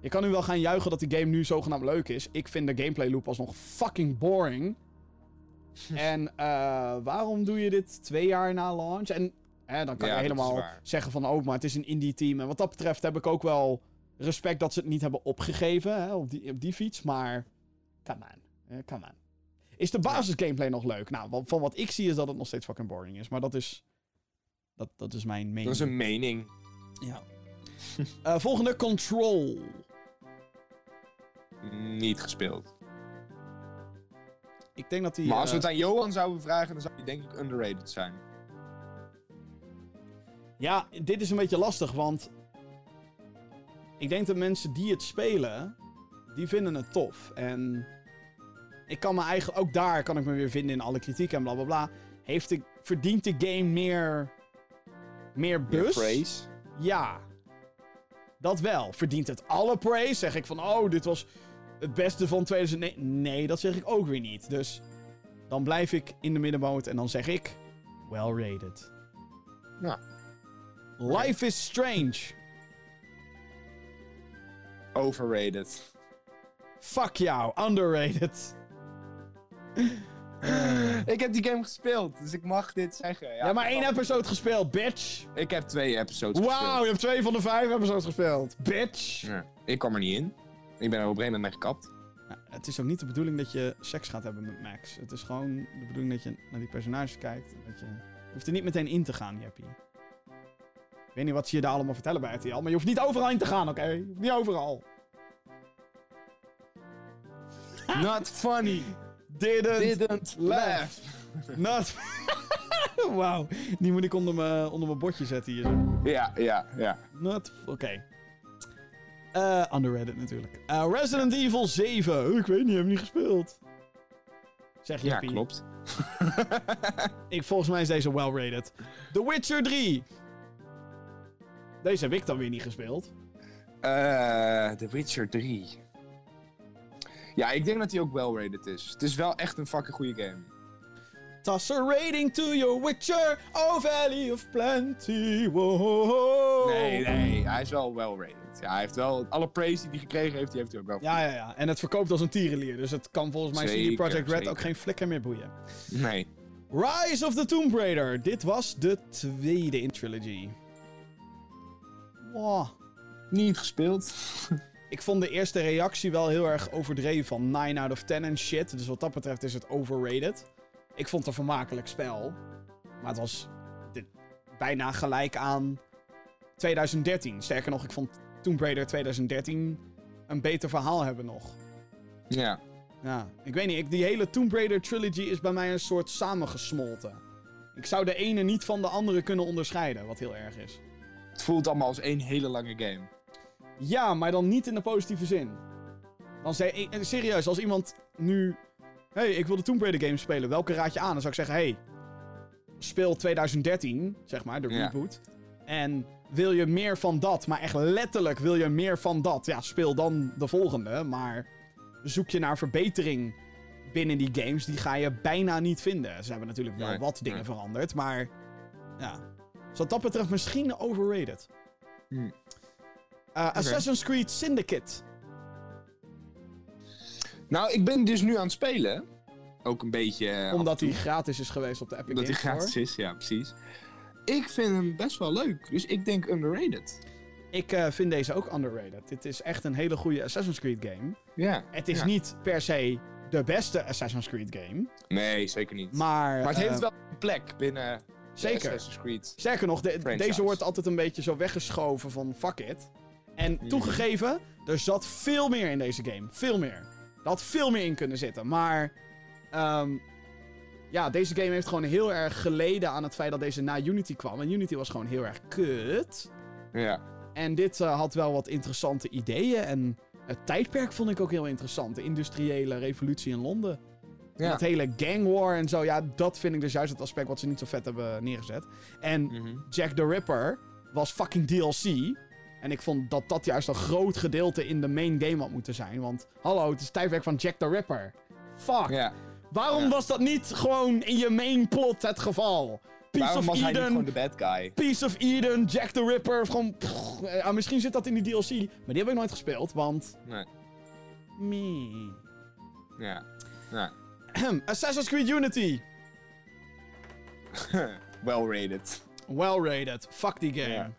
Je kan nu wel gaan juichen dat die game nu zogenaamd leuk is. Ik vind de gameplay loop alsnog fucking boring. en eh, waarom doe je dit twee jaar na launch? En hè, dan kan Ja, je helemaal zeggen van... Oh, maar het is een indie team. En wat dat betreft heb ik ook wel respect dat ze het niet hebben opgegeven hè, op, die, op die fiets. Maar, come on. Come on. Is de basis gameplay nog leuk? Nou, van wat ik zie is dat het nog steeds fucking boring is. Maar dat is... Dat, dat is mijn mening. Dat is een mening. Ja. Eh, volgende, Control. Niet gespeeld. Ik denk dat die... Maar als we eh, het aan Johan zouden vragen, dan zou die denk ik underrated zijn. Ja, dit is een beetje lastig, want... Ik denk dat mensen die het spelen, die vinden het tof. En ik kan me eigenlijk... Ook daar kan ik me weer vinden in alle kritiek en blablabla. Bla, bla. Heeft de, verdient de game meer... Meer Meer bus? praise. Ja. Dat wel. Verdient het alle praise? Zeg ik van, oh, dit was het beste van 2009. Nee, dat zeg ik ook weer niet. Dus dan blijf ik in de middenmoot en dan zeg ik, well rated. Ja. Life is Strange. Overrated. Fuck jou, underrated. ik heb die game gespeeld, dus ik mag dit zeggen. Ja, maar één episode gespeeld, bitch. Ik heb twee episodes Wauw, gespeeld. je hebt twee van de vijf episodes gespeeld, bitch. Ja, ik kwam er niet in. Ik ben er op een gegeven moment mee gekapt. Nou, het is ook niet de bedoeling dat je seks gaat hebben met Max. Het is gewoon de bedoeling dat je naar die personages kijkt. Dat je... je hoeft er niet meteen in te gaan, Jeppie. Ik weet niet wat ze je daar allemaal vertellen bij RTL, maar je hoeft niet overal in te gaan, oké? Je Niet overal. Not funny. Didn't, Didn't laugh. not... Wauw, die moet ik onder mijn onder mijn bordje zetten hier. zo. Ja, ja, ja. Not... Oké. Eh, underrated natuurlijk. Eh, Resident Evil 7. Ik weet niet, heb ik niet gespeeld. Zeg Ja, Jeppie. klopt. Ik, volgens mij is deze well rated. The Witcher 3. Deze heb ik dan weer niet gespeeld. Eh The Witcher 3. Ja, ik denk dat die ook well rated is. Het is wel echt een fucking goede game. Toss a rating to your Witcher, oh Valley of Plenty. Wow. Nee, nee, hij is wel well rated. Ja, hij heeft wel alle praise die hij gekregen heeft, die heeft hij ook wel. Ja, ja, ja. En het verkoopt als een tierenlier. Dus het kan volgens mij CD Zeker, Projekt Red zeker. ook geen flikker meer boeien. Nee. Rise of the Tomb Raider. Dit was de tweede in Trilogy. Wow. Niet gespeeld. Ik vond de eerste reactie wel heel erg overdreven van 9 out of 10 en shit. Dus wat dat betreft is het overrated. Ik vond het een vermakelijk spel. Maar het was bijna gelijk aan 2013. Sterker nog, ik vond Tomb Raider 2013 een beter verhaal hebben nog. Ja. Ja, ik weet niet. Ik, die hele Tomb Raider trilogy is bij mij een soort samengesmolten. Ik zou de ene niet van de andere kunnen onderscheiden, wat heel erg is. Het voelt allemaal als één hele lange game. Ja, maar dan niet in de positieve zin. Dan zei eh, serieus, als iemand nu... hey, ik wil de Tomb Raider game spelen. Welke raad je aan? Dan zou ik zeggen, hey, speel 2013, zeg maar, de Ja. reboot. En wil je meer van dat, maar echt letterlijk wil je meer van dat, ja, speel dan de volgende. Maar zoek je naar verbetering binnen die games, die ga je bijna niet vinden. Ze hebben natuurlijk wel Nee, wat dingen nee. veranderd, maar ja. Dus wat dat betreft misschien overrated. Hmm. Uh, Assassin's Creed Syndicate. Nou, ik ben dus nu aan het spelen. Ook een beetje... eh, Omdat hij gratis is geweest op de Epic Omdat hij Games Store. gratis is, ja, precies. Ik vind hem best wel leuk. Dus ik denk underrated. Ik eh, vind deze ook underrated. Dit is echt een hele goede Assassin's Creed game. Ja. Het is ja. niet per se de beste Assassin's Creed game. Nee, zeker niet. Maar, Maar het eh, heeft wel een plek binnen Zeker. Sterker nog, de- deze wordt altijd een beetje zo weggeschoven van fuck it. En Mhm. toegegeven, er zat veel meer in deze game. Veel meer. Er had veel meer in kunnen zitten. Maar ehm, ja, deze game heeft gewoon heel erg geleden aan het feit dat deze na Unity kwam. En Unity was gewoon heel erg kut. Ja. En dit eh, had wel wat interessante ideeën. En het tijdperk vond ik ook heel interessant. De industriële revolutie in Londen. Ja. Dat hele gang war en zo. Ja, dat vind ik dus juist het aspect wat ze niet zo vet hebben neergezet. En Mhm. Jack the Ripper was fucking DLC. En ik vond dat dat juist een groot gedeelte in de main game had moeten zijn. Want hallo, het is het tijdperk van Jack the Ripper. Fuck. Ja. Waarom Ja. was dat niet gewoon in je main plot het geval? Piece Waarom of was hij niet Eden, gewoon de bad guy? Piece of Eden, Jack the Ripper. Gewoon. pff, ja, misschien zit dat in die DLC. Maar die heb ik nooit gespeeld, want. Nee. Me. Ja. Ja. Assassin's Creed Unity. well rated. Well rated. Fuck die game. Ja.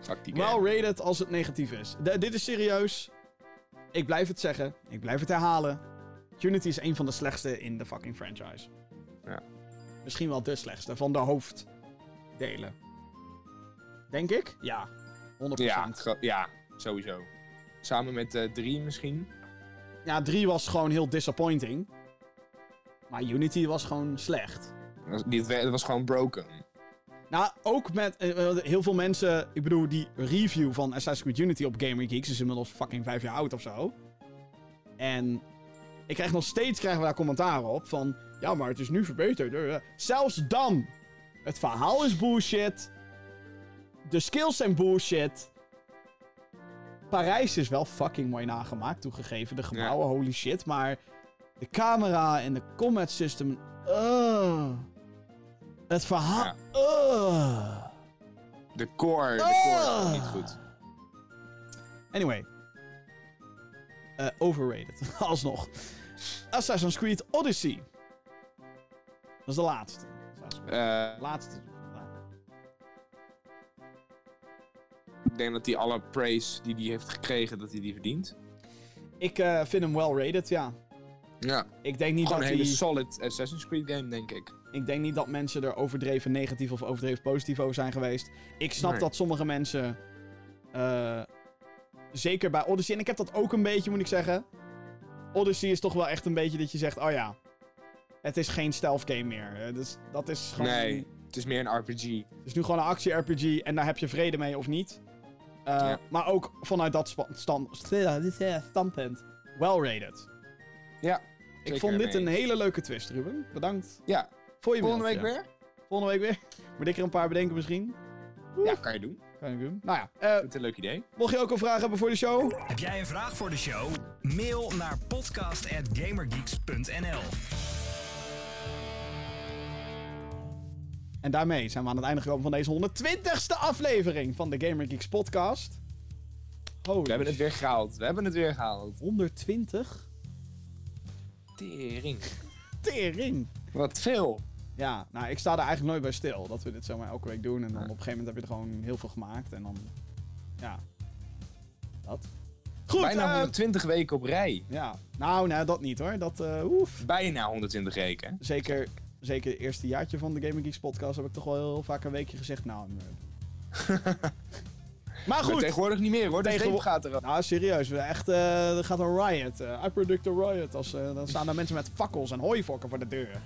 Fuck die game. Well rated als het negatief is. Dit is serieus. Ik blijf het zeggen. Ik blijf het herhalen. Unity is een van de slechtste in de fucking franchise. Ja. Misschien wel de slechtste van de hoofddelen. Denk ik? Ja. 100%. ja, sowieso. Samen met eh 3 misschien. Ja, 3 was gewoon heel disappointing. Maar Unity was gewoon slecht. Het was gewoon broken. Nou, ook met eh, eh, heel veel mensen. Ik bedoel, die review van Assassin's Creed Unity op Gamer Geeks is inmiddels fucking vijf jaar oud of zo. En ik krijg nog steeds krijgen we daar commentaren op van. Ja, maar het is nu verbeterd. Eh. Zelfs dan. Het verhaal is bullshit. De skills zijn bullshit. Parijs is wel fucking mooi nagemaakt, toegegeven. De gebouwen, holy shit. Maar de camera en de combat system. Uh, het verhaal. Ja. Uh. De core, de core is Ah. niet goed. Anyway. Eh, overrated. Alsnog. Assassin's Creed Odyssey. Dat is de laatste. Eh, Laatste. ik denk dat hij alle praise die hij heeft gekregen, dat hij die verdient. Ik eh, vind hem well rated, ja. Ja. Ik denk, niet Gewoon dat een hele solid Assassin's Creed game, denk ik. ik denk niet dat mensen er overdreven negatief of overdreven positief over zijn geweest. Ik snap Nee. dat sommige mensen... eh, zeker bij Odyssey, en ik heb dat ook een beetje, moet ik zeggen. Odyssey is toch wel echt een beetje dat je zegt, oh ja... Het is geen stealth game meer. Eh, Dus dat is gewoon... Nee, het is meer een RPG. Het is nu gewoon een actie-RPG en daar heb je vrede mee of niet. Eh, Ja. Maar ook vanuit dat standpunt. Well rated. Ja, Ik vond dit een hele leuke twist, Ruben. Bedankt Ja, voor je volgende week weer? Volgende week weer. Moet ik er een paar bedenken misschien? Ja, kan je doen. Kan ik doen. Nou ja, eh, Dat is een leuk idee. mocht je ook een vraag hebben voor de show? Heb jij een vraag voor de show? Mail naar podcast.gamergeeks.nl En daarmee zijn we aan het einde gekomen van deze 120ste aflevering van de Gamer Geeks podcast. Holy We hebben het weer gehaald. We hebben het weer gehaald. 120? Tering. Tering. Wat veel. Ja, nou, ik sta er eigenlijk nooit bij stil. Dat we dit zomaar elke week doen. En dan op een gegeven moment heb je er gewoon heel veel gemaakt. En dan, ja. Dat. Goed, Bijna eh, 120 weken op rij. Ja, nou, nee, dat niet hoor. Dat, eh oef. Bijna 120 weken. Zeker, zeker het eerste jaartje van de Gaming Geeks podcast heb ik toch wel heel vaak een weekje gezegd. Nou, nee. maar goed. tegenwoordig niet meer hoor. De Tegenwo- streep gaat eraf. Nou, serieus. we Echt, eh, er gaat een riot. eh I predict a riot. Als, eh, dan staan er mensen met fakkels en hooivokken voor de deur.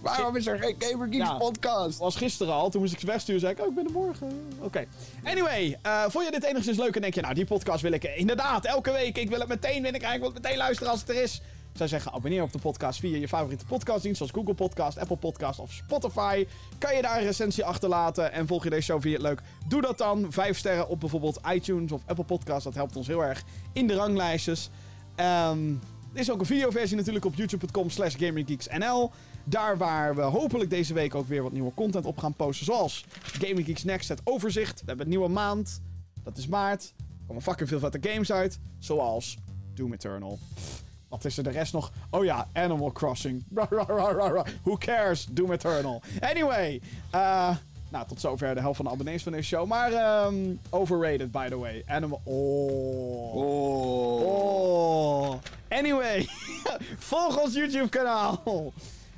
Waarom is er geen Gamer Geeks Ja. podcast? was gisteren al. Toen moest ik ze wegsturen. zei ik, oh, ik ben er morgen. Oké. Anyway, eh vond je dit enigszins leuk? En denk je, nou, die podcast wil ik eh, inderdaad elke week. Ik wil het meteen binnenkrijgen. Ik wil het meteen luisteren als het er is. Zou zeggen, abonneer op de podcast via je favoriete podcastdienst. Zoals Google Podcast, Apple Podcast of Spotify. Kan je daar een recensie achterlaten. En volg je deze show via het leuk? Doe dat dan. Vijf sterren op bijvoorbeeld iTunes of Apple Podcast. Dat helpt ons heel erg in de ranglijstjes. Ehm, er is ook een videoversie natuurlijk op youtube.com slash gaminggeeksnl. Daar waar we hopelijk deze week ook weer wat nieuwe content op gaan posten. Zoals Gaming Geeks Next, het overzicht. We hebben een nieuwe maand. Dat is maart. Er komen fucking veel vette games uit. Zoals Doom Eternal. Wat is er de rest nog? Oh ja, Animal Crossing. Who cares? Doom Eternal. Anyway. eh, nou, tot zover de helft van de abonnees van deze show. Maar ehm, overrated, by the way. Animal... Oh. Oh. Oh. Anyway. Volg ons YouTube kanaal.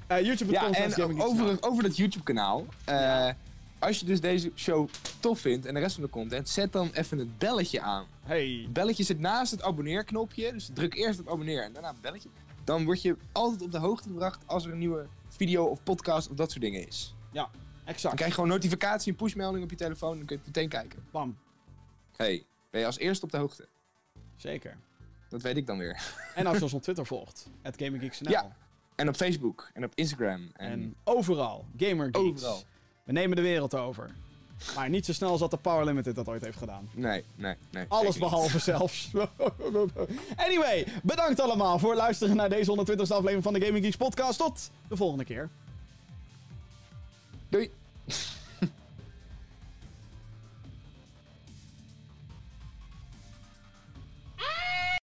Eh Ja, en over, over dat YouTube-kanaal. eh, Ja. Als je dus deze show tof vindt en de rest van de content, zet dan even het belletje aan. Hey. Het belletje zit naast het abonneerknopje, dus druk eerst op abonneer en daarna het belletje. Dan word je altijd op de hoogte gebracht als er een nieuwe video of podcast of dat soort dingen is. Dan Exact. krijg je gewoon notificatie, een pushmelding op je telefoon en dan kun je meteen kijken. Bam. hey, ben je als eerste op de hoogte? Zeker. Dat weet ik dan weer. En als je ons op Twitter volgt. Het Gaming Geeks NL. Ja. En op Facebook en op Instagram. En, En overal. Gamer Geeks. overal. We nemen de wereld over. Maar niet zo snel als dat de Power Limited dat ooit heeft gedaan. Nee, nee, nee. Alles behalve zelfs. anyway, bedankt allemaal voor het luisteren naar deze 120ste aflevering van de Gaming Geeks podcast. Tot de volgende keer. Doei.